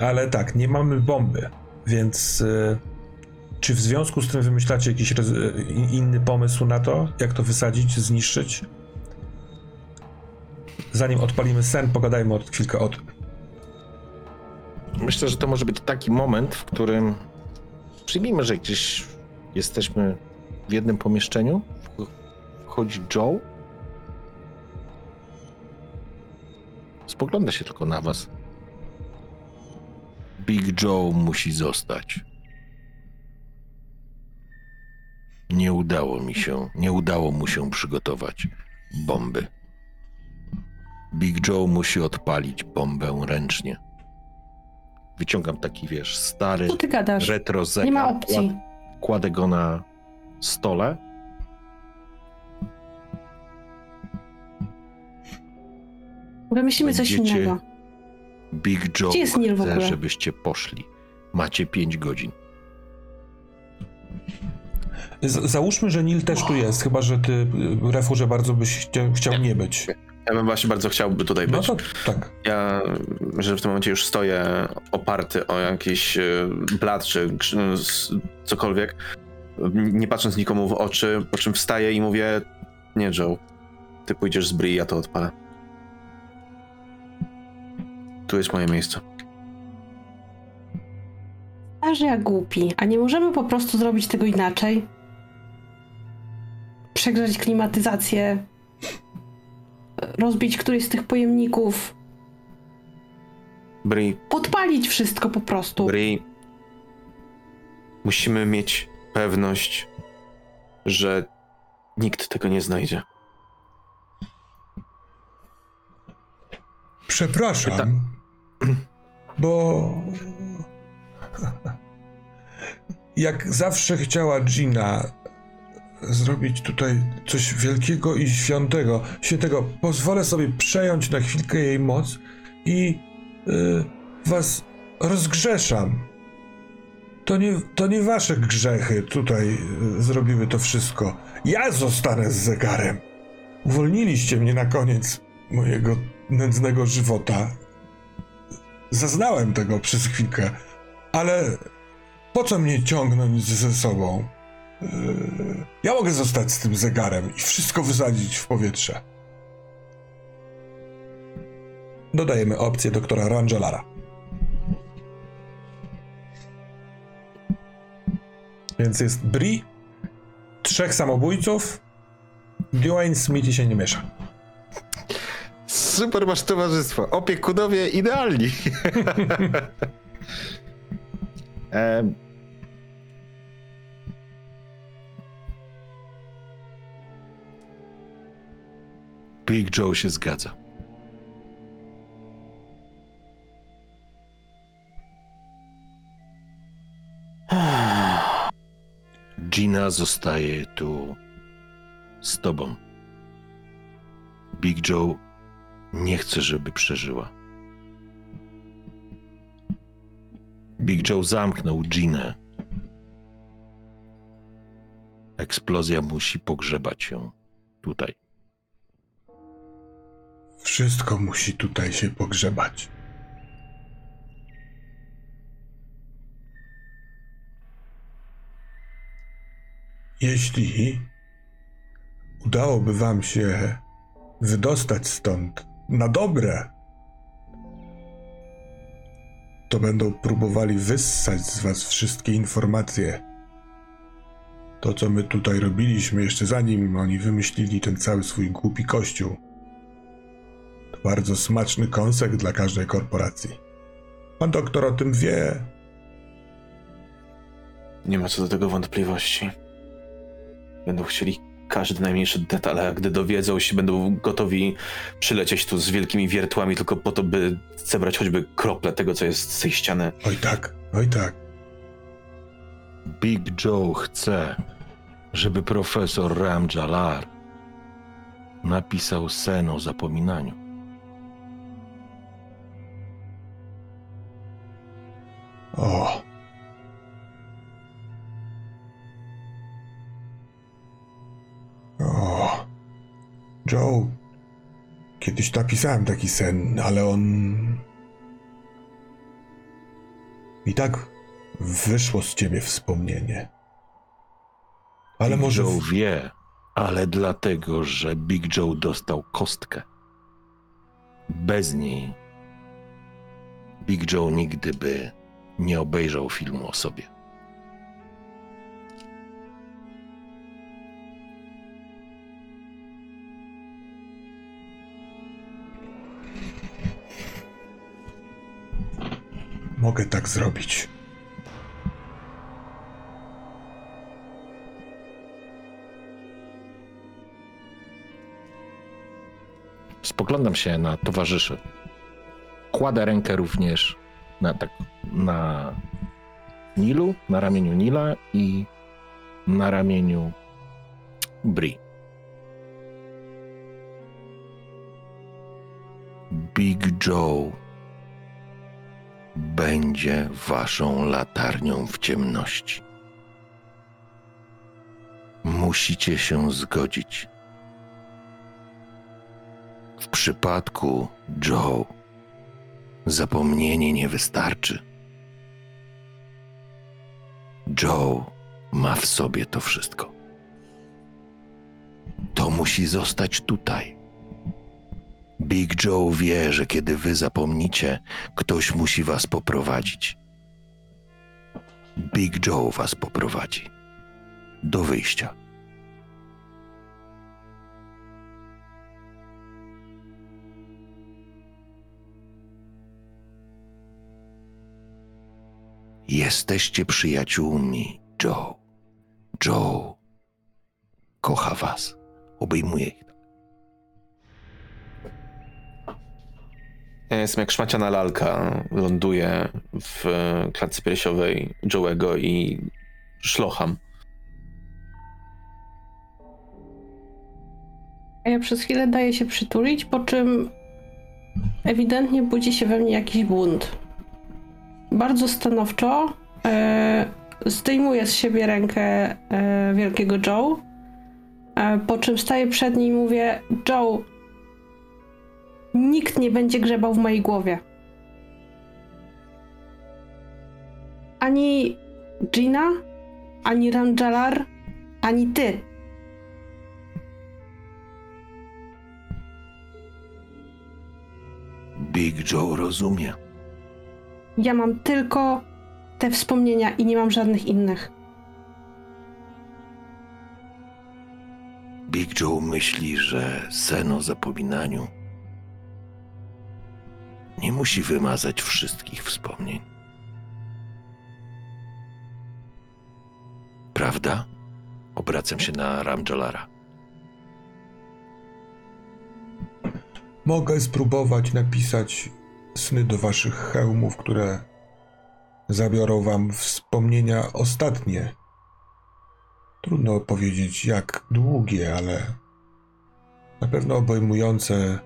ale tak, nie mamy bomby, więc czy w związku z tym wymyślacie jakiś inny pomysł na to, jak to wysadzić, zniszczyć? Zanim odpalimy sen, pogadajmy od chwilkę o tym. Myślę, że to może być taki moment, w którym przyjmijmy, że gdzieś jesteśmy w jednym pomieszczeniu. Wch- Wchodzi Joe. Spogląda się tylko na was. Big Joe musi zostać. Nie udało mi się, nie udało mu się przygotować bomby. Big Joe musi odpalić bombę ręcznie. Wyciągam taki, wiesz, stary Co ty gadasz? retro zegar. Nie ma opcji. Kład- Kładę go na stole. Wymyślimy coś Będziecie- innego. Big Joe Gdzie jest Neil w chce, ogóle? żebyście poszli. Macie pięć godzin. Z- załóżmy, że Nil też tu jest, chyba że ty, Refurze, bardzo byś chciał nie być. Ja bym właśnie bardzo chciałby tutaj No być. to tak. Ja, że w tym momencie już stoję oparty o jakiś e, blat czy s- cokolwiek, nie patrząc nikomu w oczy, po czym wstaję i mówię, nie Joe, ty pójdziesz z Bri, ja to odpalę. Tu jest moje miejsce. A że ja głupi. A nie możemy po prostu zrobić tego inaczej? Przegrzać klimatyzację, rozbić któryś z tych pojemników, Bri, podpalić wszystko po prostu. Bri, musimy mieć pewność, że nikt tego nie znajdzie. Przepraszam, bo jak zawsze chciała Gina zrobić tutaj coś wielkiego i świętego, świętego, pozwolę sobie przejąć na chwilkę jej moc i y, was rozgrzeszam. To nie, to nie wasze grzechy tutaj y, zrobiły to wszystko. Ja zostanę z zegarem. Uwolniliście mnie na koniec mojego nędznego żywota. Zaznałem tego przez chwilkę, ale po co mnie ciągnąć ze sobą? Ja mogę zostać z tym zegarem i wszystko wysadzić w powietrze. Dodajemy opcję doktora Rangelara. Więc jest Bri, trzech samobójców, Dwayne Smith się nie miesza. Super masz towarzystwo. Opiekunowie idealni. Big Joe się zgadza. Gina zostaje tu z tobą. Big Joe nie chce, żeby przeżyła. Big Joe zamknął Ginę. Eksplozja musi pogrzebać ją tutaj. Wszystko musi tutaj się pogrzebać. Jeśli udałoby wam się wydostać stąd na dobre, to będą próbowali wyssać z was wszystkie informacje. To, co my tutaj robiliśmy jeszcze zanim oni wymyślili ten cały swój głupi kościół. Bardzo smaczny kąsek dla każdej korporacji. Pan doktor o tym wie. Nie ma co do tego wątpliwości. Będą chcieli każdy najmniejszy detal, a gdy dowiedzą się, będą gotowi przylecieć tu z wielkimi wiertłami tylko po to, by zebrać choćby krople tego, co jest z tej ściany. Oj tak, oj tak. Big Joe chce, żeby profesor Ram Jalar napisał sen o zapominaniu. O. O. Joe. Kiedyś napisałem taki sen, ale on. I tak wyszło z ciebie wspomnienie. Ale Big może. Joe wie, ale dlatego, że Big Joe dostał kostkę. Bez niej Big Joe nigdy by nie obejrzał filmu o sobie. Mogę tak zrobić. Spoglądam się na towarzyszy. Kładę rękę również na, tak, na Nilu, na ramieniu Nila i na ramieniu Bri. Big Joe będzie waszą latarnią w ciemności. Musicie się zgodzić. W przypadku Joe zapomnienie nie wystarczy. Joe ma w sobie to wszystko. To musi zostać tutaj. Big Joe wie, że kiedy wy zapomnicie, ktoś musi was poprowadzić. Big Joe was poprowadzi do wyjścia. Jesteście przyjaciółmi, Joe. Joe kocha was. Obejmuje ich. Ja jestem jak szmaciana lalka. Ląduję w klatce piersiowej Joe'ego i szlocham. A ja przez chwilę daję się przytulić, po czym ewidentnie budzi się we mnie jakiś bunt. Bardzo stanowczo e, zdejmuję z siebie rękę e, wielkiego Joe, e, po czym staję przed nim i mówię: Joe, nikt nie będzie grzebał w mojej głowie. Ani Gina, ani Ranjalar, ani ty. Big Joe rozumie. Ja mam tylko te wspomnienia i nie mam żadnych innych. Big Joe myśli, że sen o zapominaniu nie musi wymazać wszystkich wspomnień. Prawda? Obracam się na Ramjalara. Mogę spróbować napisać sny do waszych hełmów, które zabiorą wam wspomnienia ostatnie. Trudno powiedzieć jak długie, ale na pewno obejmujące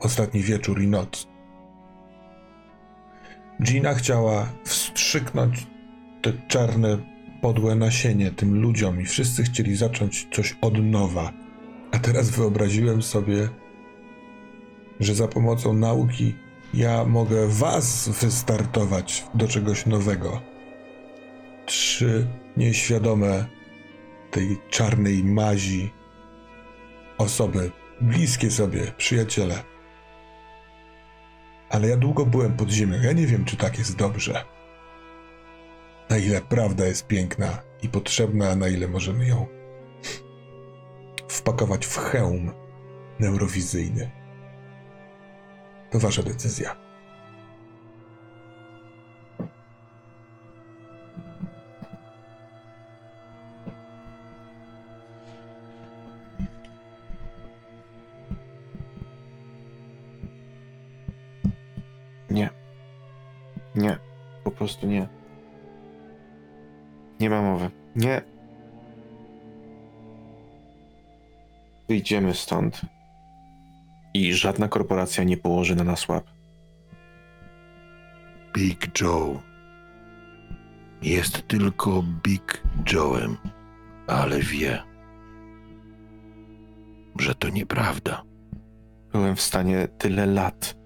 ostatni wieczór i noc. Gina chciała wstrzyknąć te czarne, podłe nasienie tym ludziom i wszyscy chcieli zacząć coś od nowa. A teraz wyobraziłem sobie, że za pomocą nauki ja mogę was wystartować do czegoś nowego. Trzy nieświadome tej czarnej mazi osoby, bliskie sobie, przyjaciele. Ale ja długo byłem pod ziemią. Ja nie wiem, czy tak jest dobrze. Na ile prawda jest piękna i potrzebna, a na ile możemy ją wpakować w hełm neurowizyjny. To wasza decyzja. Nie. Nie. Po prostu nie. Nie ma mowy. Nie. Wyjdziemy stąd. I żadna korporacja nie położy na nas łap. Big Joe. Jest tylko Big Joe'em, ale wie, że to nieprawda. Byłem w stanie tyle lat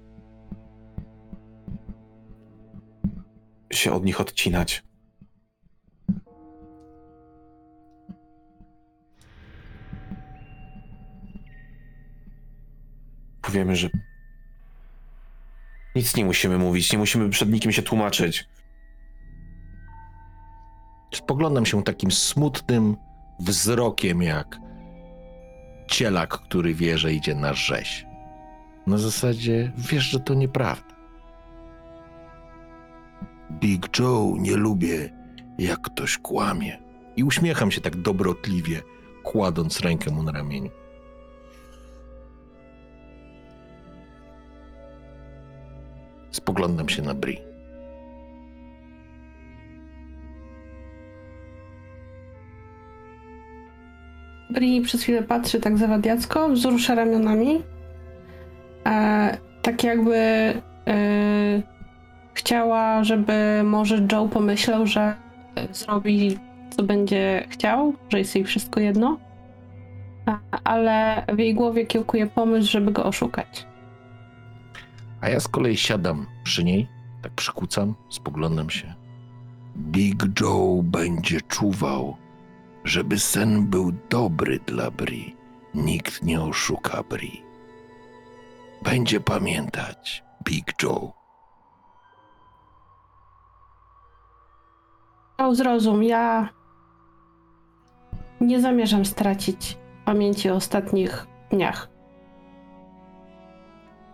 się od nich odcinać. Powiemy, że nic nie musimy mówić, nie musimy przed nikim się tłumaczyć. Spoglądam się takim smutnym wzrokiem, jak cielak, który wie, że idzie na rzeź. Na zasadzie wiesz, że to nieprawda. Big Joe nie lubię, jak ktoś kłamie. I uśmiecham się tak dobrotliwie, kładąc rękę mu na ramieniu. Spoglądam się na Bri. Bri przez chwilę patrzy tak zawadiacko, wzrusza ramionami. E, tak jakby e, chciała, żeby może Joe pomyślał, że e, zrobi co będzie chciał, że jest jej wszystko jedno. A, ale w jej głowie kiełkuje pomysł, żeby go oszukać. A ja z kolei siadam przy niej, tak przykucam, spoglądam się. Big Joe będzie czuwał, żeby sen był dobry dla Bri. Nikt nie oszuka Bri. Będzie pamiętać Big Joe. O, zrozum, ja nie zamierzam stracić pamięci o ostatnich dniach.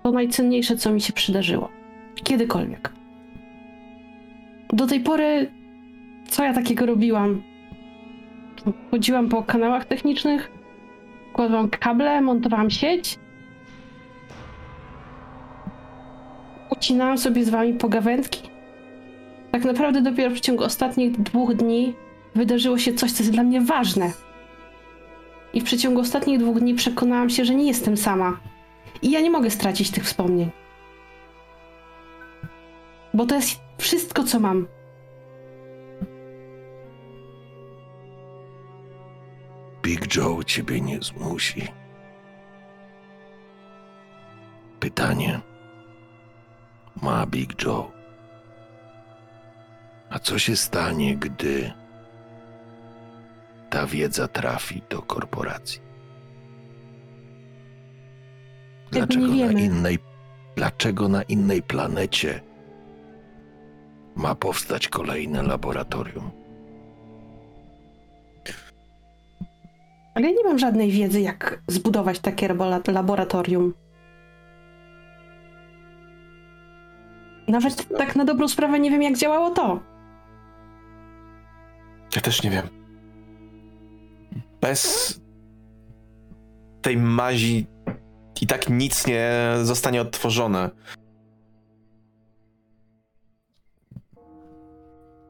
To najcenniejsze, co mi się przydarzyło. Kiedykolwiek. Do tej pory, co ja takiego robiłam? Chodziłam po kanałach technicznych, kładłam kable, montowałam sieć. Ucinałam sobie z wami pogawędki. Tak naprawdę dopiero w ciągu ostatnich dwóch dni wydarzyło się coś, co jest dla mnie ważne. I w przeciągu ostatnich dwóch dni przekonałam się, że nie jestem sama. I ja nie mogę stracić tych wspomnień. Bo to jest wszystko, co mam. Big Joe ciebie nie zmusi. Pytanie. Ma Big Joe. A co się stanie, gdy ta wiedza trafi do korporacji? Dlaczego nie na wiemy. innej, dlaczego na innej planecie ma powstać kolejne laboratorium? Ale ja nie mam żadnej wiedzy, jak zbudować takie labo- laboratorium. Nawet tak na dobrą sprawę nie wiem, jak działało to. Ja też nie wiem. Bez tej mazi i tak nic nie zostanie odtworzone.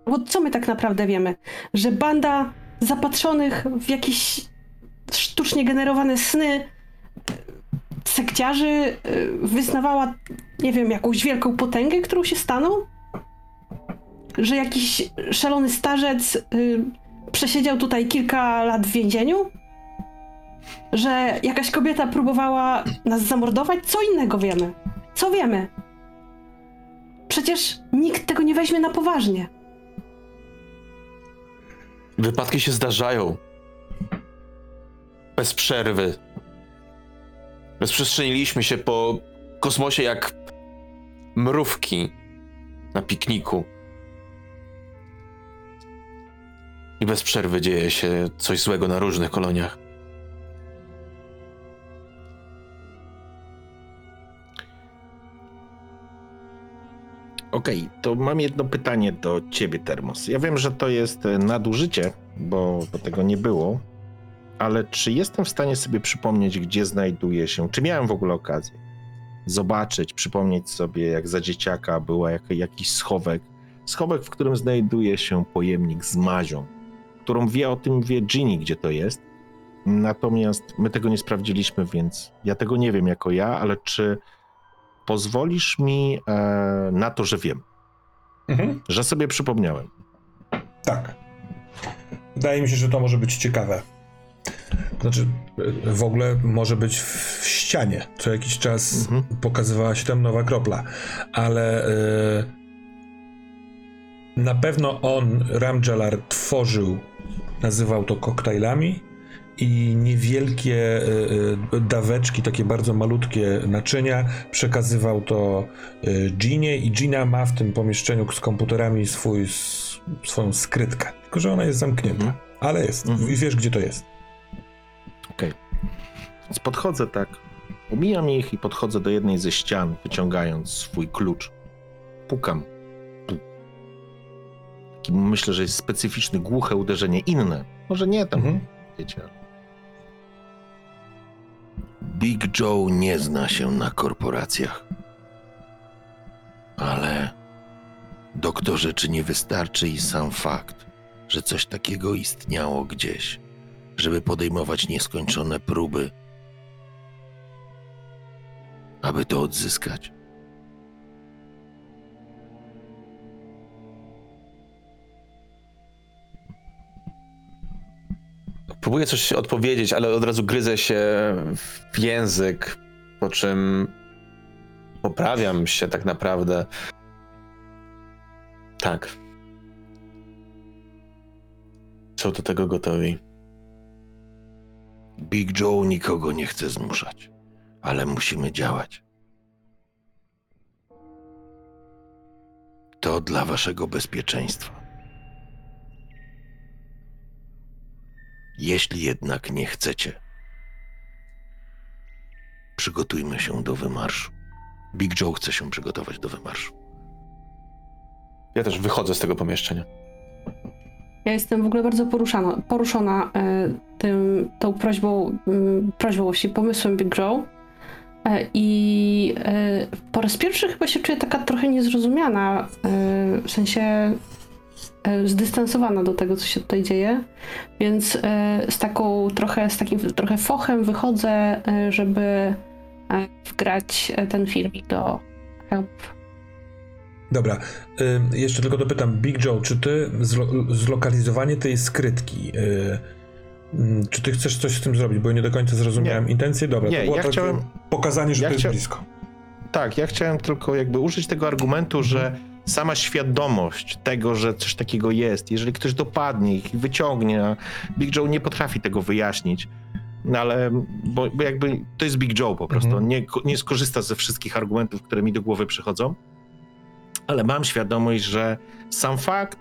Bo co my tak naprawdę wiemy? Że banda zapatrzonych w jakieś sztucznie generowane sny e, sekciarzy e, wyznawała, nie wiem, jakąś wielką potęgę, którą się staną? że jakiś szalony starzec y, przesiedział tutaj kilka lat w więzieniu? Że jakaś kobieta próbowała nas zamordować? Co innego wiemy? Co wiemy? Przecież nikt tego nie weźmie na poważnie. Wypadki się zdarzają. Bez przerwy. Rozprzestrzeniliśmy się po kosmosie jak mrówki na pikniku. I bez przerwy dzieje się coś złego na różnych koloniach. Okej, to mam jedno pytanie do ciebie, Termos. Ja wiem, że to jest e, nadużycie, bo, bo tego nie było, ale czy jestem w stanie sobie przypomnieć, gdzie znajduje się, czy miałem w ogóle okazję zobaczyć, przypomnieć sobie, jak za dzieciaka była jak, jakiś schowek, schowek, w którym znajduje się pojemnik z mazią, którą wie o tym, wie Ginny, gdzie to jest. Natomiast my tego nie sprawdziliśmy, więc ja tego nie wiem jako ja, ale czy pozwolisz mi e, na to, że wiem, Mhm. że sobie przypomniałem. Tak. Wydaje mi się, że to może być ciekawe. Znaczy, y, w ogóle może być w ścianie. Co jakiś czas Mhm. pokazywała się tam nowa kropla, ale y, na pewno on, Ramjalar, tworzył, nazywał to koktajlami i niewielkie y, y, daweczki, takie bardzo malutkie naczynia, przekazywał to y, Ginie i Gina ma w tym pomieszczeniu z komputerami swój, swoją skrytkę. Tylko, że ona jest zamknięta, Mhm. ale jest Mhm. i wiesz, gdzie to jest. Okej. Więc podchodzę tak, omijam ich i podchodzę do jednej ze ścian, wyciągając swój klucz. Pukam. Puk. Taki myślę, że jest specyficzny, głuche uderzenie, inne. Może nie tam, Mhm. wiecie. Big Joe nie zna się na korporacjach. Ale doktorze, czy nie wystarczy i sam fakt, że coś takiego istniało gdzieś, żeby podejmować nieskończone próby, aby to odzyskać? Próbuję coś odpowiedzieć, ale od razu gryzę się w język, po czym poprawiam się tak naprawdę. Tak. Są do tego gotowi. Big Joe nikogo nie chce zmuszać, ale musimy działać. To dla waszego bezpieczeństwa. Jeśli jednak nie chcecie, przygotujmy się do wymarszu. Big Joe chce się przygotować do wymarszu. Ja też wychodzę z tego pomieszczenia. Ja jestem w ogóle bardzo poruszana, poruszona e, tym, tą prośbą, mm, prośbą właściwie pomysłem Big Joe. E, I e, po raz pierwszy chyba się czuję taka trochę niezrozumiana, e, w sensie zdystansowana do tego, co się tutaj dzieje. Więc e, z taką trochę, z takim trochę fochem wychodzę, e, żeby e, wgrać e, ten filmik do help. Dobra, jeszcze tylko dopytam, Big Joe, czy ty zlo- zlokalizowanie tej skrytki, y, czy ty chcesz coś z tym zrobić, bo ja nie do końca zrozumiałem Nie. intencję? Dobra, Nie, to było ja takie chciałem- pokazanie, że ja to jest chcia- blisko. Tak, ja chciałem tylko jakby użyć tego argumentu, że sama świadomość tego, że coś takiego jest, jeżeli ktoś dopadnie ich i wyciągnie, a Big Joe nie potrafi tego wyjaśnić, no ale, bo, bo jakby to jest Big Joe po prostu, Mhm. nie, nie skorzysta ze wszystkich argumentów, które mi do głowy przychodzą, ale mam świadomość, że sam fakt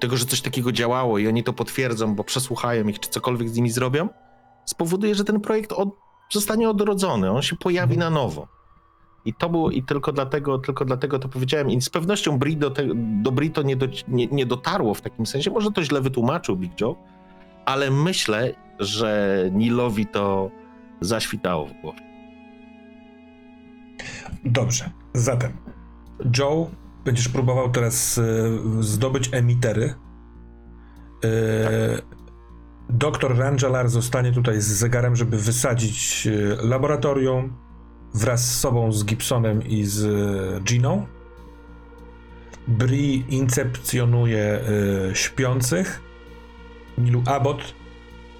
tego, że coś takiego działało i oni to potwierdzą, bo przesłuchają ich, czy cokolwiek z nimi zrobią, spowoduje, że ten projekt od, zostanie odrodzony, on się pojawi Mhm. na nowo. I to było, i tylko dlatego, tylko dlatego to powiedziałem. I z pewnością Bri do, te, do nie, do, nie, nie dotarło w takim sensie. Może to źle wytłumaczył Big Joe, ale myślę, że Nilowi to zaświtało w głowie. Dobrze, zatem Joe, będziesz próbował teraz y, zdobyć emitery. Y, Doktor Rangelar zostanie tutaj z zegarem, żeby wysadzić y, laboratorium wraz z sobą, z Gibsonem i z y, Giną. Bri incepcjonuje y, śpiących. Nilu Abbott,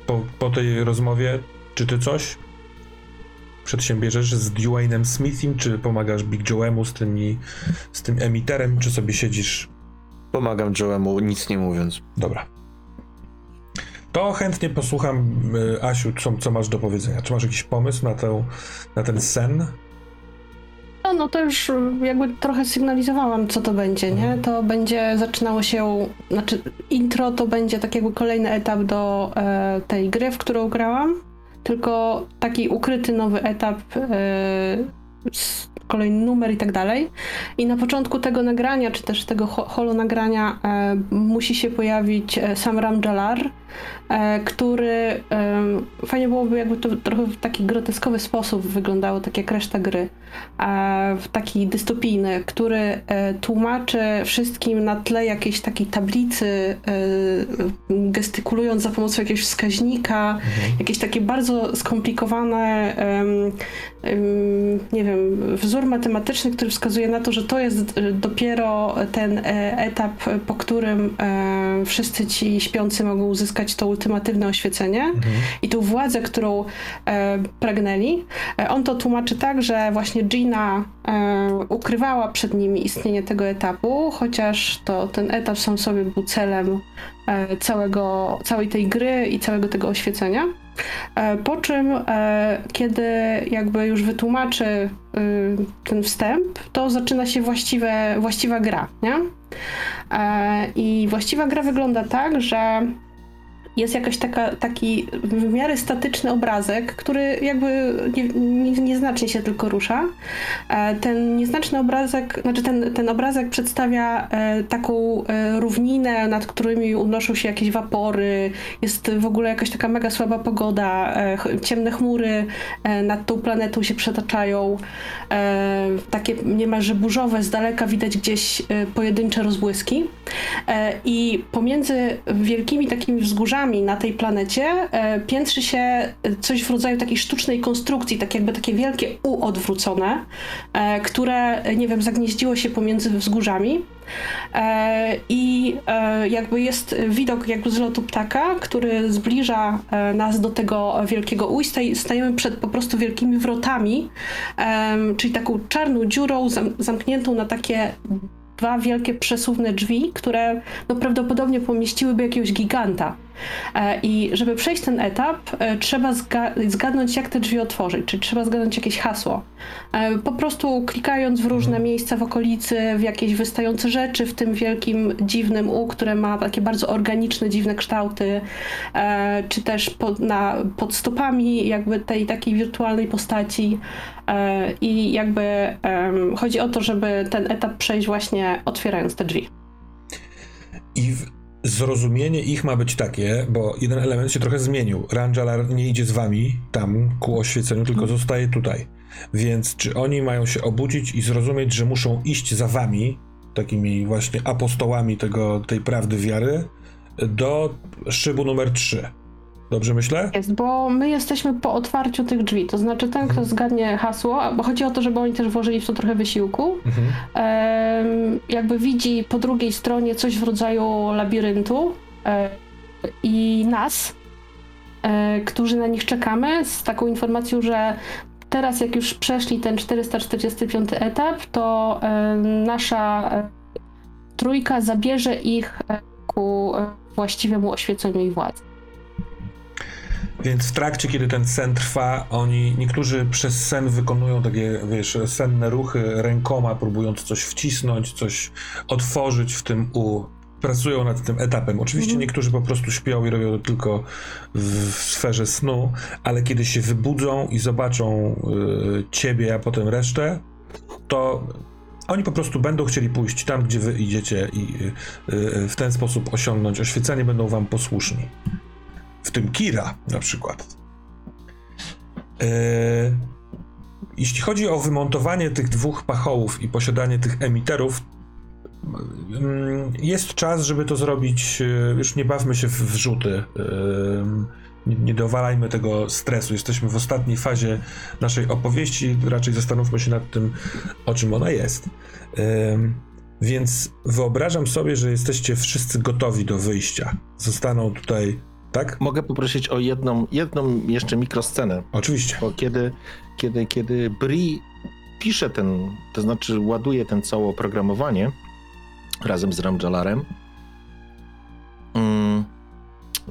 po, po tej rozmowie, czy ty coś przedsiębierzesz z Dwaynem Smithim, czy pomagasz Big Joe'emu z, tymi, z tym emiterem, czy sobie siedzisz Pomagam Joe'emu, nic nie mówiąc. Dobra. To chętnie posłucham, y, Asiu, co, co masz do powiedzenia. Czy masz jakiś pomysł na, tę, na ten sen? No, no to już y, jakby trochę sygnalizowałam, co to będzie, nie? To będzie zaczynało się, znaczy intro to będzie tak jakby kolejny etap do e, tej gry, w którą grałam, tylko taki ukryty nowy etap, e, z- kolejny numer i tak dalej. I na początku tego nagrania, czy też tego ho- holo nagrania e, musi się pojawić e, sam Ram Jalar, który em, fajnie byłoby jakby to trochę w taki groteskowy sposób wyglądało, tak jak reszta gry e, w taki dystopijny, który e, tłumaczy wszystkim na tle jakiejś takiej tablicy, e, gestykulując za pomocą jakiegoś wskaźnika, jakieś takie bardzo skomplikowane, nie wiem, wzór matematyczny, który wskazuje na to, że to jest e, dopiero ten e, etap, po którym e, wszyscy ci śpiący mogą uzyskać to ultimatywne oświecenie i tą władzę, którą e, pragnęli. E, on to tłumaczy tak, że właśnie Gina e, ukrywała przed nimi istnienie tego etapu, chociaż to ten etap sam sobie był celem e, całego, całej tej gry i całego tego oświecenia. E, po czym, e, kiedy jakby już wytłumaczy y, ten wstęp, to zaczyna się właściwe, właściwa gra, nie? I właściwa gra wygląda tak, że jest jakaś taka, taki w miarę statyczny obrazek, który jakby nie, nie, nieznacznie się tylko rusza. E, Ten nieznaczny obrazek, znaczy ten, ten obrazek przedstawia e, taką e, równinę, nad którymi unoszą się jakieś wapory, jest w ogóle jakaś taka mega słaba pogoda, ciemne chmury nad tą planetą się przetaczają, takie niemalże burzowe, z daleka widać gdzieś pojedyncze rozbłyski. I pomiędzy wielkimi takimi wzgórzami na tej planecie e, piętrzy się coś w rodzaju takiej sztucznej konstrukcji, tak jakby takie wielkie U odwrócone, e, które, nie wiem, zagnieździło się pomiędzy wzgórzami. E, I jakby jest widok jakby z lotu ptaka, który zbliża nas do tego wielkiego U i staj- stajemy przed po prostu wielkimi wrotami, czyli taką czarną dziurą zam- zamkniętą na takie dwa wielkie przesuwne drzwi, które no, prawdopodobnie pomieściłyby jakiegoś giganta. E, I żeby przejść ten etap, e, trzeba zga- zgadnąć, jak te drzwi otworzyć, czyli trzeba zgadnąć jakieś hasło. E, Po prostu klikając w różne miejsca w okolicy, w jakieś wystające rzeczy w tym wielkim, dziwnym U, które ma takie bardzo organiczne, dziwne kształty, czy też pod, na, pod stopami jakby tej takiej wirtualnej postaci. I jakby chodzi o to, żeby ten etap przejść właśnie otwierając te drzwi. I w, zrozumienie ich ma być takie, bo jeden element się trochę zmienił. Ranjalar nie idzie z wami tam ku oświeceniu, tylko zostaje tutaj. Więc czy oni mają się obudzić i zrozumieć, że muszą iść za wami, takimi właśnie apostołami tego, tej prawdy wiary, do szybu numer 3? Dobrze myślę? Jest, bo my jesteśmy po otwarciu tych drzwi, to znaczy ten, kto zgadnie hasło, bo chodzi o to, żeby oni też włożyli w to trochę wysiłku, Mhm. jakby widzi po drugiej stronie coś w rodzaju labiryntu e, i nas, e, którzy na nich czekamy, z taką informacją, że teraz jak już przeszli ten 445 etap, to e, nasza e, trójka zabierze ich ku właściwemu oświeceniu i władzy. Więc w trakcie, kiedy ten sen trwa, oni, niektórzy przez sen wykonują takie, wiesz, senne ruchy rękoma, próbując coś wcisnąć, coś otworzyć w tym U. Pracują nad tym etapem. Oczywiście Mhm. niektórzy po prostu śpią i robią to tylko w, w sferze snu, ale kiedy się wybudzą i zobaczą y, ciebie, a potem resztę, to oni po prostu będą chcieli pójść tam, gdzie wy idziecie i y, y, w ten sposób osiągnąć oświecenie, będą wam posłuszni w tym Kira na przykład. E, jeśli chodzi o wymontowanie tych dwóch pachołów i posiadanie tych emiterów, mm, jest czas, żeby to zrobić. e, Już nie bawmy się w wrzuty. e, Nie, dowalajmy tego stresu. Jesteśmy w ostatniej fazie naszej opowieści. Raczej zastanówmy się nad tym, o czym ona jest. Więc wyobrażam sobie, że jesteście wszyscy gotowi do wyjścia. Zostaną tutaj, tak? Mogę poprosić o jedną, jedną jeszcze mikroscenę, Oczywiście. bo kiedy, kiedy, kiedy Bri pisze ten, to znaczy ładuje ten całe oprogramowanie razem z Ramjalarem, mm,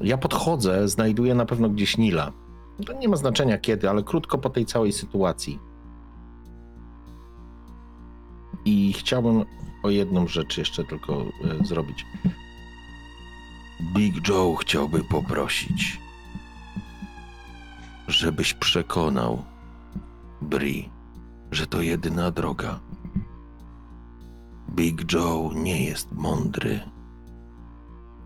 ja podchodzę, znajduję na pewno gdzieś Nila. To nie ma znaczenia kiedy, ale krótko po tej całej sytuacji. I chciałbym o jedną rzecz jeszcze tylko e, zrobić. Big Joe chciałby poprosić, żebyś przekonał Bri, że to jedyna droga. Big Joe nie jest mądry,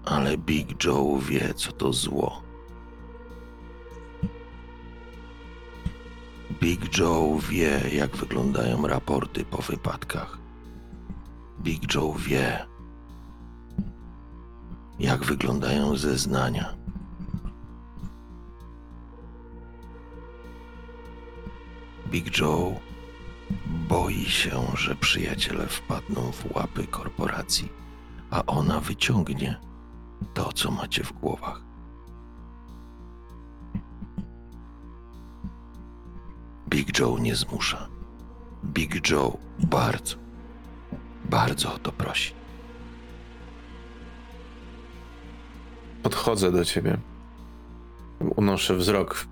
ale Big Joe wie, co to zło. Big Joe wie, jak wyglądają raporty po wypadkach. Big Joe wie, jak wyglądają zeznania. Big Joe boi się, że przyjaciele wpadną w łapy korporacji, a ona wyciągnie to, co macie w głowach. Big Joe nie zmusza. Big Joe bardzo, bardzo o to prosi. Podchodzę do ciebie. Unoszę wzrok.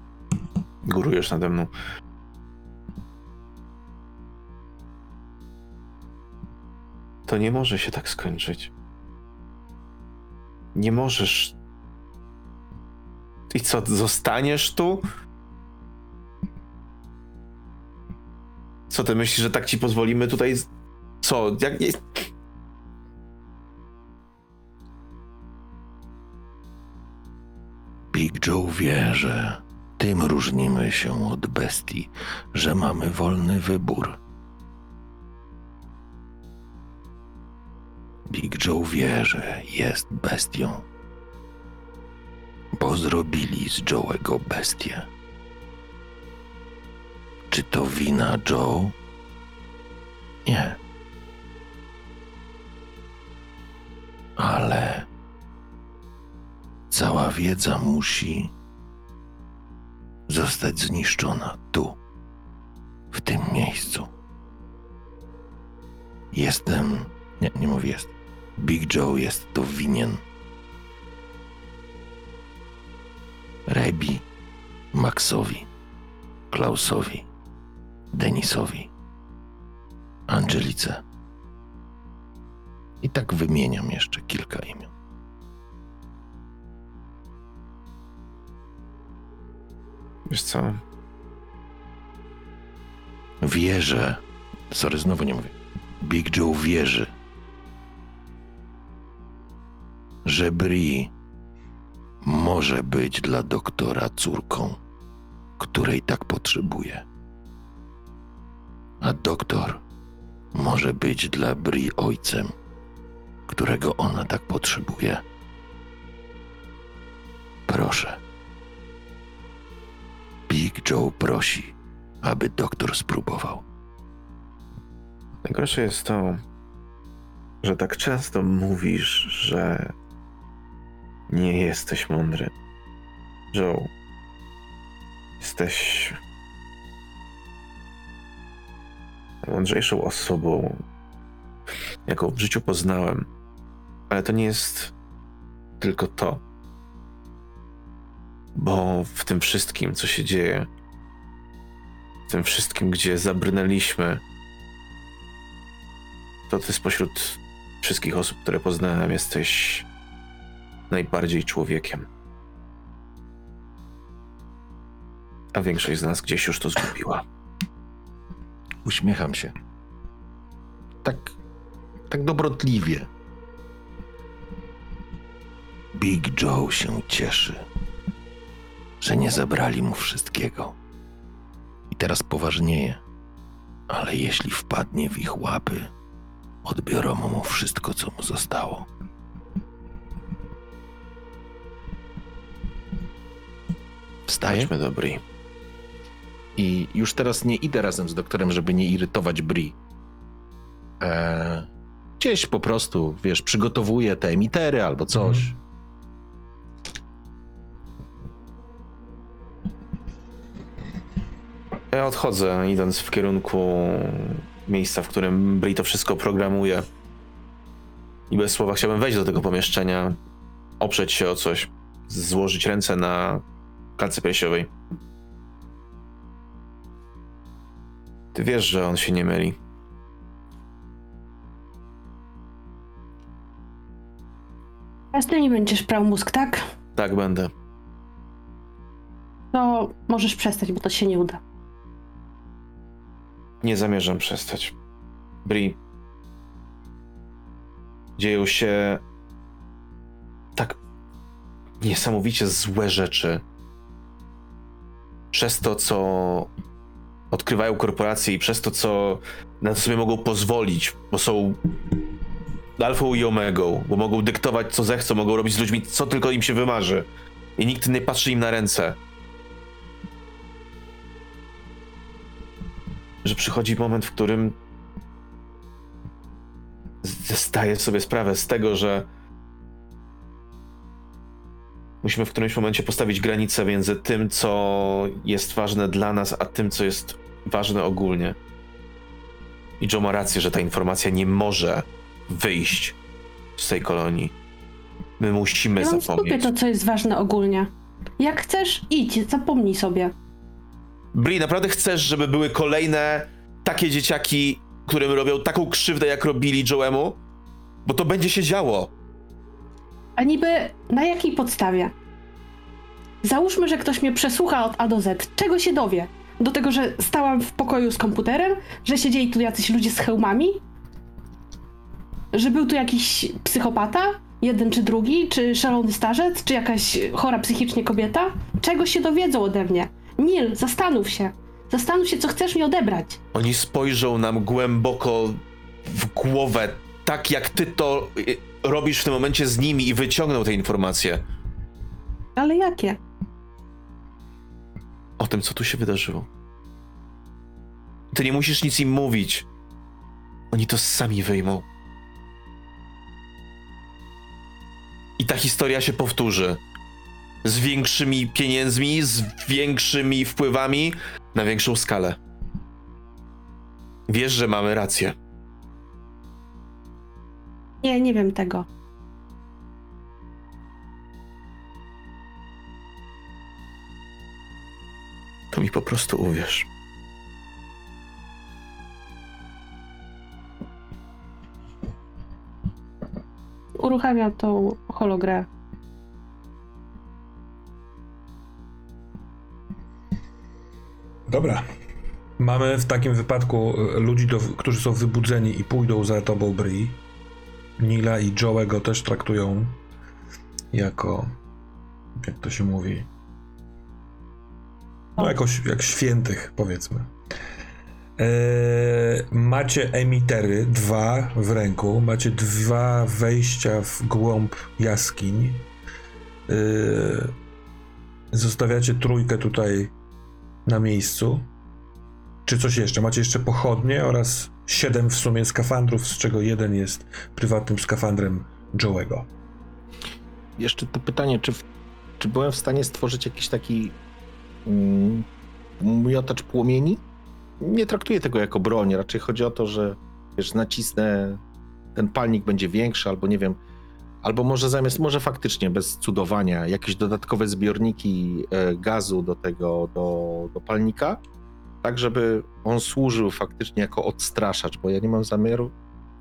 Górujesz nade mną. To nie może się tak skończyć. Nie możesz. I co, zostaniesz tu? Co ty myślisz, że tak ci pozwolimy tutaj? Co? Jak nie. Big Joe wie, że tym różnimy się od bestii, że mamy wolny wybór. Big Joe wie, że jest bestią, bo zrobili z Joe'ego bestię. Czy to wina Joe? Nie. Ale Cała wiedza musi zostać zniszczona tu, w tym miejscu. Jestem. Nie, nie mówię jest. Big Joe jest to winien. Rebi, Maxowi, Klausowi, Denisowi, Angelice. I tak wymieniam jeszcze kilka imion. Wiesz co? Wierzę. Sorry, znowu nie mówię. Big Joe wierzy, że Bri może być dla doktora córką, której tak potrzebuje. A doktor może być dla Bri ojcem, którego ona tak potrzebuje. Proszę. Big Joe prosi, aby doktor spróbował. Najgorsze jest to, że tak często mówisz, że nie jesteś mądry. Joe, jesteś mądrzejszą osobą, jaką w życiu poznałem. Ale to nie jest tylko to. Bo w tym wszystkim, co się dzieje, w tym wszystkim, gdzie zabrnęliśmy, to ty spośród wszystkich osób, które poznałem, jesteś najbardziej człowiekiem. A większość z nas gdzieś już to zgubiła. Uśmiecham się. Tak, tak dobrotliwie. Big Joe się cieszy, że nie zabrali mu wszystkiego. I teraz poważnieje. Ale jeśli wpadnie w ich łapy, odbiorą mu wszystko, co mu zostało. Wstaje Chodźmy do Bri. I już teraz nie idę razem z doktorem, żeby nie irytować Bri. Eee, gdzieś po prostu, wiesz, przygotowuje te emitery albo coś. Ja odchodzę, idąc w kierunku miejsca, w którym Bri to wszystko programuje. I bez słowa chciałbym wejść do tego pomieszczenia, oprzeć się o coś, złożyć ręce na klatce piersiowej. Ty wiesz, że on się nie myli. Teraz ty nie będziesz prał mózg, tak? Tak będę. To możesz przestać, bo to się nie uda. Nie zamierzam przestać. Bri. Dzieją się tak niesamowicie złe rzeczy. Przez to, co odkrywają korporacje i przez to, co na to sobie mogą pozwolić, bo są alfą i omegą, bo mogą dyktować, co zechcą, mogą robić z ludźmi, co tylko im się wymarzy. I nikt nie patrzy im na ręce. Że przychodzi moment, w którym zdaję sobie sprawę z tego, że musimy w którymś momencie postawić granicę między tym, co jest ważne dla nas, a tym, co jest ważne ogólnie. I Joe ma rację, że ta informacja nie może wyjść z tej kolonii. My musimy Ja zapomnieć. to, co jest ważne ogólnie. Jak chcesz, idź, zapomnij sobie. Bri, naprawdę chcesz, żeby były kolejne takie dzieciaki, którym robią taką krzywdę, jak robili Joemu? Bo to będzie się działo. A niby na jakiej podstawie? Załóżmy, że ktoś mnie przesłucha od A do Z. Czego się dowie? Do tego, że stałam w pokoju z komputerem? Że siedzieli tu jacyś ludzie z hełmami? Że był tu jakiś psychopata? Jeden czy drugi? Czy szalony starzec? Czy jakaś chora psychicznie kobieta? Czego się dowiedzą ode mnie? Nil, zastanów się. Zastanów się, co chcesz mi odebrać. Oni spojrzą nam głęboko w głowę, tak jak ty to y, robisz w tym momencie z nimi i wyciągną te informacje Ale jakie? o tym, co tu się wydarzyło. Ty nie musisz nic im mówić. Oni to sami wyjmą. I ta historia się powtórzy. Z większymi pieniędzmi, z większymi wpływami, na większą skalę. Wiesz, że mamy rację. Nie, nie wiem tego. To mi po prostu uwierz. Uruchamia tą hologrę. Dobra. Mamy w takim wypadku e, ludzi, do, którzy są wybudzeni i pójdą za tobą Bri. Nila i Joe'ego też traktują jako, jak to się mówi, no jakoś jak świętych, powiedzmy. Eee, macie emitery, dwa w ręku, macie dwa wejścia w głąb jaskiń. Eee, zostawiacie trójkę tutaj na miejscu. Czy coś jeszcze? Macie jeszcze pochodnie oraz siedem w sumie skafandrów, z czego jeden jest prywatnym skafandrem Joe'ego. Jeszcze to pytanie, czy, czy byłem w stanie stworzyć jakiś taki mm, miotacz płomieni? Nie traktuję tego jako broń, raczej chodzi o to, że wiesz, nacisnę, ten palnik będzie większy, albo nie wiem, albo może zamiast, może faktycznie bez cudowania, jakieś dodatkowe zbiorniki e, gazu do tego, do, do palnika, tak żeby on służył faktycznie jako odstraszacz, bo ja nie mam zamiaru,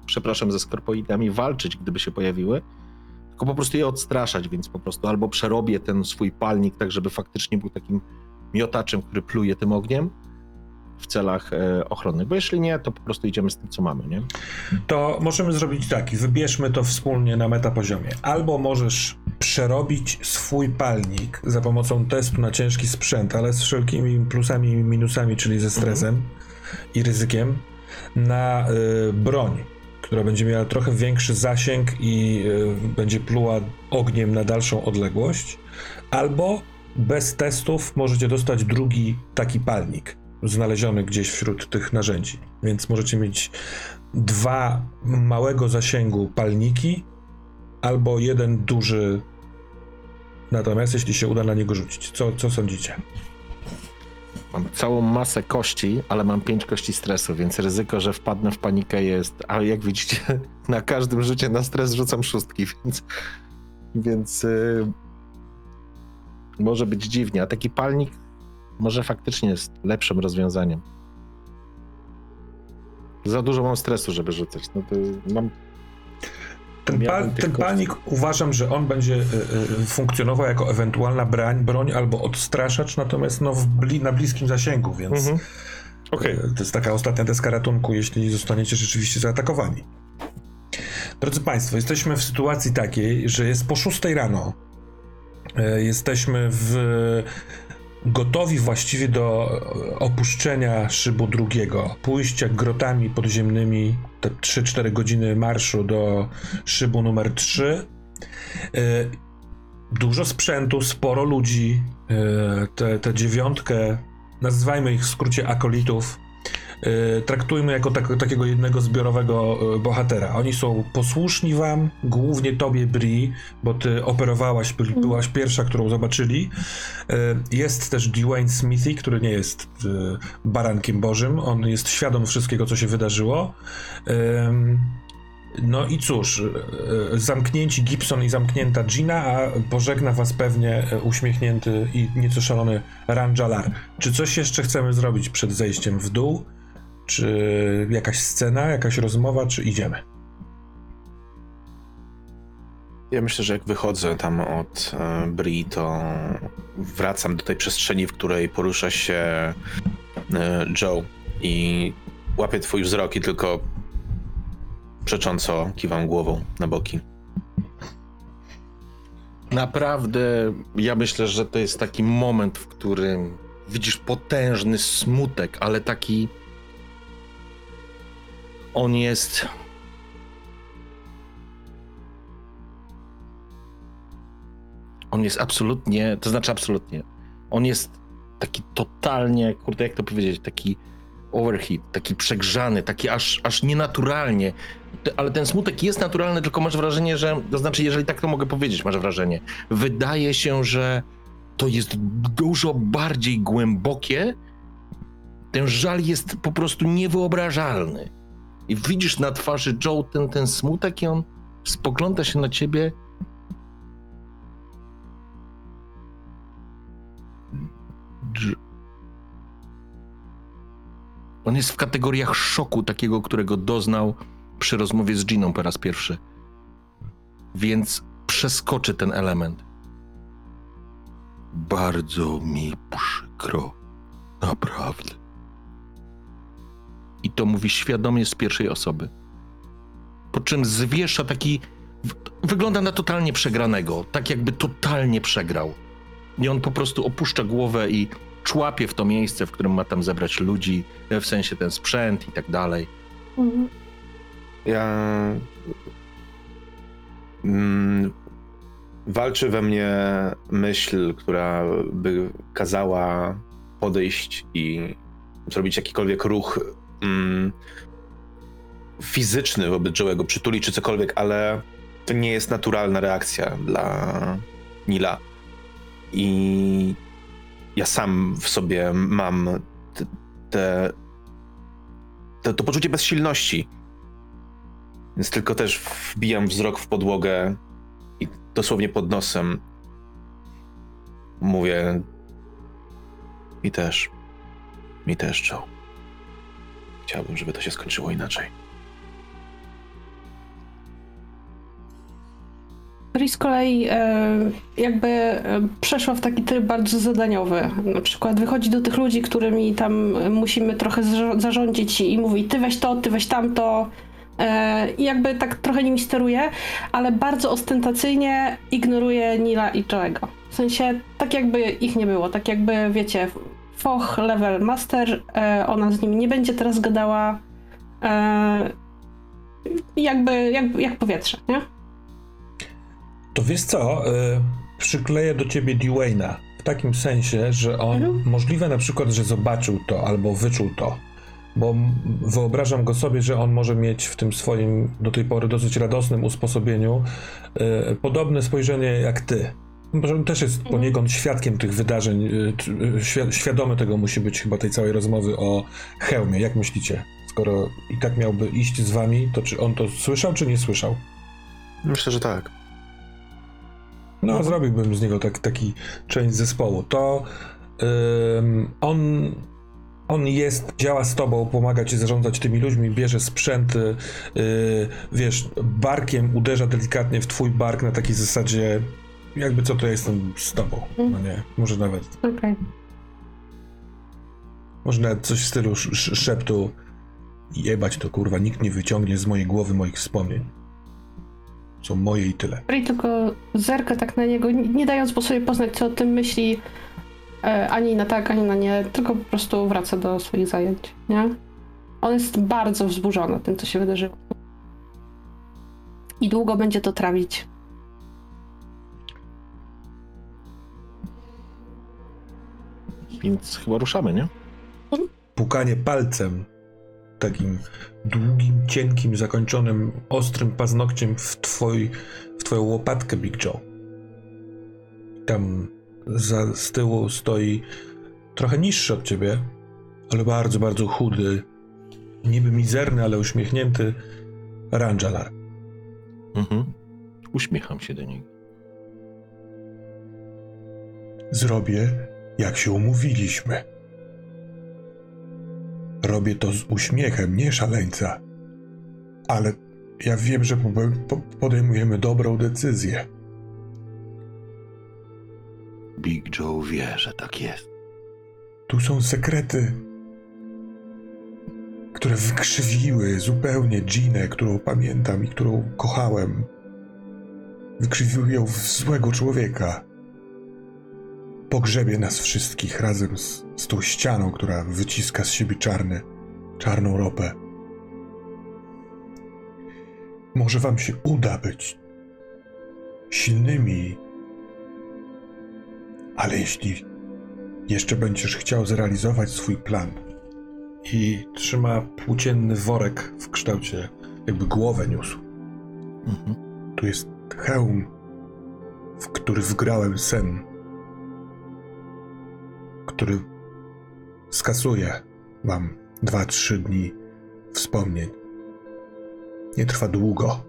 przepraszam, ze skorpoidami walczyć, gdyby się pojawiły, tylko po prostu je odstraszać, więc po prostu albo przerobię ten swój palnik tak, żeby faktycznie był takim miotaczem, który pluje tym ogniem w celach e, ochronnych, bo jeśli nie, to po prostu idziemy z tym, co mamy, nie? To możemy zrobić tak i wybierzmy to wspólnie na metapoziomie. Albo możesz przerobić swój palnik za pomocą testu na ciężki sprzęt, ale z wszelkimi plusami i minusami, czyli ze stresem i ryzykiem, na y, broń, która będzie miała trochę większy zasięg i y, będzie pluła ogniem na dalszą odległość. Albo bez testów możecie dostać drugi taki palnik. Znaleziony gdzieś wśród tych narzędzi. Więc możecie mieć dwa małego zasięgu palniki albo jeden duży. Natomiast jeśli się uda na niego rzucić, co, co sądzicie? Mam całą masę kości, ale mam pięć kości stresu, więc ryzyko, że wpadnę w panikę jest. Ale jak widzicie, na każdym rzucie na stres rzucam szóstki, więc. Więc. Yy, może być dziwnie. A taki palnik może faktycznie jest lepszym rozwiązaniem. Za dużo mam stresu, żeby rzucać. No to mam. Ten, tych ten palnik uważam, że on będzie y, y, funkcjonował jako ewentualna broń, broń albo odstraszacz, natomiast no w bli, na bliskim zasięgu, więc Mhm. Okej. y, to jest taka ostatnia deska ratunku, jeśli zostaniecie rzeczywiście zaatakowani. Drodzy Państwo, jesteśmy w sytuacji takiej, że jest po 6 rano. Jesteśmy w gotowi właściwie do opuszczenia szybu drugiego, pójścia grotami podziemnymi, te 3-4 godziny marszu do szybu numer 3. E, Dużo sprzętu, sporo ludzi, e, tę dziewiątkę, nazywajmy ich w skrócie akolitów, traktujmy jako tak, takiego jednego zbiorowego e, bohatera. Oni są posłuszni wam, głównie tobie, Bri, bo ty operowałaś, by, byłaś pierwsza, którą zobaczyli. E, Jest też Dwayne Smithy, który nie jest barankiem bożym. On jest świadom wszystkiego, co się wydarzyło. No i cóż, zamknięci Gibson i zamknięta Gina, a pożegna was pewnie uśmiechnięty i nieco szalony Ranjalar. Czy coś jeszcze chcemy zrobić przed zejściem w dół? Czy jakaś scena, jakaś rozmowa, czy idziemy? Ja myślę, że jak wychodzę tam od e, Bri, to wracam do tej przestrzeni, w której porusza się e, Joe i łapię twój wzrok i tylko przecząco kiwam głową na boki. Naprawdę, ja myślę, że to jest taki moment, w którym widzisz potężny smutek, ale taki. On jest. On jest absolutnie, to znaczy absolutnie. On jest taki totalnie, kurde, jak to powiedzieć, taki overheat, taki przegrzany, taki aż, aż nienaturalnie. Ale ten smutek jest naturalny, tylko masz wrażenie, że, to znaczy, jeżeli tak to mogę powiedzieć, masz wrażenie, wydaje się, że to jest dużo bardziej głębokie. Ten żal jest po prostu niewyobrażalny. I widzisz na twarzy Joe ten, ten smutek i on spogląda się na ciebie. On jest w kategoriach szoku, takiego, którego doznał przy rozmowie z Giną po raz pierwszy. Więc przeskoczy ten element. Bardzo mi przykro. Naprawdę. I to mówi świadomie z pierwszej osoby. Po czym zwiesza taki. Wygląda na totalnie przegranego, tak jakby totalnie przegrał. I on po prostu opuszcza głowę i człapie w to miejsce, w którym ma tam zebrać ludzi, e, w sensie ten sprzęt i tak dalej. Mhm. Ja. Mm, walczy we mnie myśl, która by kazała podejść i zrobić jakikolwiek ruch mm, fizyczny wobec Joe'ego, przytulić czy cokolwiek, ale to nie jest naturalna reakcja dla Nila. I ja sam w sobie mam te, te, te, to poczucie bezsilności. Więc tylko też wbijam wzrok w podłogę i dosłownie pod nosem mówię mi też, mi też, Joe. Chciałbym, żeby to się skończyło inaczej. Bri z kolei e, jakby e, przeszła w taki tryb bardzo zadaniowy. Na przykład wychodzi do tych ludzi, którymi tam musimy trochę zarządzić i mówi ty weź to, ty weź tamto. E, I jakby tak trochę nimi steruje, ale bardzo ostentacyjnie ignoruje Nila i Joe'ego. W sensie tak jakby ich nie było, tak jakby wiecie, foch level master, e, ona z nim nie będzie teraz gadała. E, jakby, jak, jak powietrze, nie? To wiesz co? Y, przykleję do ciebie Dwayna w takim sensie, że on Mhm. możliwe na przykład, że zobaczył to albo wyczuł to. Bo wyobrażam go sobie, że on może mieć w tym swoim do tej pory dosyć radosnym usposobieniu e, podobne spojrzenie jak ty. Może on też jest Mhm. poniekąd świadkiem tych wydarzeń, e, świ- świadomy tego musi być chyba tej całej rozmowy o hełmie. Jak myślicie? Skoro i tak miałby iść z wami, to czy on to słyszał, czy nie słyszał? Myślę, że tak. No, zrobiłbym z niego tak, taki część zespołu. To ym, on, on jest, działa z tobą, pomaga ci zarządzać tymi ludźmi, bierze sprzęty, yy, wiesz, barkiem uderza delikatnie w twój bark na takiej zasadzie, jakby co to ja jestem z tobą. No nie, może nawet, Okej. może nawet coś w stylu sz, sz, szeptu jebać to kurwa, nikt nie wyciągnie z mojej głowy moich wspomnień. Są moje i tyle. Ray tylko zerka tak na niego, nie nie dając po sobie poznać, co o tym myśli e, ani na tak, ani na nie, tylko po prostu wraca do swoich zajęć, nie? On jest bardzo wzburzony tym, co się wydarzyło. I długo będzie to trawić. Więc chyba ruszamy, nie? pukanie palcem, takim długim, cienkim, zakończonym ostrym paznokciem w, twoj, w twoją łopatkę, Big Joe. Tam za, z tyłu stoi trochę niższy od ciebie, ale bardzo, bardzo chudy, niby mizerny, ale uśmiechnięty Rangelar. Mhm. Uśmiecham się do niego. Zrobię, jak się umówiliśmy. Robię to z uśmiechem, nie szaleńca. Ale ja wiem, że po- po- podejmujemy dobrą decyzję. Big Joe wie, że tak jest. Tu są sekrety, które wykrzywiły zupełnie Ginę, którą pamiętam i którą kochałem. Wykrzywiły ją w złego człowieka. Pogrzebie nas wszystkich razem z, z tą ścianą, która wyciska z siebie czarny, czarną ropę. Może wam się uda być silnymi, ale jeśli jeszcze będziesz chciał zrealizować swój plan. I trzyma płócienny worek w kształcie, jakby głowę niósł. Mhm. Tu jest hełm, w który wgrałem sen, który skasuje wam dwa, trzy dni wspomnień. Nie trwa długo.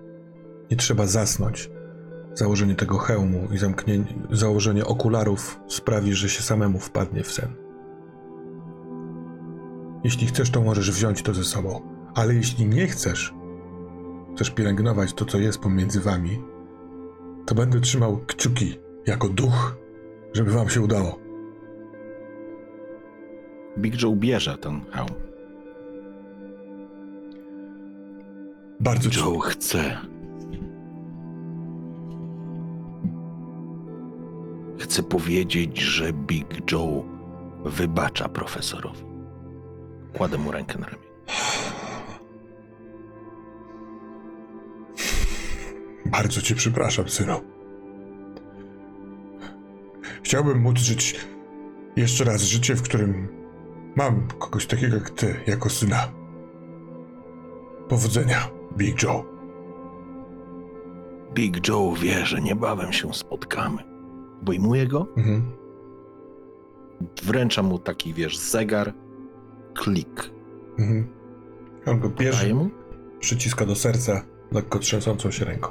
Nie trzeba zasnąć. Założenie tego hełmu i zamknięcie, założenie okularów sprawi, że się samemu wpadnie w sen. Jeśli chcesz, to możesz wziąć to ze sobą, ale jeśli nie chcesz, chcesz pielęgnować to, co jest pomiędzy wami, to będę trzymał kciuki jako duch, żeby wam się udało. Big Joe bierze ten hełm. Bardzo ci, Joe chce. Chcę powiedzieć, że Big Joe wybacza profesorowi. Kładę mu rękę na ramię. bardzo cię przepraszam, synu. Chciałbym móc żyć jeszcze raz życie, w którym mam kogoś takiego jak ty, jako syna. Powodzenia, Big Joe. Big Joe wie, że niebawem się spotkamy. Obejmuję go, Mhm. wręczam mu taki, wiesz, zegar, klik. Mhm. On go bierze, mu, przyciska do serca lekko trzęsącą się ręką.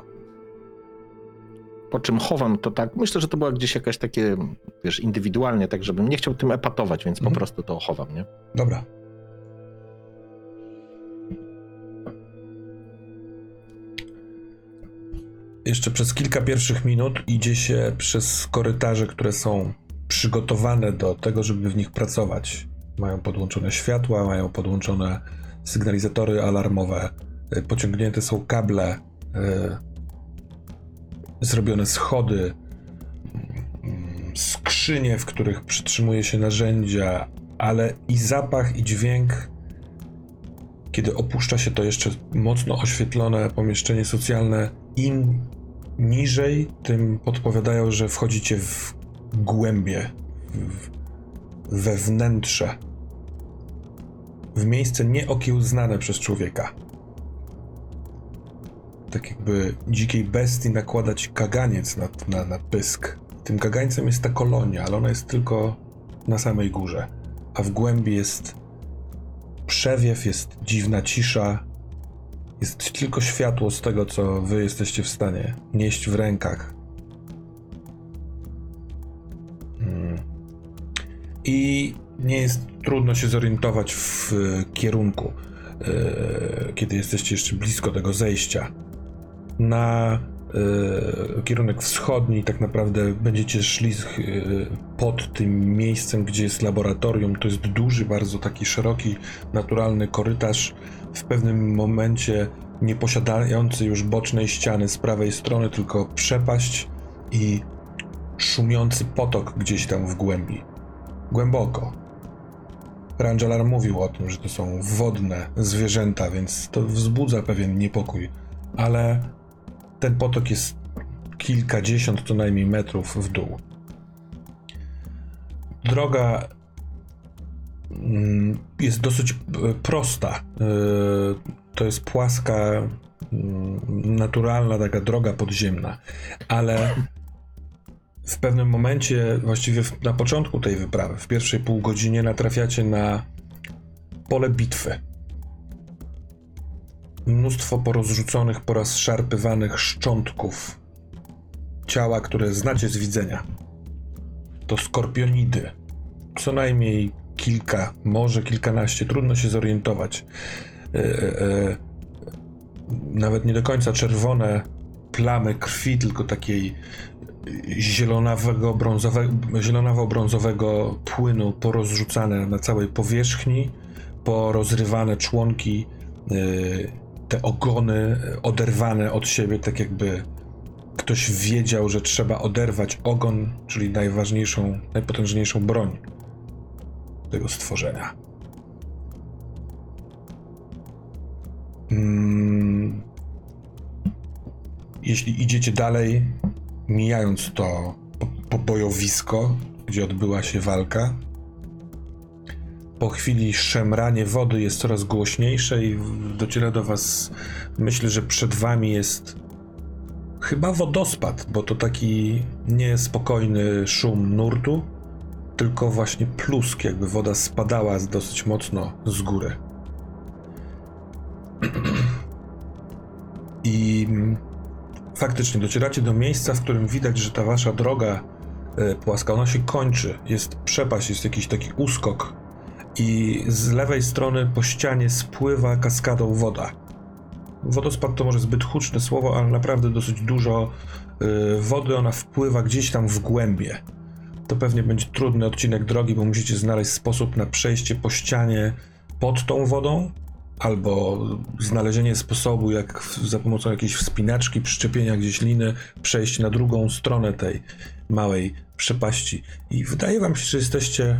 Po czym chowam to tak. Myślę, że to była gdzieś jakaś takie, wiesz, indywidualnie, tak żebym nie chciał tym epatować, więc Mhm. po prostu to chowam, nie? Dobra. Jeszcze przez kilka pierwszych minut idzie się przez korytarze, które są przygotowane do tego, żeby w nich pracować. Mają podłączone światła, mają podłączone sygnalizatory alarmowe, y, pociągnięte są kable, y, zrobione schody, mm, skrzynie, w których przytrzymuje się narzędzia, ale i zapach, i dźwięk, kiedy opuszcza się to jeszcze mocno oświetlone pomieszczenie socjalne, im niżej, tym podpowiadają, że wchodzicie w głębie, w, we wnętrze, w miejsce nieokiełznane przez człowieka. Tak jakby dzikiej bestii nakładać kaganiec na, na, na pysk. Tym kagańcem jest ta kolonia, ale ona jest tylko na samej górze, a w głębi jest przewiew, jest dziwna cisza, jest tylko światło z tego, co wy jesteście w stanie nieść w rękach. Mm. I nie jest trudno się zorientować w kierunku, e, kiedy jesteście jeszcze blisko tego zejścia. Na e, kierunek wschodni tak naprawdę będziecie szli e, pod tym miejscem, gdzie jest laboratorium. To jest duży, bardzo taki szeroki, naturalny korytarz. W pewnym momencie nie posiadający już bocznej ściany z prawej strony, tylko przepaść i szumiący potok gdzieś tam w głębi. Głęboko. Rangelar mówił o tym, że to są wodne zwierzęta, więc to wzbudza pewien niepokój, ale ten potok jest kilkadziesiąt co najmniej metrów w dół. Droga mm, jest dosyć e, prosta. E, To jest płaska, mm, naturalna taka droga podziemna, ale w pewnym momencie, właściwie na początku tej wyprawy, w pierwszej pół godzinie, natrafiacie na pole bitwy. Mnóstwo porozrzuconych, porozszarpywanych szczątków ciała, które znacie z widzenia. To skorpionidy. Co najmniej kilka, może kilkanaście, trudno się zorientować. E, e, e, nawet nie do końca czerwone plamy krwi, tylko takiej zielonawego, brązowego, zielonawo-brązowego płynu porozrzucane na całej powierzchni, porozrywane członki, yy, te ogony oderwane od siebie, tak jakby ktoś wiedział, że trzeba oderwać ogon, czyli najważniejszą, najpotężniejszą broń tego stworzenia. Mm. Jeśli idziecie dalej, mijając to po- pobojowisko, gdzie odbyła się walka, po chwili szemranie wody jest coraz głośniejsze i dociera do was myśl, że przed wami jest chyba wodospad, bo to taki niespokojny szum nurtu, tylko właśnie plusk, jakby woda spadała dosyć mocno z góry. I faktycznie docieracie do miejsca, w którym widać, że ta wasza droga e, płaska, ona się kończy. Jest przepaść, jest jakiś taki uskok i z lewej strony po ścianie spływa kaskadą woda. Wodospad to może zbyt huczne słowo, ale naprawdę dosyć dużo y, wody, ona wpływa gdzieś tam w głębie. To pewnie będzie trudny odcinek drogi, bo musicie znaleźć sposób na przejście po ścianie pod tą wodą, albo znalezienie sposobu, jak za pomocą jakiejś wspinaczki, przyczepienia gdzieś liny, przejść na drugą stronę tej małej przepaści. I wydaje wam się, że jesteście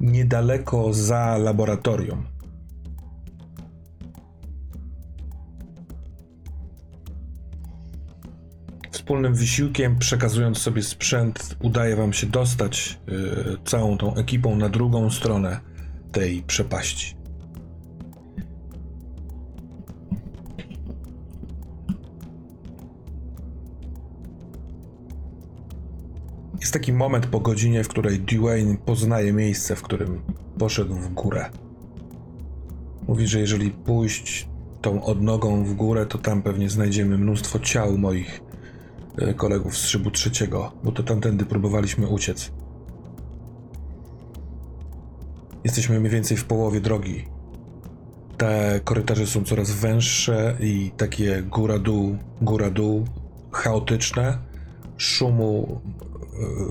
niedaleko za laboratorium. Wspólnym wysiłkiem, przekazując sobie sprzęt, udaje wam się dostać yy, całą tą ekipą na drugą stronę tej przepaści. Jest taki moment po godzinie, w której Dwayne poznaje miejsce, w którym poszedł w górę. Mówi, że jeżeli pójść tą odnogą w górę, to tam pewnie znajdziemy mnóstwo ciał moich e, kolegów z szybu trzeciego, bo to tamtędy próbowaliśmy uciec. Jesteśmy mniej więcej w połowie drogi. Te korytarze są coraz węższe i takie góra-dół, góra-dół, chaotyczne. Szumu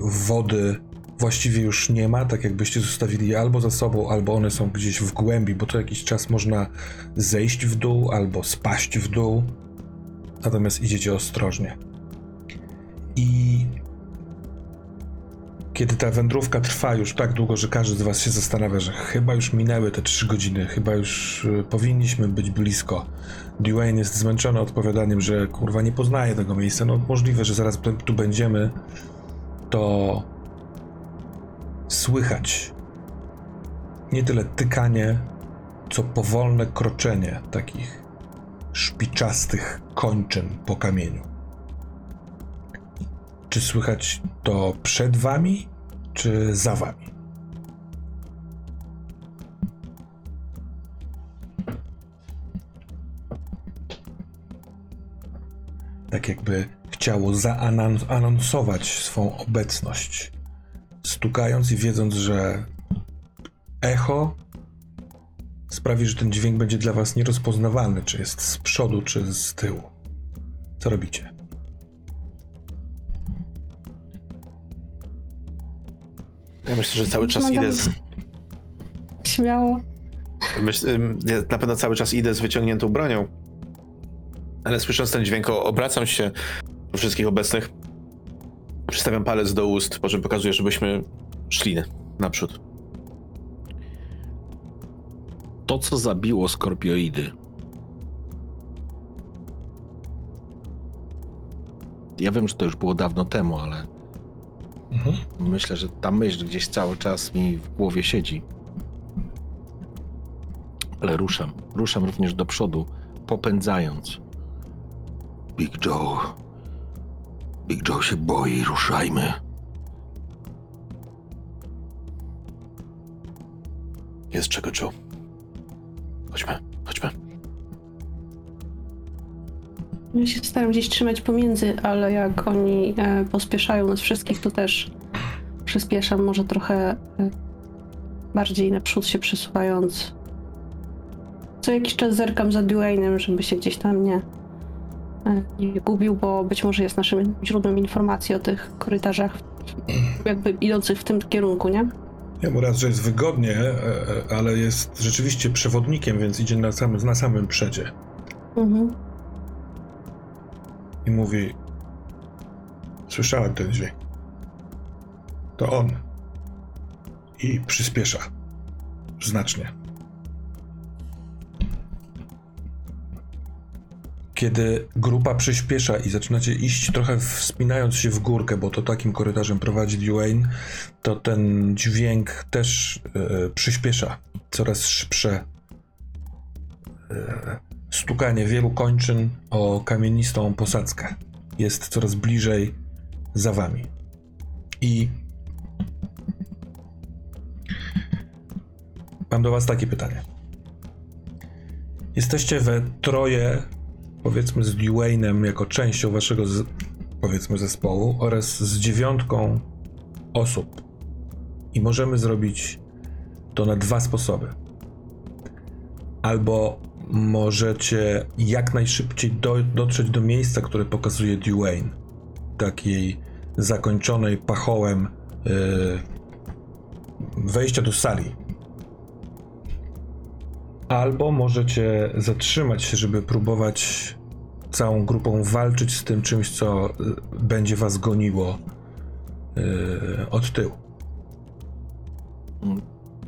wody właściwie już nie ma, tak jakbyście zostawili je albo za sobą, albo one są gdzieś w głębi, bo co jakiś czas można zejść w dół albo spaść w dół. Natomiast idziecie ostrożnie. I kiedy ta wędrówka trwa już tak długo, że każdy z was się zastanawia, że chyba już minęły te trzy godziny, chyba już y, powinniśmy być blisko. Dwayne jest zmęczony odpowiadaniem, że kurwa nie poznaje tego miejsca. No możliwe, że zaraz tu będziemy, to słychać nie tyle tykanie, co powolne kroczenie takich szpiczastych kończyn po kamieniu. Czy słychać to przed wami, czy za wami? Tak jakby chciało zaanonsować swą obecność, stukając i wiedząc, że echo sprawi, że ten dźwięk będzie dla was nierozpoznawalny, czy jest z przodu, czy z tyłu. Co robicie? Ja myślę, że cały czas Pomagam. idę z, Śmiało. Myślę, ja na pewno cały czas idę z wyciągniętą bronią. Ale słysząc ten dźwięk, obracam się wszystkich obecnych. Przystawiam palec do ust, po czym pokazuję, żebyśmy szli naprzód. To, co zabiło skorpioidy. Ja wiem, że to już było dawno temu, ale Mhm. myślę, że ta myśl gdzieś cały czas mi w głowie siedzi. Ale ruszam. Ruszam również do przodu, popędzając. Big Joe. Big Joe się boi, ruszajmy. Jest czego, Joe. Chodźmy, chodźmy. Ja się staram gdzieś trzymać pomiędzy, ale jak oni e, pospieszają nas wszystkich, to też przyspieszam, może trochę e, bardziej naprzód się przesuwając. Co jakiś czas zerkam za Dwaynem, żeby się gdzieś tam nie, nie gubił, bo być może jest naszym źródłem informacji o tych korytarzach, jakby idących w tym kierunku, nie? Ja mu raz, że jest wygodnie, e, e, ale jest rzeczywiście przewodnikiem, więc idzie na samym, na samym przedzie. Mhm. I mówi: Słyszałem ten dźwięk. To on. I przyspiesza. Znacznie. Kiedy grupa przyspiesza i zaczynacie iść trochę wspinając się w górkę, bo to takim korytarzem prowadzi Dwayne, to ten dźwięk też e, przyspiesza. Coraz szybsze e, stukanie wielu kończyn o kamienistą posadzkę. Jest coraz bliżej za wami. I mam do was takie pytanie. Jesteście we troje, powiedzmy z Dwaynem jako częścią waszego, z, powiedzmy, zespołu oraz z dziewiątką osób. I możemy zrobić to na dwa sposoby. Albo możecie jak najszybciej do, dotrzeć do miejsca, które pokazuje Dwayne. Takiej zakończonej pachołem yy, wejścia do sali. Albo możecie zatrzymać się, żeby próbować całą grupą walczyć z tym czymś, co y, będzie was goniło yy, od tyłu.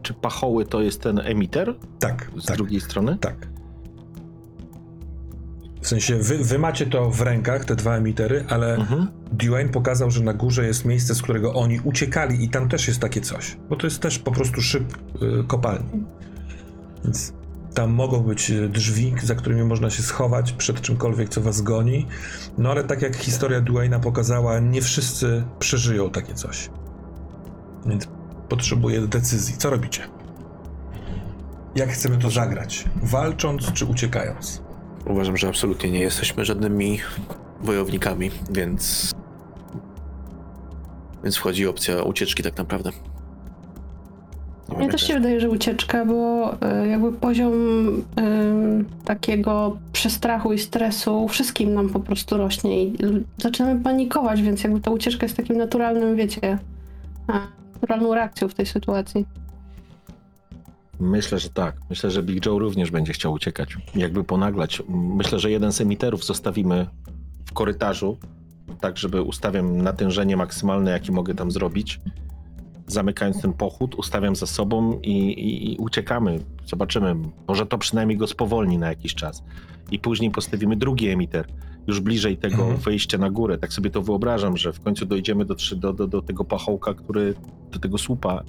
Czy pachoły to jest ten emiter Tak, z tak. drugiej strony? Tak. W sensie, wy, wy macie to w rękach, te dwa emitery, ale Mhm. Dwayne pokazał, że na górze jest miejsce, z którego oni uciekali i tam też jest takie coś. Bo to jest też po prostu szyb y, kopalni. Więc tam mogą być y, drzwi, za którymi można się schować przed czymkolwiek, co was goni. No ale tak jak historia Dwayna pokazała, nie wszyscy przeżyją takie coś. Więc potrzebuję decyzji. Co robicie? Jak chcemy to zagrać? Walcząc czy uciekając? Uważam, że absolutnie nie jesteśmy żadnymi wojownikami, więc. Więc wchodzi opcja ucieczki tak naprawdę. Nie Mnie też się wydaje, że ucieczka, bo e, jakby poziom em, takiego przestrachu i stresu wszystkim nam po prostu rośnie i zaczynamy panikować, więc jakby ta ucieczka jest takim naturalnym, wiecie, naturalną reakcją w tej sytuacji. Myślę, że tak. Myślę, że Big Joe również będzie chciał uciekać. Jakby ponaglać. Myślę, że jeden z emiterów zostawimy w korytarzu, tak żeby ustawiam natężenie maksymalne, jakie mogę tam zrobić. Zamykając ten pochód, ustawiam za sobą i, i, i uciekamy. Zobaczymy. Może to przynajmniej go spowolni na jakiś czas. I później postawimy drugi emiter. już bliżej tego Mhm. wejścia na górę. Tak sobie to wyobrażam, że w końcu dojdziemy do, do, do, do tego pachołka, który, do tego słupa,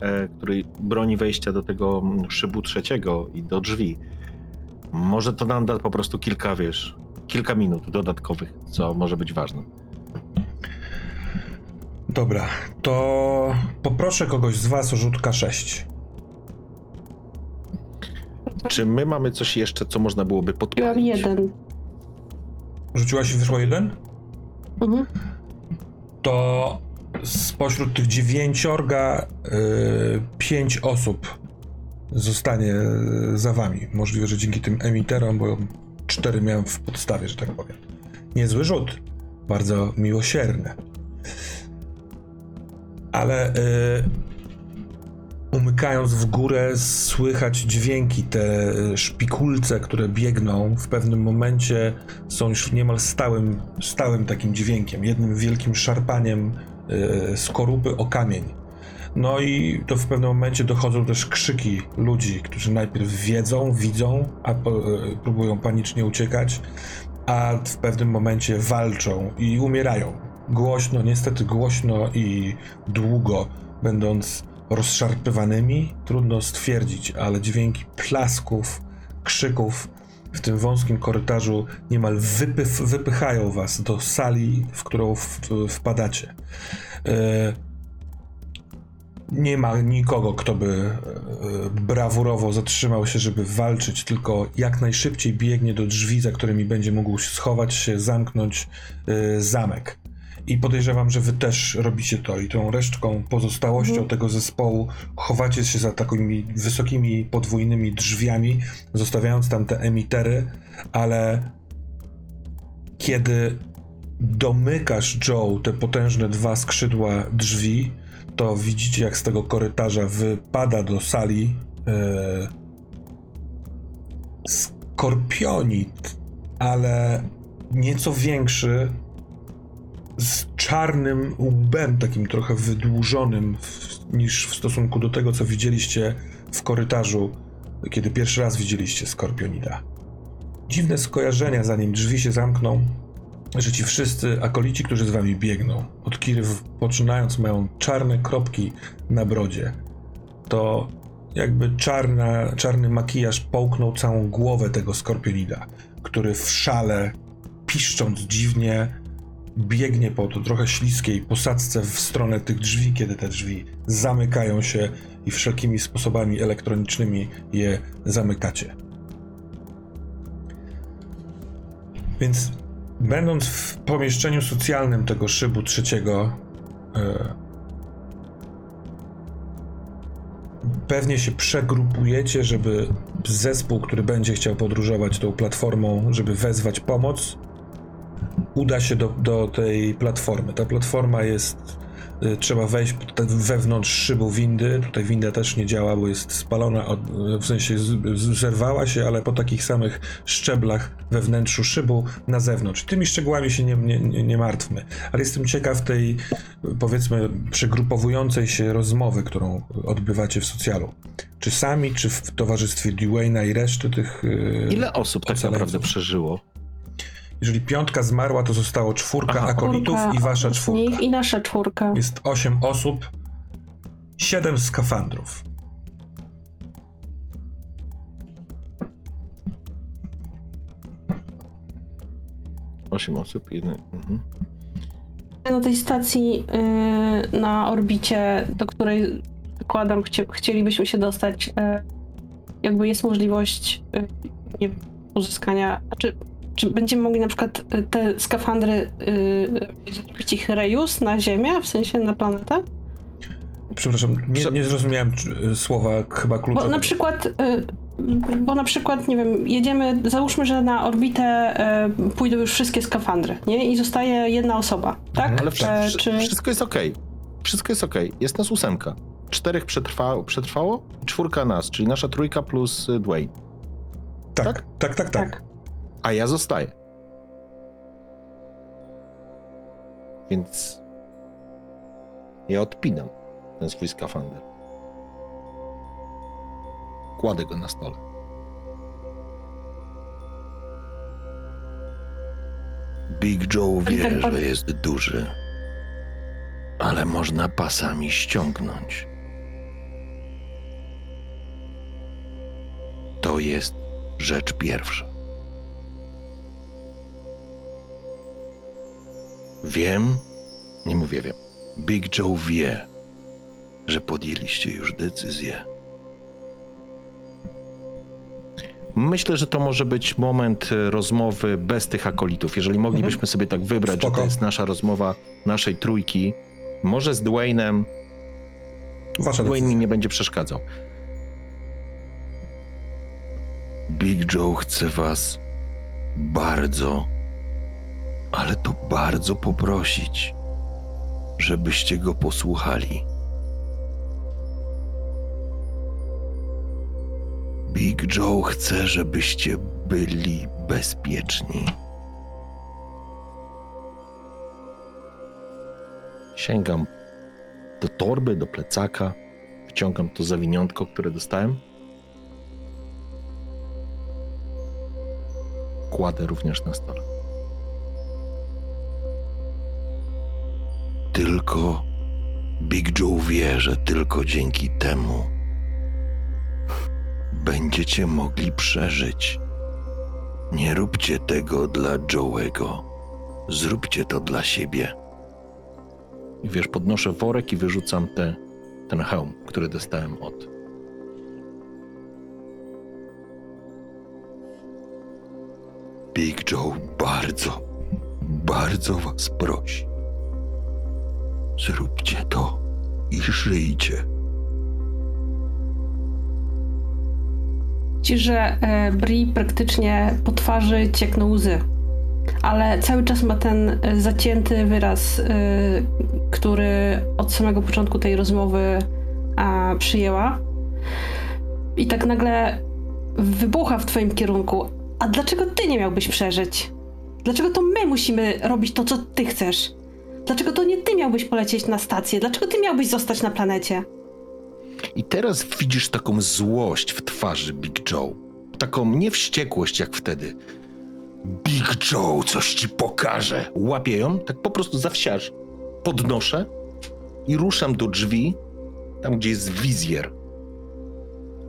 e, który broni wejścia do tego mm, szybu trzeciego i do drzwi. Może to nam da po prostu kilka, wiesz, kilka minut dodatkowych, co może być ważne. Dobra, to poproszę kogoś z was o rzut K6. Czy my mamy coś jeszcze, co można byłoby podpalić? jeden. Rzuciłaś i wyszło jeden? Mhm. To spośród tych dziewięciorga y, pięć osób zostanie y, za wami. Możliwe, że dzięki tym emiterom, bo cztery miałem w podstawie, że tak powiem. Niezły rzut. Bardzo miłosierny. Ale y, umykając w górę słychać dźwięki, te y, szpikulce, które biegną w pewnym momencie są już niemal stałym, stałym takim dźwiękiem, jednym wielkim szarpaniem y, skorupy o kamień. No i to w pewnym momencie dochodzą też krzyki ludzi, którzy najpierw wiedzą, widzą, a y, próbują panicznie uciekać, a w pewnym momencie walczą i umierają. Głośno, niestety głośno i długo, będąc rozszarpywanymi, trudno stwierdzić, ale dźwięki plasków, krzyków w tym wąskim korytarzu niemal wypyf, wypychają was do sali, w którą w, wpadacie. E, nie ma nikogo, kto by e, brawurowo zatrzymał się, żeby walczyć, tylko jak najszybciej biegnie do drzwi, za którymi będzie mógł schować się, zamknąć e, zamek. I podejrzewam, że wy też robicie to i tą resztką, pozostałością Mhm. tego zespołu chowacie się za takimi wysokimi, podwójnymi drzwiami, zostawiając tam te emitery, ale kiedy domykasz Joe te potężne dwa skrzydła drzwi, to widzicie jak z tego korytarza wypada do sali e, skorpionit, ale nieco większy, z czarnym łbem, takim trochę wydłużonym w, niż w stosunku do tego, co widzieliście w korytarzu, kiedy pierwszy raz widzieliście skorpionida. Dziwne skojarzenia, zanim drzwi się zamkną, że ci wszyscy akolici, którzy z wami biegną, od Kiry poczynając, mają czarne kropki na brodzie. To jakby czarna, czarny makijaż połknął całą głowę tego skorpionida, który w szale, piszcząc dziwnie, biegnie po to trochę śliskiej posadzce w stronę tych drzwi, kiedy te drzwi zamykają się i wszelkimi sposobami elektronicznymi je zamykacie. Więc będąc w pomieszczeniu socjalnym tego szybu trzeciego, e, pewnie się przegrupujecie, żeby zespół, który będzie chciał podróżować tą platformą, żeby wezwać pomoc, uda się do, do tej platformy. Ta platforma jest. y, Trzeba wejść wewnątrz szybu windy. Tutaj winda też nie działa, bo jest spalona, od, w sensie zerwała się, ale po takich samych szczeblach we wnętrzu szybu na zewnątrz. Tymi szczegółami się nie, nie, nie, martwmy. Ale jestem ciekaw tej, powiedzmy, przegrupowującej się rozmowy, którą odbywacie w socjalu. Czy sami, czy w towarzystwie Dwayna i reszty tych. y, Ile osób tak naprawdę przeżyło? Jeżeli piątka zmarła, to zostało czwórka Aha. akolitów i wasza czwórka. nich I nasza czwórka. Jest osiem osób, siedem skafandrów. Osiem osób, jeden. Mhm. Na tej stacji y, na orbicie, do której wykładam, chcie, chcielibyśmy się dostać, y, jakby jest możliwość y, nie uzyskania, czy, czy będziemy mogli na przykład y, te skafandry y, zrobić ich reuse na Ziemię, w sensie na planetę? Przepraszam, nie, nie zrozumiałem czy- słowa chyba Bo kluczowe. na przykład, y, bo na przykład, nie wiem, jedziemy, załóżmy, że na orbitę y, pójdą już wszystkie skafandry, nie? I zostaje jedna osoba, tak? Ale E, czy... wszystko jest okej. Wszystko jest okej. Jest nas ósemka. Czterech przetrwało, przetrwało, czwórka nas, czyli nasza trójka plus y, Dwayne. tak, tak? tak, tak, tak, Tak. A ja zostaję. Więc ja odpinam ten swój skafander. Kładę go na stole. Big Joe wie, że jest duży, ale można pasami ściągnąć. To jest rzecz pierwsza. Wiem, nie mówię wiem. Big Joe wie, że podjęliście już decyzję. Myślę, że to może być moment e, rozmowy bez tych akolitów. Jeżeli moglibyśmy sobie tak wybrać, że Spoko. to jest nasza rozmowa naszej trójki, może z Dwaynem, Wasza Dwayne mi nie będzie przeszkadzał. Big Joe chce was bardzo, ale to bardzo poprosić, żebyście go posłuchali. Big Joe chce, żebyście byli bezpieczni. Sięgam do torby, do plecaka, wciągam to zawiniątko, które dostałem. Kładę również na stole. Tylko Big Joe wie, że tylko dzięki temu będziecie mogli przeżyć. Nie róbcie tego dla Joe'ego. Zróbcie to dla siebie. I wiesz, podnoszę worek i wyrzucam te, ten hełm, który dostałem od. Big Joe bardzo, bardzo was prosi. Zróbcie to i żyjcie. Ci, że e, Bri praktycznie po twarzy ciekną łzy. Ale cały czas ma ten e, zacięty wyraz, e, który od samego początku tej rozmowy przyjęła. I tak nagle wybucha w twoim kierunku. A dlaczego ty nie miałbyś przeżyć? Dlaczego to my musimy robić to, co ty chcesz? Dlaczego to nie ty miałbyś polecieć na stację? Dlaczego ty miałbyś zostać na planecie? I teraz widzisz taką złość w twarzy Big Joe. Taką nie wściekłość jak wtedy. Big Joe coś ci pokaże. Łapię ją, tak po prostu za wsiarz. Podnoszę i ruszam do drzwi, tam gdzie jest wizjer.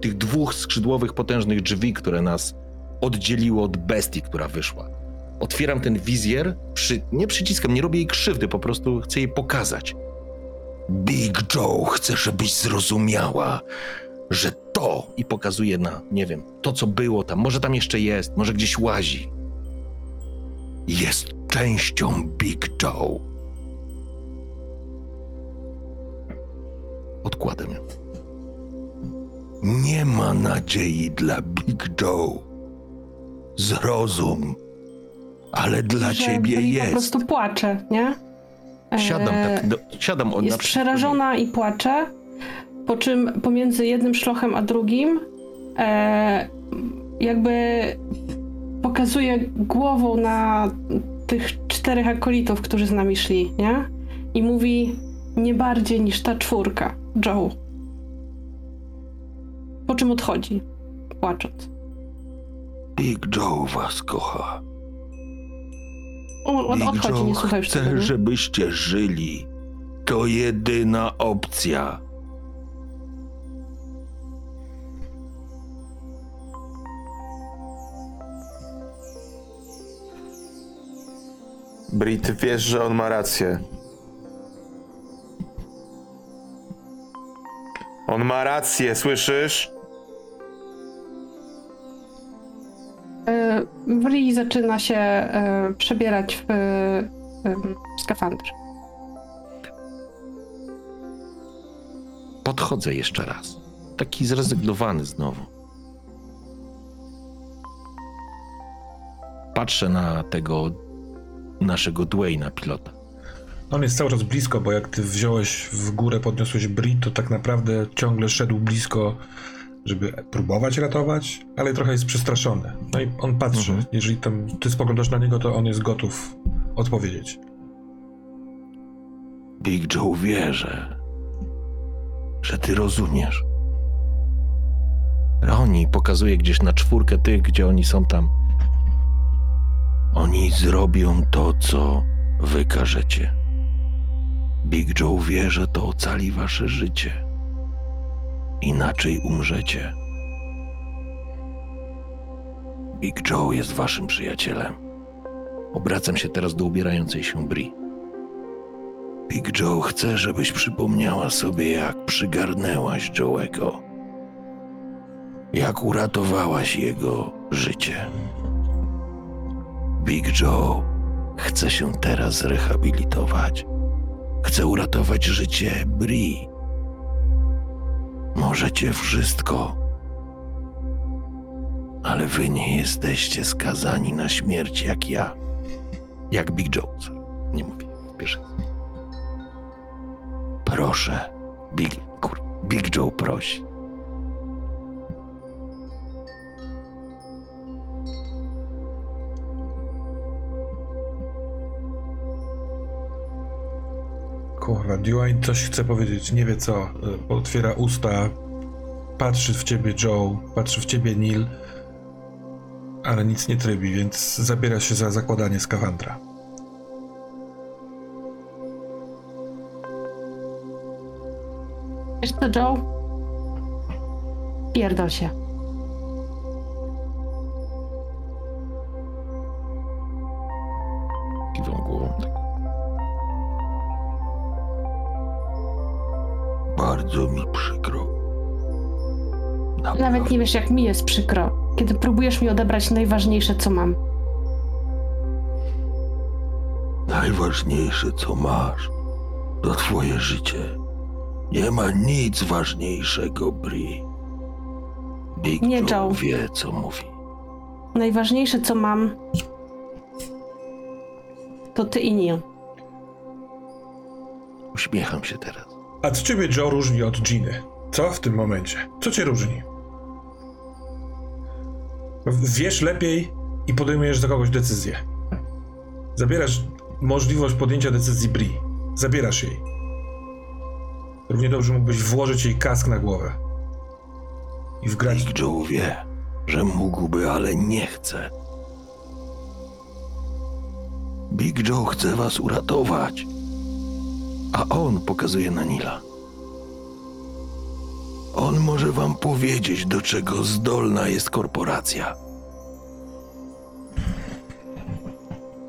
Tych dwóch skrzydłowych, potężnych drzwi, które nas oddzieliły od bestii, która wyszła. Otwieram ten wizjer, przy, nie przyciskam, nie robię jej krzywdy, po prostu chcę jej pokazać. Big Joe chce, żebyś zrozumiała, że to I pokazuję na, nie wiem, to co było tam, może tam jeszcze jest, może gdzieś łazi. jest częścią Big Joe. Odkładam ją. Nie ma nadziei dla Big Joe. Zrozum, ale dla że ciebie jest. po prostu płacze, nie? Siadam tak, do, siadam od Jest przerażona i płacze, po czym pomiędzy jednym szlochem a drugim e, jakby pokazuje głową na tych czterech akolitów, którzy z nami szli, nie? I mówi nie bardziej niż ta czwórka, Joe. Po czym odchodzi, płacząc. Big Joe was kocha. On, odchodzi, nie Joe słucha już tego. chce, nie? żebyście żyli. To jedyna opcja. Brit, wiesz, że on ma rację. On ma rację, słyszysz? Wri zaczyna się e, przebierać w e, em, skafander. Podchodzę jeszcze raz. Taki zrezygnowany znowu. Patrzę na tego naszego Dwayna, pilota. On jest cały czas blisko, bo jak ty wziąłeś w górę, podniosłeś Brit, to tak naprawdę ciągle szedł blisko, żeby próbować ratować, ale trochę jest przestraszony. No i on patrzy. Mhm. Jeżeli tam ty spoglądasz na niego, to on jest gotów odpowiedzieć. Big Joe wie, że, ty rozumiesz. Roni pokazuje gdzieś na czwórkę tych, gdzie oni są tam. Oni zrobią to, co wy każecie. Big Joe wie, że to ocali wasze życie. Inaczej umrzecie. Big Joe jest waszym przyjacielem. Obracam się teraz do ubierającej się Bri. Big Joe chce, żebyś przypomniała sobie, jak przygarnęłaś Joe'ego. Jak uratowałaś jego życie. Big Joe chce się teraz zrehabilitować. Chce uratować życie Bri. Możecie wszystko, ale wy nie jesteście skazani na śmierć jak ja. Jak Big sorry. Nie mówię pierwszy. Proszę, Big, kur, Big Joe prosi. Kurwa, Dwayne coś chce powiedzieć, nie wie co. Y, Otwiera usta, patrzy w ciebie Joe, patrzy w ciebie Neil, ale nic nie trybi, więc zabiera się za zakładanie skafandra. Wiesz co, Joe? Pierdol się. Bardzo mi przykro. Nawet nie wiesz, jak mi jest przykro, kiedy próbujesz mi odebrać najważniejsze, co mam. Najważniejsze, co masz, to twoje życie. Nie ma nic ważniejszego, Bri. Big Nie, Joe, Joe. wie, co mówi. Najważniejsze, co mam, to ty i Neil. Uśmiecham się teraz. A co ciebie Joe różni od Giny? Co w tym momencie? Co cię różni? Wiesz lepiej i podejmujesz za kogoś decyzję. Zabierasz możliwość podjęcia decyzji Bri. Zabierasz jej. Równie dobrze mógłbyś włożyć jej kask na głowę. I wgrać. Big Joe wie, że mógłby, ale nie chce. Big Joe chce was uratować. A on pokazuje na Nila. On może wam powiedzieć, do czego zdolna jest korporacja.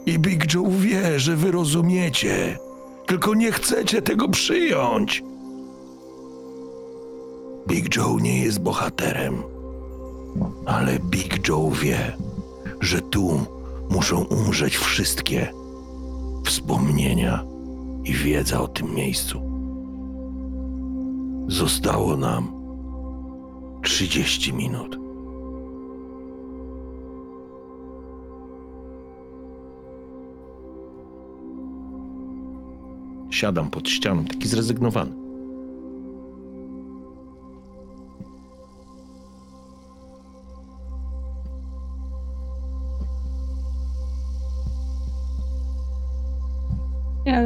I Big Joe wie, że wy rozumiecie, tylko nie chcecie tego przyjąć. Big Joe nie jest bohaterem, ale Big Joe wie, że tu muszą umrzeć wszystkie wspomnienia i wiedza o tym miejscu. Zostało nam 30 minut. Siadam pod ścianą, taki zrezygnowany.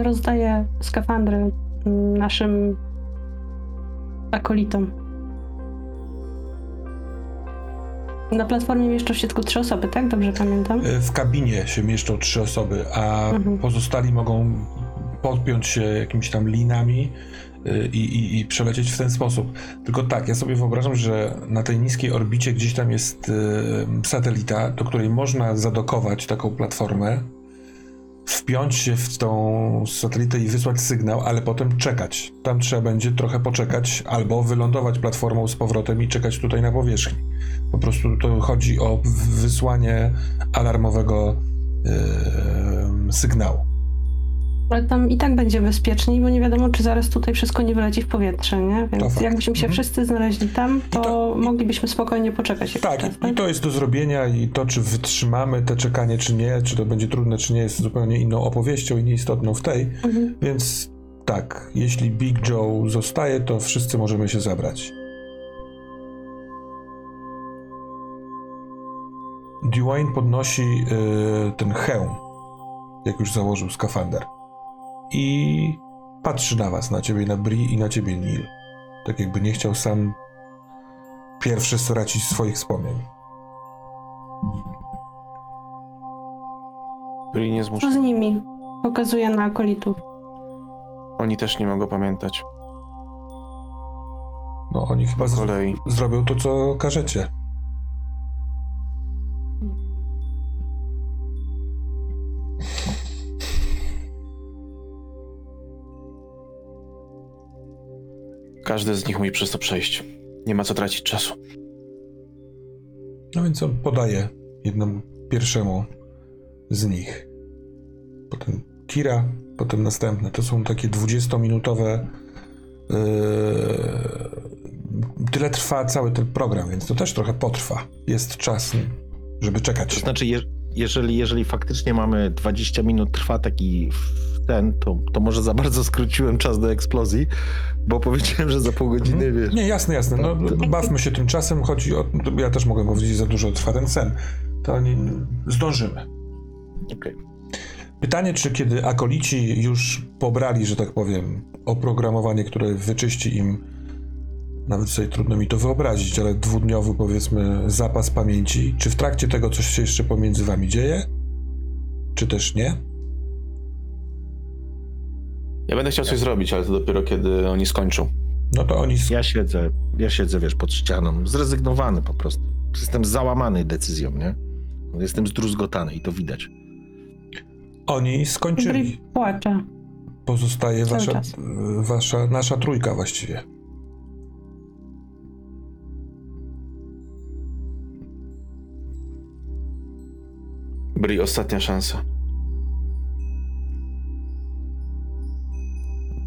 Rozdaję skafandry mm, naszym akolitom. Na platformie mieszczą się tylko trzy osoby, tak? Dobrze pamiętam? E, W kabinie się mieszczą trzy osoby, a Mhm. pozostali mogą podpiąć się jakimiś tam linami y, i, i, i przelecieć w ten sposób. Tylko tak, ja sobie wyobrażam, że na tej niskiej orbicie gdzieś tam jest y, satelita, do której można zadokować taką platformę, wpiąć się w tą satelitę i wysłać sygnał, ale potem czekać. Tam trzeba będzie trochę poczekać, albo wylądować platformą z powrotem i czekać tutaj na powierzchni. Po prostu to chodzi o wysłanie alarmowego yy, sygnału. Ale tam i tak będzie bezpieczniej, bo nie wiadomo, czy zaraz tutaj wszystko nie wyleci w powietrze, nie? To Więc fakt. jakbyśmy się Mhm. wszyscy znaleźli tam, to, I to- moglibyśmy spokojnie poczekać jakiś Tak, czas, i to jest do zrobienia i to, czy wytrzymamy te czekanie, czy nie, czy to będzie trudne, czy nie, jest zupełnie inną opowieścią i nieistotną w tej. Mhm. Więc tak, jeśli Big Joe zostaje, to wszyscy możemy się zabrać. Dwayne podnosi y, ten hełm, jak już założył skafander. I patrzy na was, na ciebie, na Bri i na ciebie, Neil. Tak jakby nie chciał sam pierwszy stracić swoich wspomnień. Byli nie Co z nimi? Pokazuje na akolitów. Oni też nie mogą pamiętać. No oni chyba z- kolei. zrobią to, co każecie. Każdy z nich musi przez to przejść. Nie ma co tracić czasu. No więc on podaje jednemu pierwszemu z nich. Potem Kira, potem następne. To są takie 20-minutowe. Yy... Tyle trwa cały ten program, więc to też trochę potrwa. Jest czas, żeby To czekać. znaczy, je, jeżeli, jeżeli faktycznie mamy 20 minut, trwa taki ten, to, to może za bardzo skróciłem czas do eksplozji, bo powiedziałem, że za pół godziny, wiesz. Nie, jasne, jasne. No, bawmy się tym czasem. Chodzi o. Ja też mogę powiedzieć, za dużo trwa ten sen. To nie, zdążymy. Okej. Pytanie, czy kiedy akolici już pobrali, że tak powiem, oprogramowanie, które wyczyści im, nawet sobie trudno mi to wyobrazić, ale dwudniowy, powiedzmy, zapas pamięci, czy w trakcie tego coś się jeszcze pomiędzy wami dzieje? Czy też nie? Ja będę chciał coś zrobić, ale to dopiero kiedy oni skończą. No to oni, sk- Ja siedzę, ja siedzę, wiesz, pod ścianą, zrezygnowany po prostu. Jestem załamany decyzją, nie? Jestem zdruzgotany i to widać. oni skończyli. Płacze. Pozostaje wasza, wasza, nasza trójka właściwie. Bri, ostatnia szansa.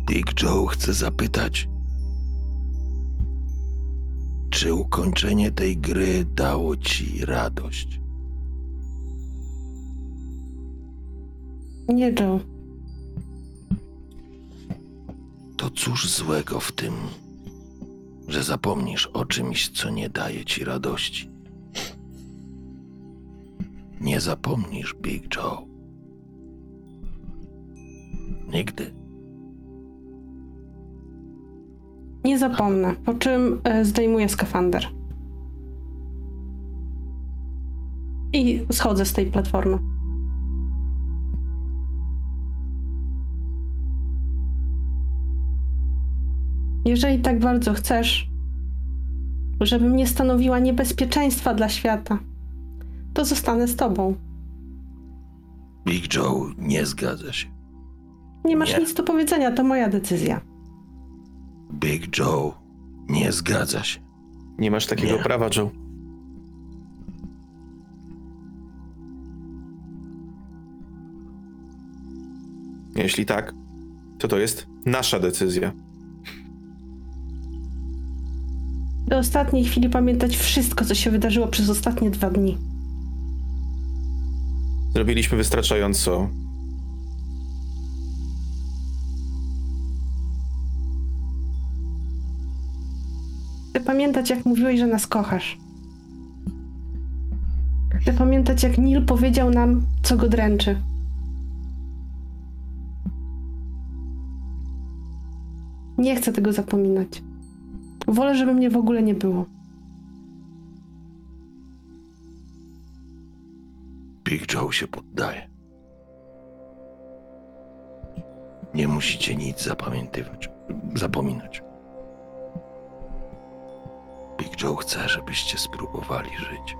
Big Joe chce zapytać, czy ukończenie tej gry dało ci radość? Nie, Joe. To cóż złego w tym, że zapomnisz o czymś, co nie daje ci radości? Nie zapomnisz, Big Joe. Nigdy. Nie zapomnę. Po czym e, zdejmuję skafander. I schodzę z tej platformy. Jeżeli tak bardzo chcesz, żebym nie stanowiła niebezpieczeństwa dla świata, to zostanę z tobą. Big Joe nie zgadza się. Nie masz Nie. nic do powiedzenia, to moja decyzja. Big Joe nie zgadza się. Nie masz takiego Nie. prawa, Joe. Jeśli tak, to to jest nasza decyzja. Do ostatniej chwili pamiętać wszystko, co się wydarzyło przez ostatnie dwa dni. Zrobiliśmy wystarczająco. Chcę pamiętać, jak mówiłeś, że nas kochasz. Chcę pamiętać, jak Neil powiedział nam, co go dręczy. Nie chcę tego zapominać. Wolę, żeby mnie w ogóle nie było. Big Joe się poddaje. Nie musicie nic zapamiętywać, zapominać. Big Joe chce, żebyście spróbowali żyć.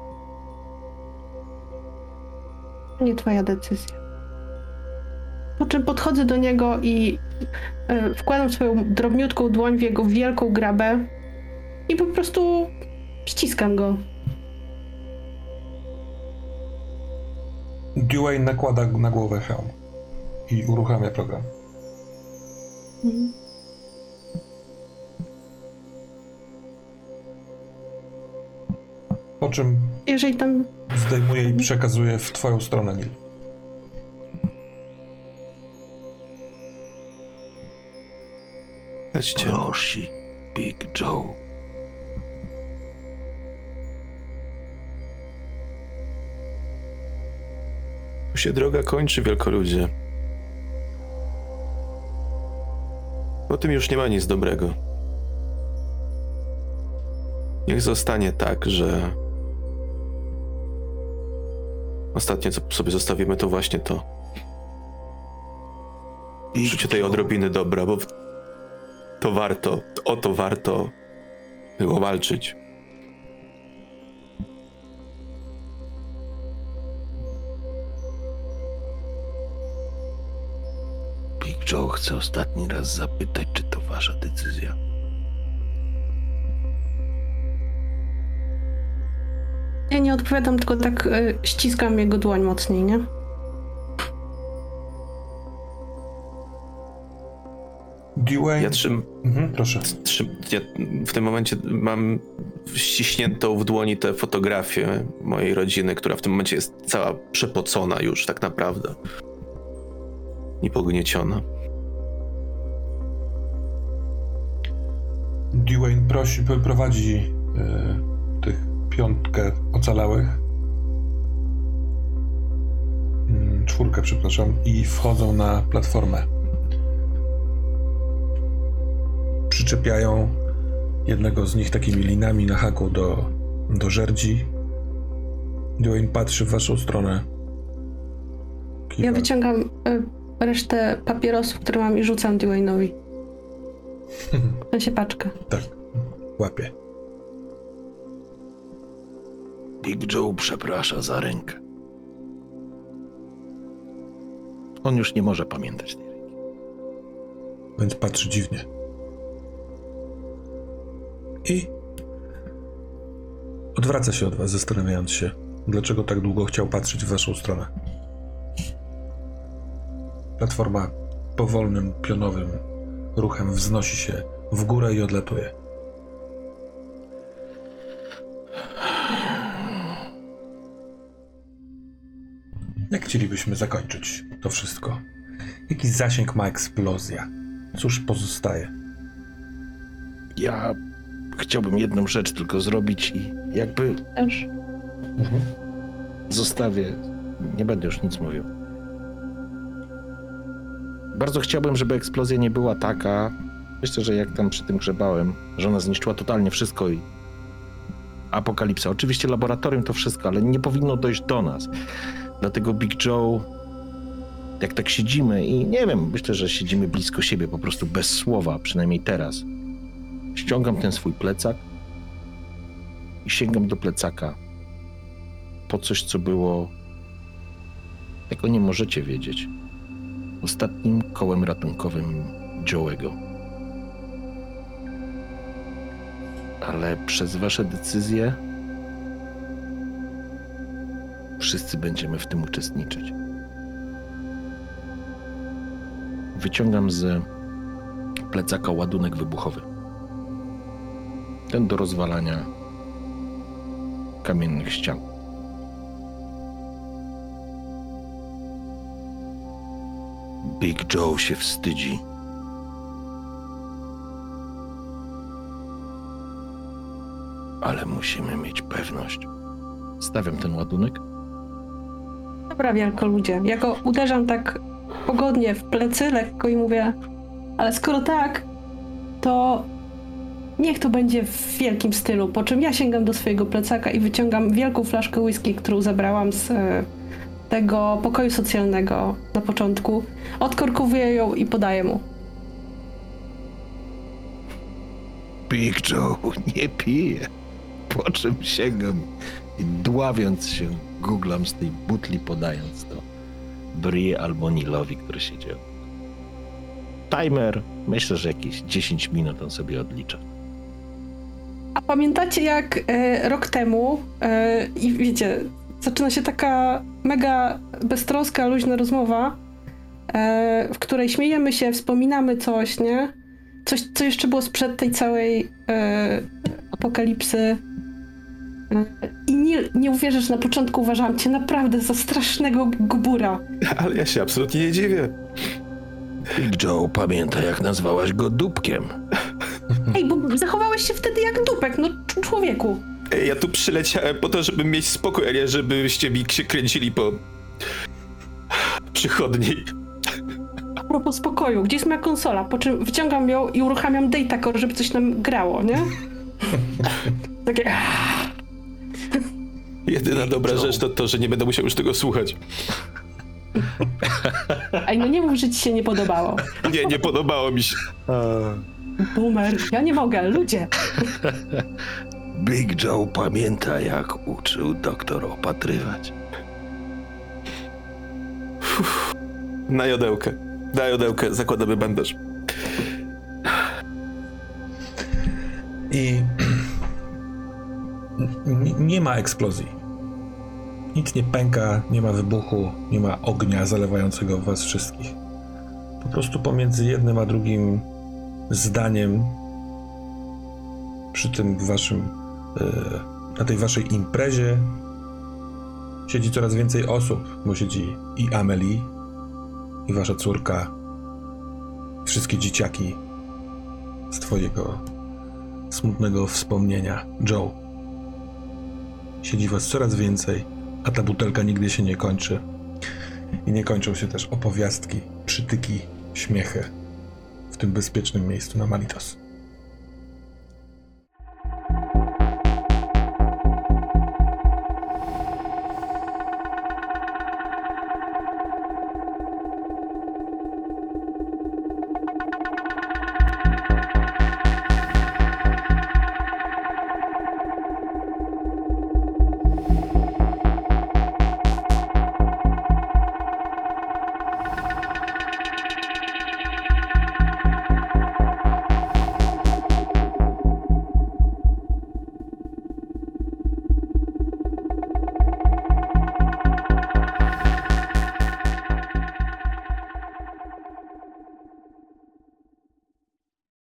Nie twoja decyzja. Po czym podchodzę do niego i e, wkładam swoją drobniutką dłoń w jego wielką grabę i po prostu ściskam go. Dwayne nakłada na głowę hełm i uruchamia program. Po czym Jeżeli tam zdejmuje i przekazuje w twoją stronę, Nil. Lećcie. Prosi Big Joe. Tu się droga kończy, wielkoludzie. Po tym już nie ma nic dobrego. Niech zostanie tak, że ostatnie, co sobie zostawimy, to właśnie to. Życiu tej odrobiny dobra, bo to warto, o to warto było walczyć. Big Joe chce ostatni raz zapytać, czy to wasza decyzja. Ja nie odpowiadam, tylko tak y, ściskam jego dłoń mocniej, nie? Dwayne... Ja trzym, Mhm, proszę. trzym, ja w tym momencie mam ściśniętą w dłoni tę fotografię mojej rodziny, która w tym momencie jest cała przepocona już tak naprawdę. I pognieciona. Dwayne prosi, prowadzi e, piątkę ocalałych. Mm, czwórkę, przepraszam, i wchodzą na platformę. Przyczepiają jednego z nich takimi linami na haku do, do żerdzi. Dwayne patrzy w waszą stronę. Kiwa. Ja wyciągam y, resztę papierosów, które mam i rzucam Dwayne'owi. W sensie paczkę. Tak, łapie. Big Joe przeprasza za rękę. On już nie może pamiętać tej ręki. więc patrzy dziwnie. I odwraca się od was, zastanawiając się, dlaczego tak długo chciał patrzeć w waszą stronę. Platforma powolnym, pionowym ruchem wznosi się w górę i odlatuje. Chcielibyśmy zakończyć to wszystko? Jaki zasięg ma eksplozja? Cóż pozostaje? Ja chciałbym jedną rzecz tylko zrobić i jakby Też. zostawię. Nie będę już nic mówił. Bardzo chciałbym, żeby eksplozja nie była taka. Myślę, że jak tam przy tym grzebałem, że ona zniszczyła totalnie wszystko i apokalipsa. Oczywiście laboratorium to wszystko, ale nie powinno dojść do nas. Dlatego Big Joe, jak tak siedzimy i nie wiem, myślę, że siedzimy blisko siebie, po prostu bez słowa, przynajmniej teraz. Ściągam ten swój plecak i sięgam do plecaka po coś, co było, tego nie możecie wiedzieć, ostatnim kołem ratunkowym Joe'ego. Ale przez wasze decyzje wszyscy będziemy w tym uczestniczyć. Wyciągam z plecaka ładunek wybuchowy. Ten do rozwalania kamiennych ścian. Big Joe się wstydzi. Ale musimy mieć pewność. Stawiam ten ładunek. Dobra, wielko ludzie. Ja go uderzam tak pogodnie w plecy, lekko i mówię, ale skoro tak, to niech to będzie w wielkim stylu. Po czym ja sięgam do swojego plecaka i wyciągam wielką flaszkę whisky, którą zabrałam z e, tego pokoju socjalnego na początku. Odkorkowuję ją i podaję mu. Big Joe nie pije. Po czym sięgam dławiąc się, googlam z tej butli, podając to Brie albo Nilowi, który siedział. Timer, myślę, że jakieś 10 minut on sobie odlicza. A pamiętacie jak e, rok temu e, i wiecie, zaczyna się taka mega beztroska, luźna rozmowa, e, w której śmiejemy się, wspominamy coś, nie? Coś, co jeszcze było sprzed tej całej e, apokalipsy. I nie, nie uwierzysz, na początku uważałam cię naprawdę za strasznego gbura. Ale ja się absolutnie nie dziwię. Big Joe pamięta, jak nazwałaś go dupkiem. Ej, bo zachowałeś się wtedy jak dupek, no cz- człowieku. Ej, Ja tu przyleciałem po to, żeby mieć spokój, a nie żebyście mi się kręcili po przychodni. A propos spokoju, gdzie jest moja konsola? Po czym wyciągam ją i uruchamiam Datacore, żeby coś nam grało, nie? Takie... Jedyna dobra Joe. rzecz to to, że nie będę musiał już tego słuchać. Ej, no nie mów, że ci się nie podobało. Nie, nie podobało mi się. Boomer, ja nie mogę, ludzie. Big Joe pamięta, jak uczył doktor opatrywać. Na jodełkę. Na jodełkę zakładamy bandaż. I nie ma eksplozji. Nic nie pęka, nie ma wybuchu, nie ma ognia zalewającego was wszystkich. Po prostu pomiędzy jednym a drugim zdaniem przy tym waszym e, na tej waszej imprezie siedzi coraz więcej osób, bo siedzi i Amelie, i wasza córka, wszystkie dzieciaki z twojego smutnego wspomnienia. Joe. Siedzi was coraz więcej, a ta butelka nigdy się nie kończy. I nie kończą się też opowiastki, przytyki, śmiechy w tym bezpiecznym miejscu na Malitos.